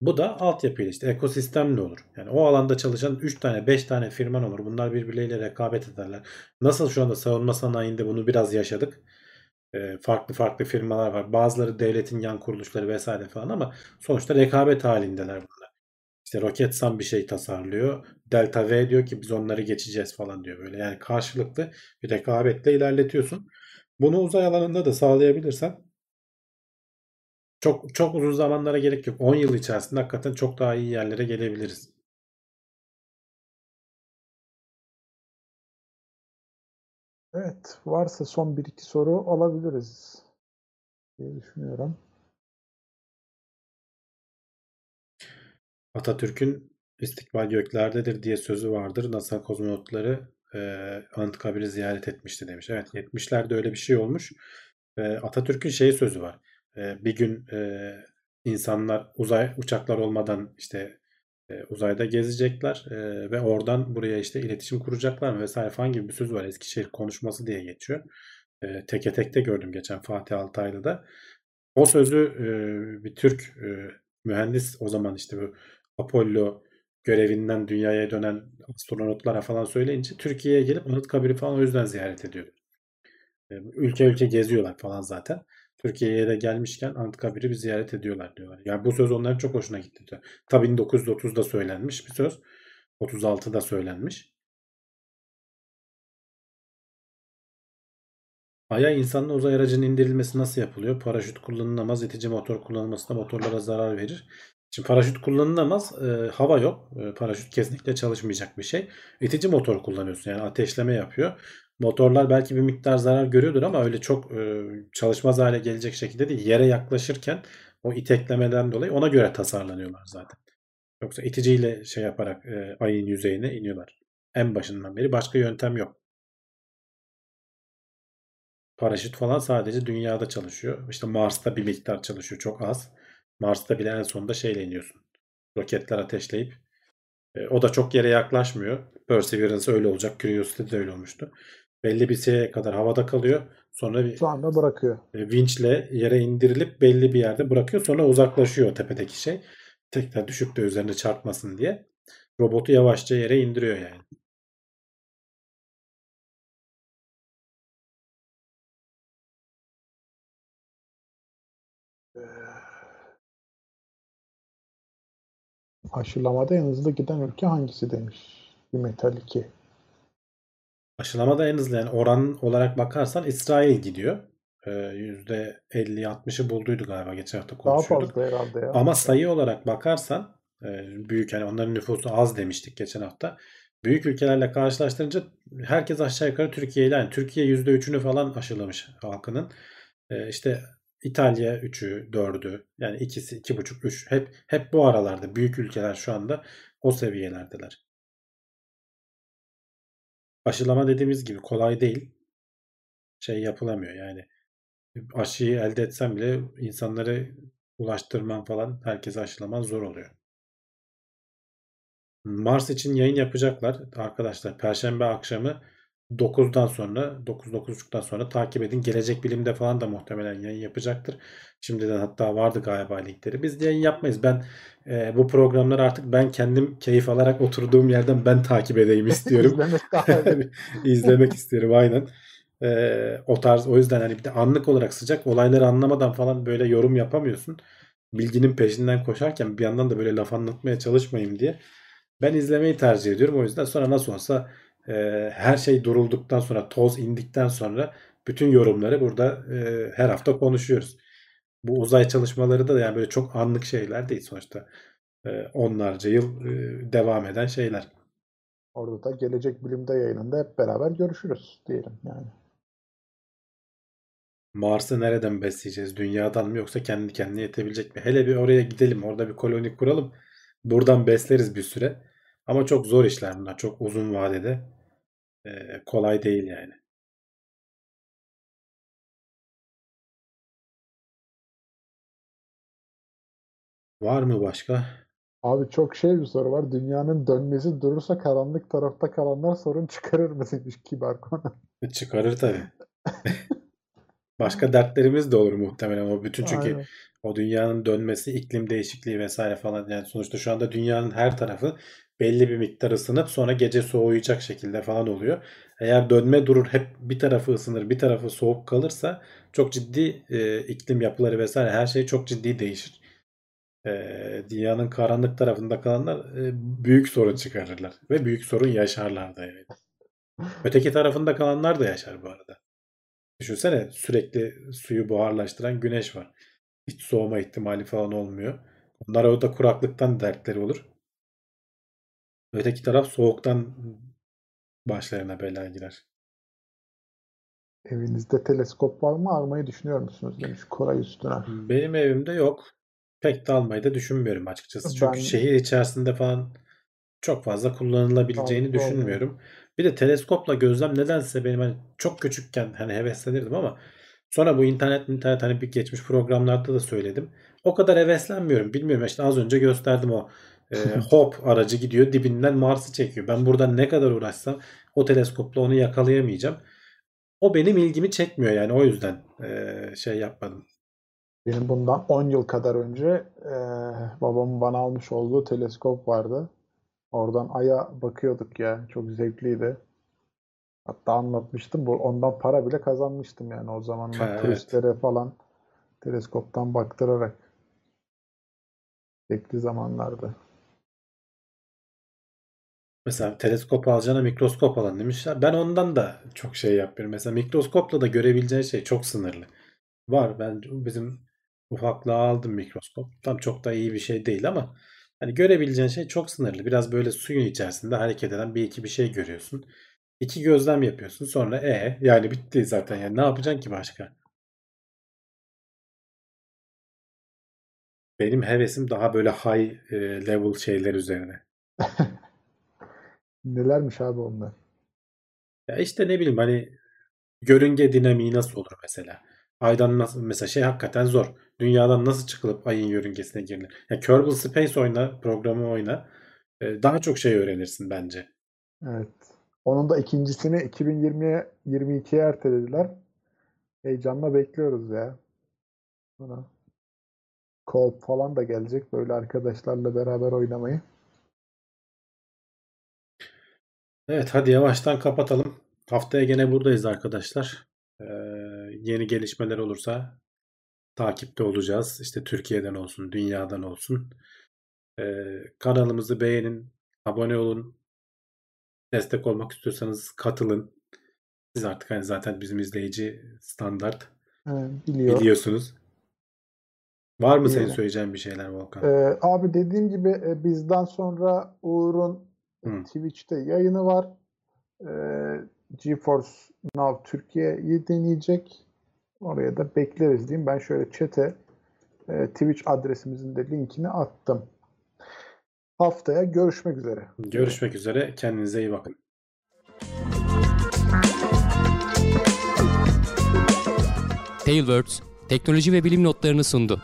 Bu da altyapıyla işte ekosistemle olur. Yani o alanda çalışan 3 tane 5 tane firman olur. Bunlar birbirleriyle rekabet ederler. Nasıl şu anda savunma sanayinde bunu biraz yaşadık. Ee, farklı farklı firmalar var. Bazıları devletin yan kuruluşları vesaire falan ama sonuçta rekabet halindeler bunlar. İşte Roketsan bir şey tasarlıyor. Delta V diyor ki biz onları geçeceğiz falan diyor böyle. Yani karşılıklı bir rekabetle ilerletiyorsun. Bunu uzay alanında da sağlayabilirsen çok çok uzun zamanlara gerek yok. 10 yıl içerisinde hakikaten çok daha iyi yerlere gelebiliriz. Evet, varsa son bir iki soru alabiliriz diye düşünüyorum. Atatürk'ün istikbal göklerdedir diye sözü vardır. NASA kozmonotları e, Anıtkabir'i ziyaret etmişti demiş. Evet 70'lerde öyle bir şey olmuş. E, Atatürk'ün şey sözü var. E, bir gün e, insanlar uzay uçaklar olmadan işte uzayda gezecekler ve oradan buraya işte iletişim kuracaklar vesaire falan gibi bir söz var. Eskişehir konuşması diye geçiyor. E, teke tekte gördüm geçen Fatih Altaylı'da. O sözü bir Türk mühendis o zaman işte bu Apollo görevinden dünyaya dönen astronotlara falan söyleyince Türkiye'ye gelip Anıtkabir'i falan o yüzden ziyaret ediyor. Ülke ülke geziyorlar falan zaten. Türkiye'ye de gelmişken Anıtkabir'i bir ziyaret ediyorlar diyorlar. Yani bu söz onların çok hoşuna gitti. diyor. Tabii 1930'da söylenmiş bir söz. 36'da söylenmiş. Ay'a insanlı uzay aracının indirilmesi nasıl yapılıyor? Paraşüt kullanılamaz, itici motor kullanılması da motorlara zarar verir. Şimdi paraşüt kullanılamaz, e, hava yok. E, paraşüt kesinlikle çalışmayacak bir şey. İtici motor kullanıyorsun yani ateşleme yapıyor. Motorlar belki bir miktar zarar görüyordur ama öyle çok e, çalışmaz hale gelecek şekilde değil. Yere yaklaşırken o iteklemeden dolayı ona göre tasarlanıyorlar zaten. Yoksa iticiyle şey yaparak e, ayın yüzeyine iniyorlar. En başından beri başka yöntem yok. Paraşüt falan sadece dünyada çalışıyor. İşte Mars'ta bir miktar çalışıyor çok az. Mars'ta bile en sonunda şeyle iniyorsun. Roketler ateşleyip e, o da çok yere yaklaşmıyor. Perseverance öyle olacak. Curiosity de öyle olmuştu. Belli bir şeye kadar havada kalıyor. Sonra bir Şu anda bırakıyor. e, vinçle yere indirilip belli bir yerde bırakıyor. Sonra uzaklaşıyor tepedeki şey. Tekrar düşüp de üzerine çarpmasın diye. Robotu yavaşça yere indiriyor yani. Aşılamada en hızlı giden ülke hangisi demiş. Bir Metal 2. Aşılamada en hızlı yani oran olarak bakarsan İsrail gidiyor. Ee, %50-60'ı bulduydu galiba geçen hafta Daha konuşuyorduk. fazla herhalde ya. Ama sayı olarak bakarsan e, büyük yani onların nüfusu az demiştik geçen hafta. Büyük ülkelerle karşılaştırınca herkes aşağı yukarı Türkiye ile yani Türkiye %3'ünü falan aşılamış halkının. E, işte İtalya 3'ü, 4'ü yani ikisi, 2,5, 3 hep hep bu aralarda büyük ülkeler şu anda o seviyelerdeler. Aşılama dediğimiz gibi kolay değil. Şey yapılamıyor yani. Aşıyı elde etsen bile insanları ulaştırman falan herkese aşılaman zor oluyor. Mars için yayın yapacaklar arkadaşlar. Perşembe akşamı 9'dan sonra 9-9.30'dan sonra takip edin. Gelecek Bilim'de falan da muhtemelen yayın yapacaktır. Şimdiden hatta vardı galiba linkleri. Biz yayın yapmayız. Ben e, bu programları artık ben kendim keyif alarak oturduğum yerden ben takip edeyim istiyorum. *laughs* *laughs* İzlemek istiyorum aynen. Ee, o tarz o yüzden hani bir de anlık olarak sıcak olayları anlamadan falan böyle yorum yapamıyorsun. Bilginin peşinden koşarken bir yandan da böyle laf anlatmaya çalışmayayım diye. Ben izlemeyi tercih ediyorum. O yüzden sonra nasıl olsa e, her şey durulduktan sonra toz indikten sonra bütün yorumları burada e, her hafta konuşuyoruz. Bu uzay çalışmaları da yani böyle çok anlık şeyler değil sonuçta. E, onlarca yıl e, devam eden şeyler. Orada da Gelecek Bilim'de yayınında hep beraber görüşürüz diyelim yani. Mars'ı nereden besleyeceğiz? Dünyadan mı yoksa kendi kendine yetebilecek mi? Hele bir oraya gidelim. Orada bir koloni kuralım. Buradan besleriz bir süre. Ama çok zor işler bunlar. Çok uzun vadede. Kolay değil yani. Var mı başka? Abi çok şey bir soru var. Dünyanın dönmesi durursa karanlık tarafta kalanlar sorun çıkarır mı demiş kibar konu. Çıkarır tabii. *laughs* Başka dertlerimiz de olur muhtemelen o bütün çünkü Aynen. o dünyanın dönmesi, iklim değişikliği vesaire falan yani sonuçta şu anda dünyanın her tarafı belli bir miktar ısınıp sonra gece soğuyacak şekilde falan oluyor. Eğer dönme durur hep bir tarafı ısınır bir tarafı soğuk kalırsa çok ciddi e, iklim yapıları vesaire her şey çok ciddi değişir. E, dünyanın karanlık tarafında kalanlar e, büyük sorun çıkarırlar ve büyük sorun yaşarlar da yani. Öteki tarafında kalanlar da yaşar bu arada. Düşünsene sürekli suyu buharlaştıran güneş var. Hiç soğuma ihtimali falan olmuyor. Onlar orada kuraklıktan dertleri olur. Öteki taraf soğuktan başlarına bela girer. Evinizde teleskop var mı? Almayı düşünüyor musunuz demiş Koray üstüne. Benim evimde yok. Pek de almayı da düşünmüyorum açıkçası. Çünkü Ben- şehir içerisinde falan çok fazla kullanılabileceğini Sağlıklı düşünmüyorum. Bir de teleskopla gözlem nedense benim hani çok küçükken hani heveslenirdim ama sonra bu internet internet hani bir geçmiş programlarda da söyledim. O kadar heveslenmiyorum. Bilmiyorum işte az önce gösterdim o e, hop aracı gidiyor dibinden Mars'ı çekiyor. Ben buradan ne kadar uğraşsam o teleskopla onu yakalayamayacağım. O benim ilgimi çekmiyor yani o yüzden e, şey yapmadım. Benim bundan 10 yıl kadar önce e, babamın bana almış olduğu teleskop vardı. Oradan Ay'a bakıyorduk ya. Çok zevkliydi. Hatta anlatmıştım. Bu, ondan para bile kazanmıştım yani o zamanlar evet. turistlere falan teleskoptan baktırarak. Zevkli zamanlardı. Mesela teleskop alacağına mikroskop alın demişler. Ben ondan da çok şey yapıyorum. Mesela mikroskopla da görebileceğin şey çok sınırlı. Var ben bizim ufaklığa aldım mikroskop. Tam çok da iyi bir şey değil ama hani görebileceğin şey çok sınırlı. Biraz böyle suyun içerisinde hareket eden bir iki bir şey görüyorsun. İki gözlem yapıyorsun. Sonra e yani bitti zaten. Yani ne yapacaksın ki başka? Benim hevesim daha böyle high level şeyler üzerine. *laughs* Nelermiş abi onlar? Ya işte ne bileyim hani görünge dinamiği nasıl olur mesela? Aydan nasıl mesela şey hakikaten zor. Dünyadan nasıl çıkılıp ayın yörüngesine girilir? Ya Kerbal Space oyna, programı oyna. Ee, Daha çok şey öğrenirsin bence. Evet. Onun da ikincisini 2020'ye 22'ye ertelediler. Heyecanla bekliyoruz ya. Sonra co-op falan da gelecek böyle arkadaşlarla beraber oynamayı. Evet hadi yavaştan kapatalım. Haftaya gene buradayız arkadaşlar. Ee, yeni gelişmeler olursa takipte olacağız. İşte Türkiye'den olsun, dünyadan olsun. E, kanalımızı beğenin, abone olun. Destek olmak istiyorsanız katılın. Siz artık hani zaten bizim izleyici standart Ee, biliyor. biliyorsunuz. Var mı senin Biliyorum. söyleyeceğin bir şeyler Volkan? Ee, abi dediğim gibi e, bizden sonra Uğur'un Hı. Twitch'te yayını var. Ee, GeForce Now Türkiye'yi deneyecek. Oraya da bekleriz diyeyim. Ben şöyle chat'e e, Twitch adresimizin de linkini attım. Haftaya görüşmek üzere. Görüşmek üzere. Kendinize iyi bakın. Tailwords teknoloji ve bilim notlarını sundu.